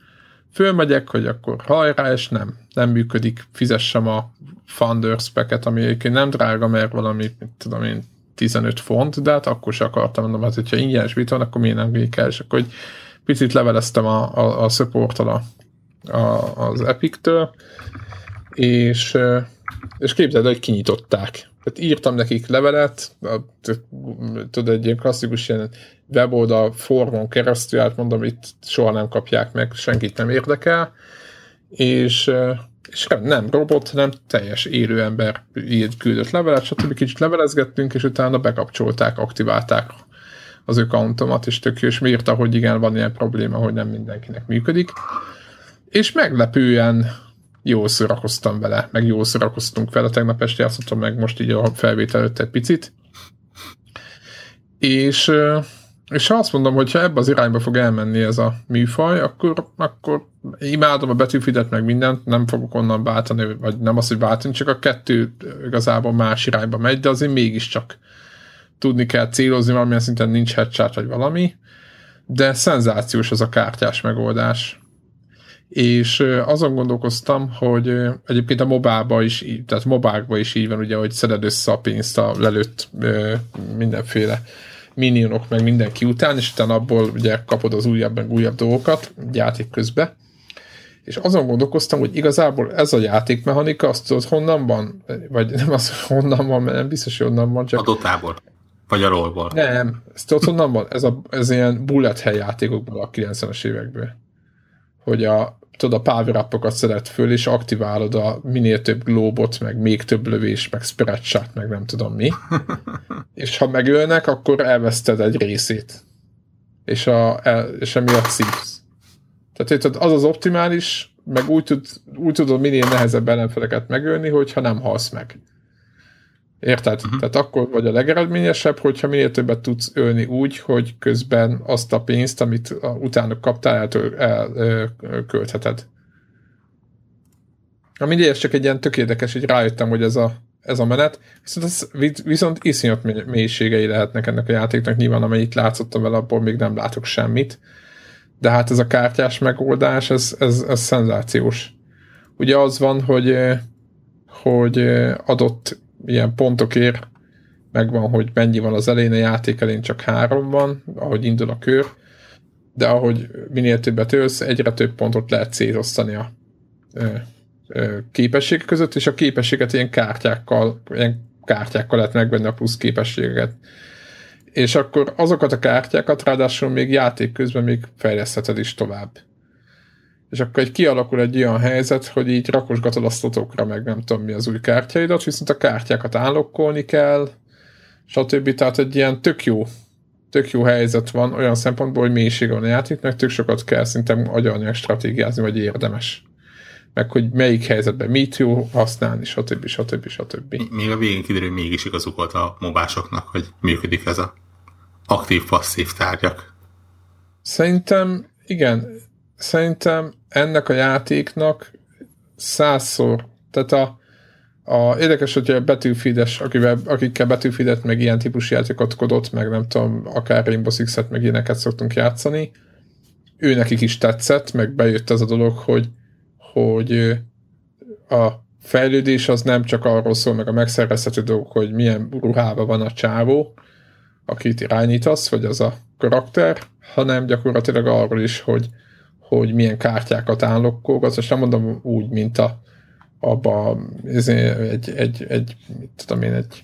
Speaker 1: fölmegyek, hogy akkor hajrá, és nem, nem működik, fizessem a Founders packet, ami egyébként nem drága, mert valami, tudom én, 15 font, de hát akkor sem akartam, mondom, hát hogyha ingyenes bit van, akkor miért nem végig és akkor hogy picit leveleztem a, a, a support a, a, az Epic-től, és, és képzeld, hogy kinyitották. Tehát írtam nekik levelet, tudod, egy ilyen klasszikus ilyen weboldal formon keresztül, hát mondom, itt soha nem kapják meg, senkit nem érdekel, és, és nem robot, nem teljes élő ember így küldött levelet, stb. kicsit levelezgettünk, és utána bekapcsolták, aktiválták az accountomat, és tök jó, és írta, hogy igen, van ilyen probléma, hogy nem mindenkinek működik. És meglepően jól szórakoztam vele, meg jól szórakoztunk vele, tegnap este játszottam meg most így a felvétel előtt egy picit. És, és ha azt mondom, hogy ha ebbe az irányba fog elmenni ez a műfaj, akkor, akkor imádom a betűfidet, meg mindent, nem fogok onnan váltani, vagy nem az, hogy váltani, csak a kettő igazából más irányba megy, de azért mégiscsak tudni kell célozni, valamilyen szinten nincs headshot, vagy valami, de szenzációs az a kártyás megoldás és azon gondolkoztam, hogy egyébként a mobába is, tehát mobákba is így van, ugye, hogy szeded össze a pénzt a lelőtt mindenféle minionok meg mindenki után, és utána abból ugye kapod az újabb meg újabb dolgokat játék közben. És azon gondolkoztam, hogy igazából ez a játékmechanika, azt tudod honnan van? Vagy nem az, honnan van, mert nem biztos, hogy honnan van, csak...
Speaker 2: A dotából. Vagy a rollból.
Speaker 1: Nem, ezt tudod honnan van? Ez, a, ez ilyen bullet hell játékokból a 90-es évekből. Hogy a, tudod, a power szedett föl, és aktiválod a minél több glóbot, meg még több lövés, meg spread shot, meg nem tudom mi. és ha megölnek, akkor elveszted egy részét. És, a, el, és emiatt szívsz. Tehát az az optimális, meg úgy, tud, úgy tudod minél nehezebb ellenfeleket megölni, hogyha nem halsz meg. Érted? Uh-huh. Tehát akkor vagy a legeredményesebb, hogyha minél többet tudsz ölni úgy, hogy közben azt a pénzt, amit utána kaptál, elköltheted. El, mindig ez csak egy ilyen tök érdekes, hogy rájöttem, hogy ez a, ez a menet, viszont, ez, viszont iszonyat mélységei lehetnek ennek a játéknak, nyilván amennyit látszottam vele, abból még nem látok semmit, de hát ez a kártyás megoldás, ez, ez, ez szenzációs. Ugye az van, hogy hogy adott ilyen pontokért megvan, hogy mennyi van az elején, a játék elén csak három van, ahogy indul a kör, de ahogy minél többet ölsz, egyre több pontot lehet szétosztani a ö, ö, képességek között, és a képességet ilyen kártyákkal, ilyen kártyákkal lehet megvenni a plusz képességeket. És akkor azokat a kártyákat ráadásul még játék közben még fejlesztheted is tovább és akkor egy kialakul egy olyan helyzet, hogy így rakosgatod a szlotokra, meg nem tudom mi az új kártyaidat, viszont a kártyákat állokkolni kell, stb. Tehát egy ilyen tök jó, tök jó helyzet van olyan szempontból, hogy mélység van a játéknak, tök sokat kell szerintem agyalni, stratégiázni, vagy érdemes. Meg hogy melyik helyzetben mit jó használni, stb. stb. stb.
Speaker 2: Még a végén kiderül, hogy mégis igazuk volt a mobásoknak, hogy működik ez a aktív-passzív tárgyak.
Speaker 1: Szerintem igen, szerintem ennek a játéknak százszor, tehát a, a érdekes, hogy a betűfides, akivel, akikkel betűfidet, meg ilyen típusú játékot kodott, meg nem tudom, akár Rainbow Six-et, meg ilyeneket szoktunk játszani, ő nekik is tetszett, meg bejött az a dolog, hogy, hogy a fejlődés az nem csak arról szól, meg a megszervezhető dolgok, hogy milyen ruhában van a csávó, akit irányítasz, vagy az a karakter, hanem gyakorlatilag arról is, hogy hogy milyen kártyákat állok, azt nem mondom úgy, mint a abba egy, egy, egy, mit tudom én, egy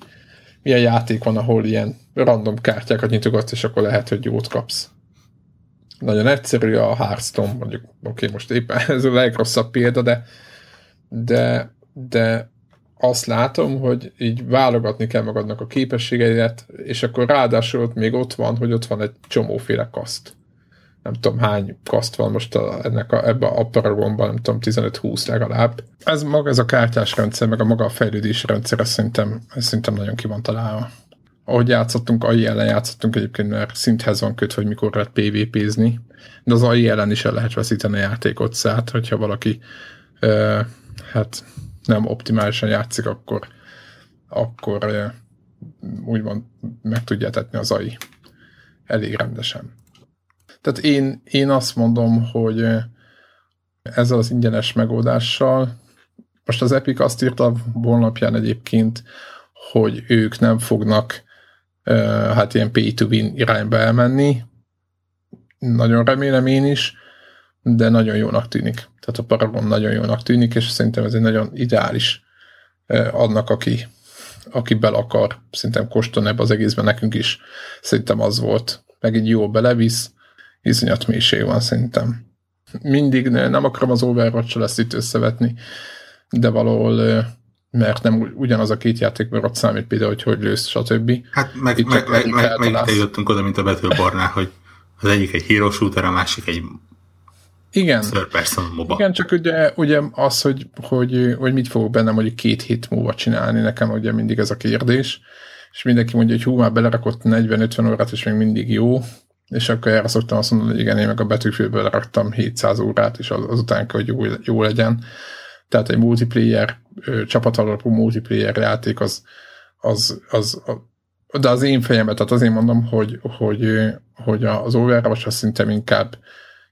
Speaker 1: milyen játék van, ahol ilyen random kártyákat nyitogatsz, és akkor lehet, hogy jót kapsz. Nagyon egyszerű a Hearthstone, mondjuk, oké, okay, most éppen ez a legrosszabb példa, de, de, de azt látom, hogy így válogatni kell magadnak a képességeidet, és akkor ráadásul ott még ott van, hogy ott van egy csomóféle kaszt. Nem tudom hány kaszt van most a, ennek a, ebbe a paragonban, nem tudom, 15-20 legalább. Ez maga ez a kártyás rendszer, meg a maga a fejlődési rendszer, ez szerintem, ez szerintem nagyon ki van találva. Ahogy játszottunk, AI ellen játszottunk egyébként, mert szinthez van kötve, hogy mikor lehet PvP-zni, de az AI ellen is el lehet veszíteni a játékot, szállt, hogyha valaki uh, hát nem optimálisan játszik, akkor, akkor úgymond meg tudja tetni az AI elég rendesen. Tehát én, én azt mondom, hogy ezzel az ingyenes megoldással, most az Epic azt írta a honlapján egyébként, hogy ők nem fognak hát ilyen pay to win irányba elmenni. Nagyon remélem én is, de nagyon jónak tűnik. Tehát a Paragon nagyon jónak tűnik, és szerintem ez egy nagyon ideális annak, aki, aki bel akar szerintem kóstolni ebbe az egészben nekünk is. Szerintem az volt. Meg így jó belevisz, iszonyat mélység van szerintem. Mindig nem akarom az overwatch lesz itt összevetni, de valahol mert nem ugyanaz a két játék, mert ott számít például, hogy hogy lősz, stb.
Speaker 2: Hát meg, meg, meg, meg, meg eljutottunk oda, mint a betőbarnál, hogy az egyik egy hero shooter, a másik egy
Speaker 1: igen. MOBA. Igen, csak ugye, ugye az, hogy, hogy, hogy mit fogok bennem hogy két hét múlva csinálni, nekem ugye mindig ez a kérdés, és mindenki mondja, hogy hú, már belerakott 40-50 órát, és még mindig jó, és akkor erre szoktam azt mondani, hogy igen, én meg a betűfülből raktam 700 órát, és az, azután kell, hogy jó, jó legyen. Tehát egy multiplayer, csapatalapú multiplayer játék az, az, az, az de az én fejemet, tehát azért mondom, hogy, hogy, hogy az Overwatch az szinte inkább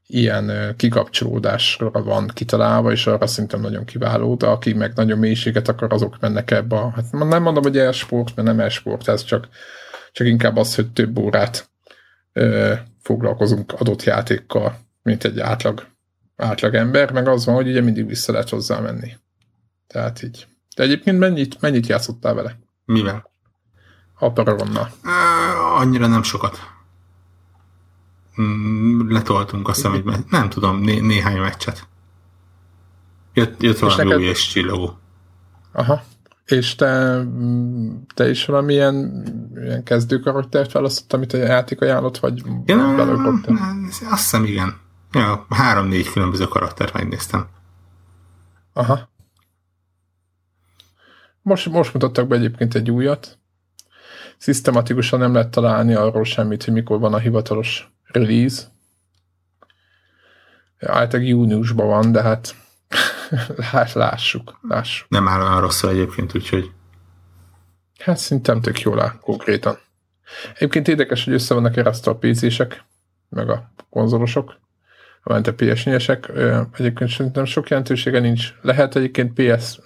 Speaker 1: ilyen kikapcsolódásra van kitalálva, és arra szerintem nagyon kiváló, de aki meg nagyon mélységet akar, azok mennek ebbe a, hát nem mondom, hogy e-sport, mert nem e-sport, ez csak, csak inkább az, hogy több órát foglalkozunk adott játékkal, mint egy átlag, átlag ember, meg az van, hogy ugye mindig vissza lehet hozzá menni. Tehát így. De egyébként mennyit, mennyit játszottál vele?
Speaker 2: Mivel?
Speaker 1: A Paragonnal.
Speaker 2: Annyira nem sokat. Mm, letoltunk azt hiszem, hogy nem tudom, né- néhány meccset. Jött, jött valami neked... új és csillagó.
Speaker 1: Aha. És te, te is valamilyen ilyen kezdő karaktert választott, amit a játék ajánlott, vagy
Speaker 2: ja, nem, Azt hiszem, igen. Ja, három-négy különböző karaktert megnéztem.
Speaker 1: Aha. Most, most mutattak be egyébként egy újat. Szisztematikusan nem lehet találni arról semmit, hogy mikor van a hivatalos release. Általában júniusban van, de hát lássuk, lássuk.
Speaker 2: Nem áll olyan rosszul egyébként, úgyhogy
Speaker 1: Hát szerintem tök jól áll konkrétan. Egyébként érdekes, hogy össze vannak eresztve a PC-sek, meg a konzolosok, vagy a ps esek Egyébként szerintem sok jelentősége nincs. Lehet egyébként PS,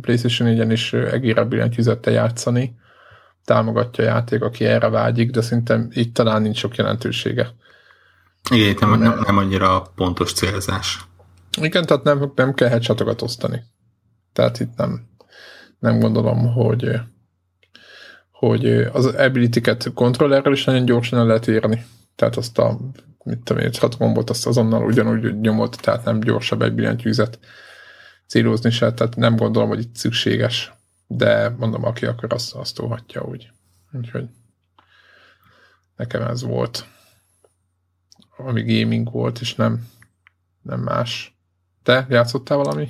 Speaker 1: PlayStation 4-en is egére billentyűzettel játszani, támogatja a játék, aki erre vágyik, de szerintem itt talán nincs sok jelentősége.
Speaker 2: Igen, nem, nem, nem annyira pontos célzás.
Speaker 1: Igen, tehát nem, nem kell headshotokat osztani. Tehát itt nem, nem gondolom, hogy hogy az ability-ket kontrollerrel is nagyon gyorsan el lehet érni. Tehát azt a, mit tudom én, hat gombot azt azonnal ugyanúgy nyomott, tehát nem gyorsabb egy billentyűzet célozni se, tehát nem gondolom, hogy itt szükséges. De mondom, aki akar, azt, azt tolhatja úgy. Úgyhogy nekem ez volt ami gaming volt, és nem, nem más. Te játszottál valami?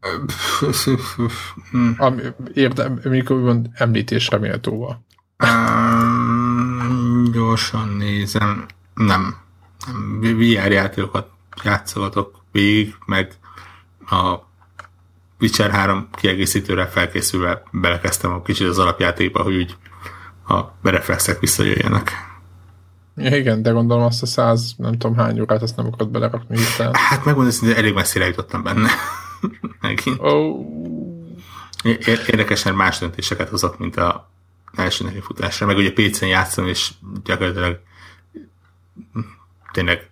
Speaker 1: ami, érdem, mikor mond említésre méltóval.
Speaker 2: Um, gyorsan nézem. Nem. nem. VR játékokat játszogatok végig, meg a Witcher 3 kiegészítőre felkészülve belekezdtem a kicsit az alapjátékba, hogy úgy a bereflexek visszajöjjenek.
Speaker 1: Ja, igen, de gondolom azt a száz, nem tudom hány órát, azt nem akarod belerakni
Speaker 2: hirtelen. Hát megmondom, hogy elég messzire jutottam benne. Megint. Oh. Érdekesen más döntéseket hozott, mint a első neki futásra. Meg ugye PC-n játszom, és gyakorlatilag tényleg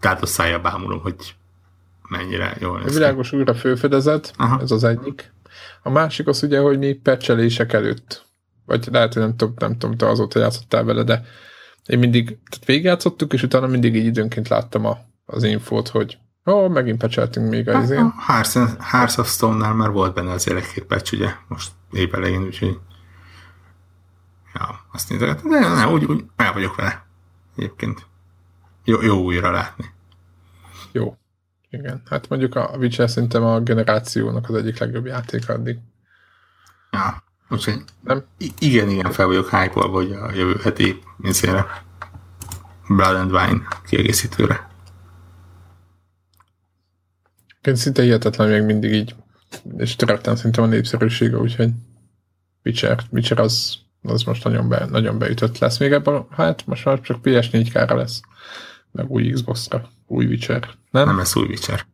Speaker 2: tátos szája bámulom, hogy mennyire jól
Speaker 1: néz Világos újra főfedezet, Aha. ez az egyik. A másik az ugye, hogy mi pecselések előtt, vagy lehet, hogy nem tudom, nem tudom, te azóta játszottál vele, de én mindig, tehát végigjátszottuk, és utána mindig így időnként láttam a, az infót, hogy ó, oh, megint pecseltünk még az
Speaker 2: izén. Hearts of Stone-nál már volt benne az egy patch, ugye, most épp elején, úgyhogy ja, azt nézegetem, de nem, úgy, úgy el vagyok vele egyébként. Jó, jó újra látni.
Speaker 1: Jó. Igen. Hát mondjuk a Witcher szerintem a generációnak az egyik legjobb játék addig.
Speaker 2: Ja. Úgyhogy nem? igen, igen, fel vagyok hype hogy a jövő heti mincére Blood and Wine kiegészítőre.
Speaker 1: Én szinte hihetetlen még mindig így, és töröttem szerintem a népszerűsége, úgyhogy Witcher, Witcher az, az most nagyon, be, nagyon beütött lesz. Még ebben, hát most már csak PS4-kára lesz, meg új Xbox-ra, új Witcher. Nem?
Speaker 2: Nem lesz új Witcher.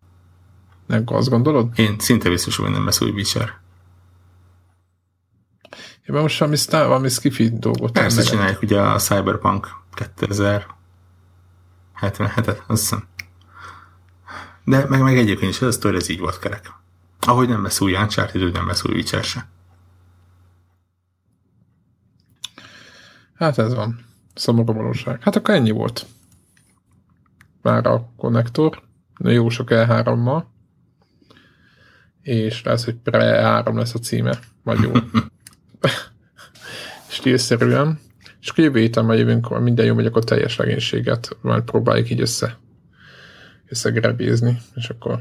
Speaker 1: Nem azt gondolod?
Speaker 2: Én szinte biztos, hogy nem lesz új Witcher.
Speaker 1: Ja, most valami, sztár, valami skifi dolgot.
Speaker 2: Persze csinálják ugye a Cyberpunk 2077-et, azt hiszem. De meg, meg egyébként is ez a sztori, ez így volt kerek. Ahogy nem lesz új Uncharted, úgy nem lesz új Witcher se.
Speaker 1: Hát ez van. Szomorú valóság. Hát akkor ennyi volt. Már a konnektor. Jó sok E3-mal. És lesz, hogy Pre-3 lesz a címe. Vagy jó. stílszerűen, és akkor jövő héten majd jövünk, minden jó, hogy akkor teljes legénységet majd próbáljuk így össze összegrebézni, és akkor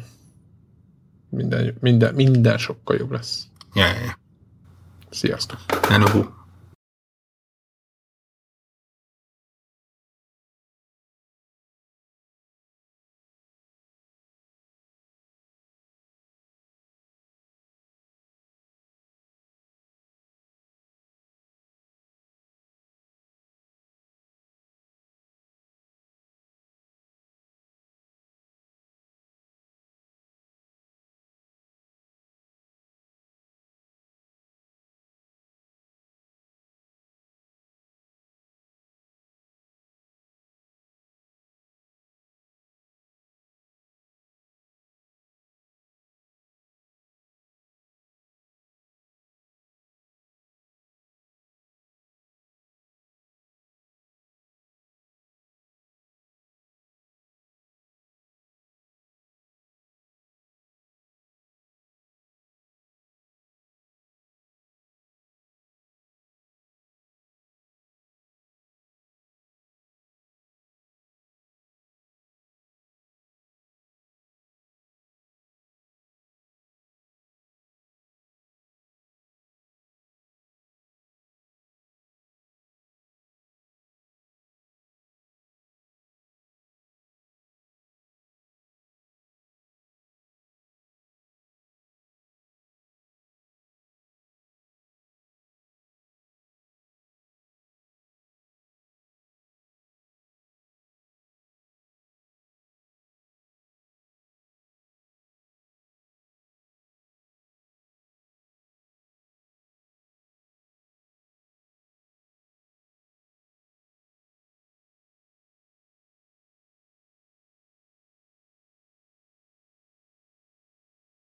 Speaker 1: minden, minden, minden sokkal jobb lesz.
Speaker 2: Ja, ja.
Speaker 1: Sziasztok!
Speaker 2: Nenuhu.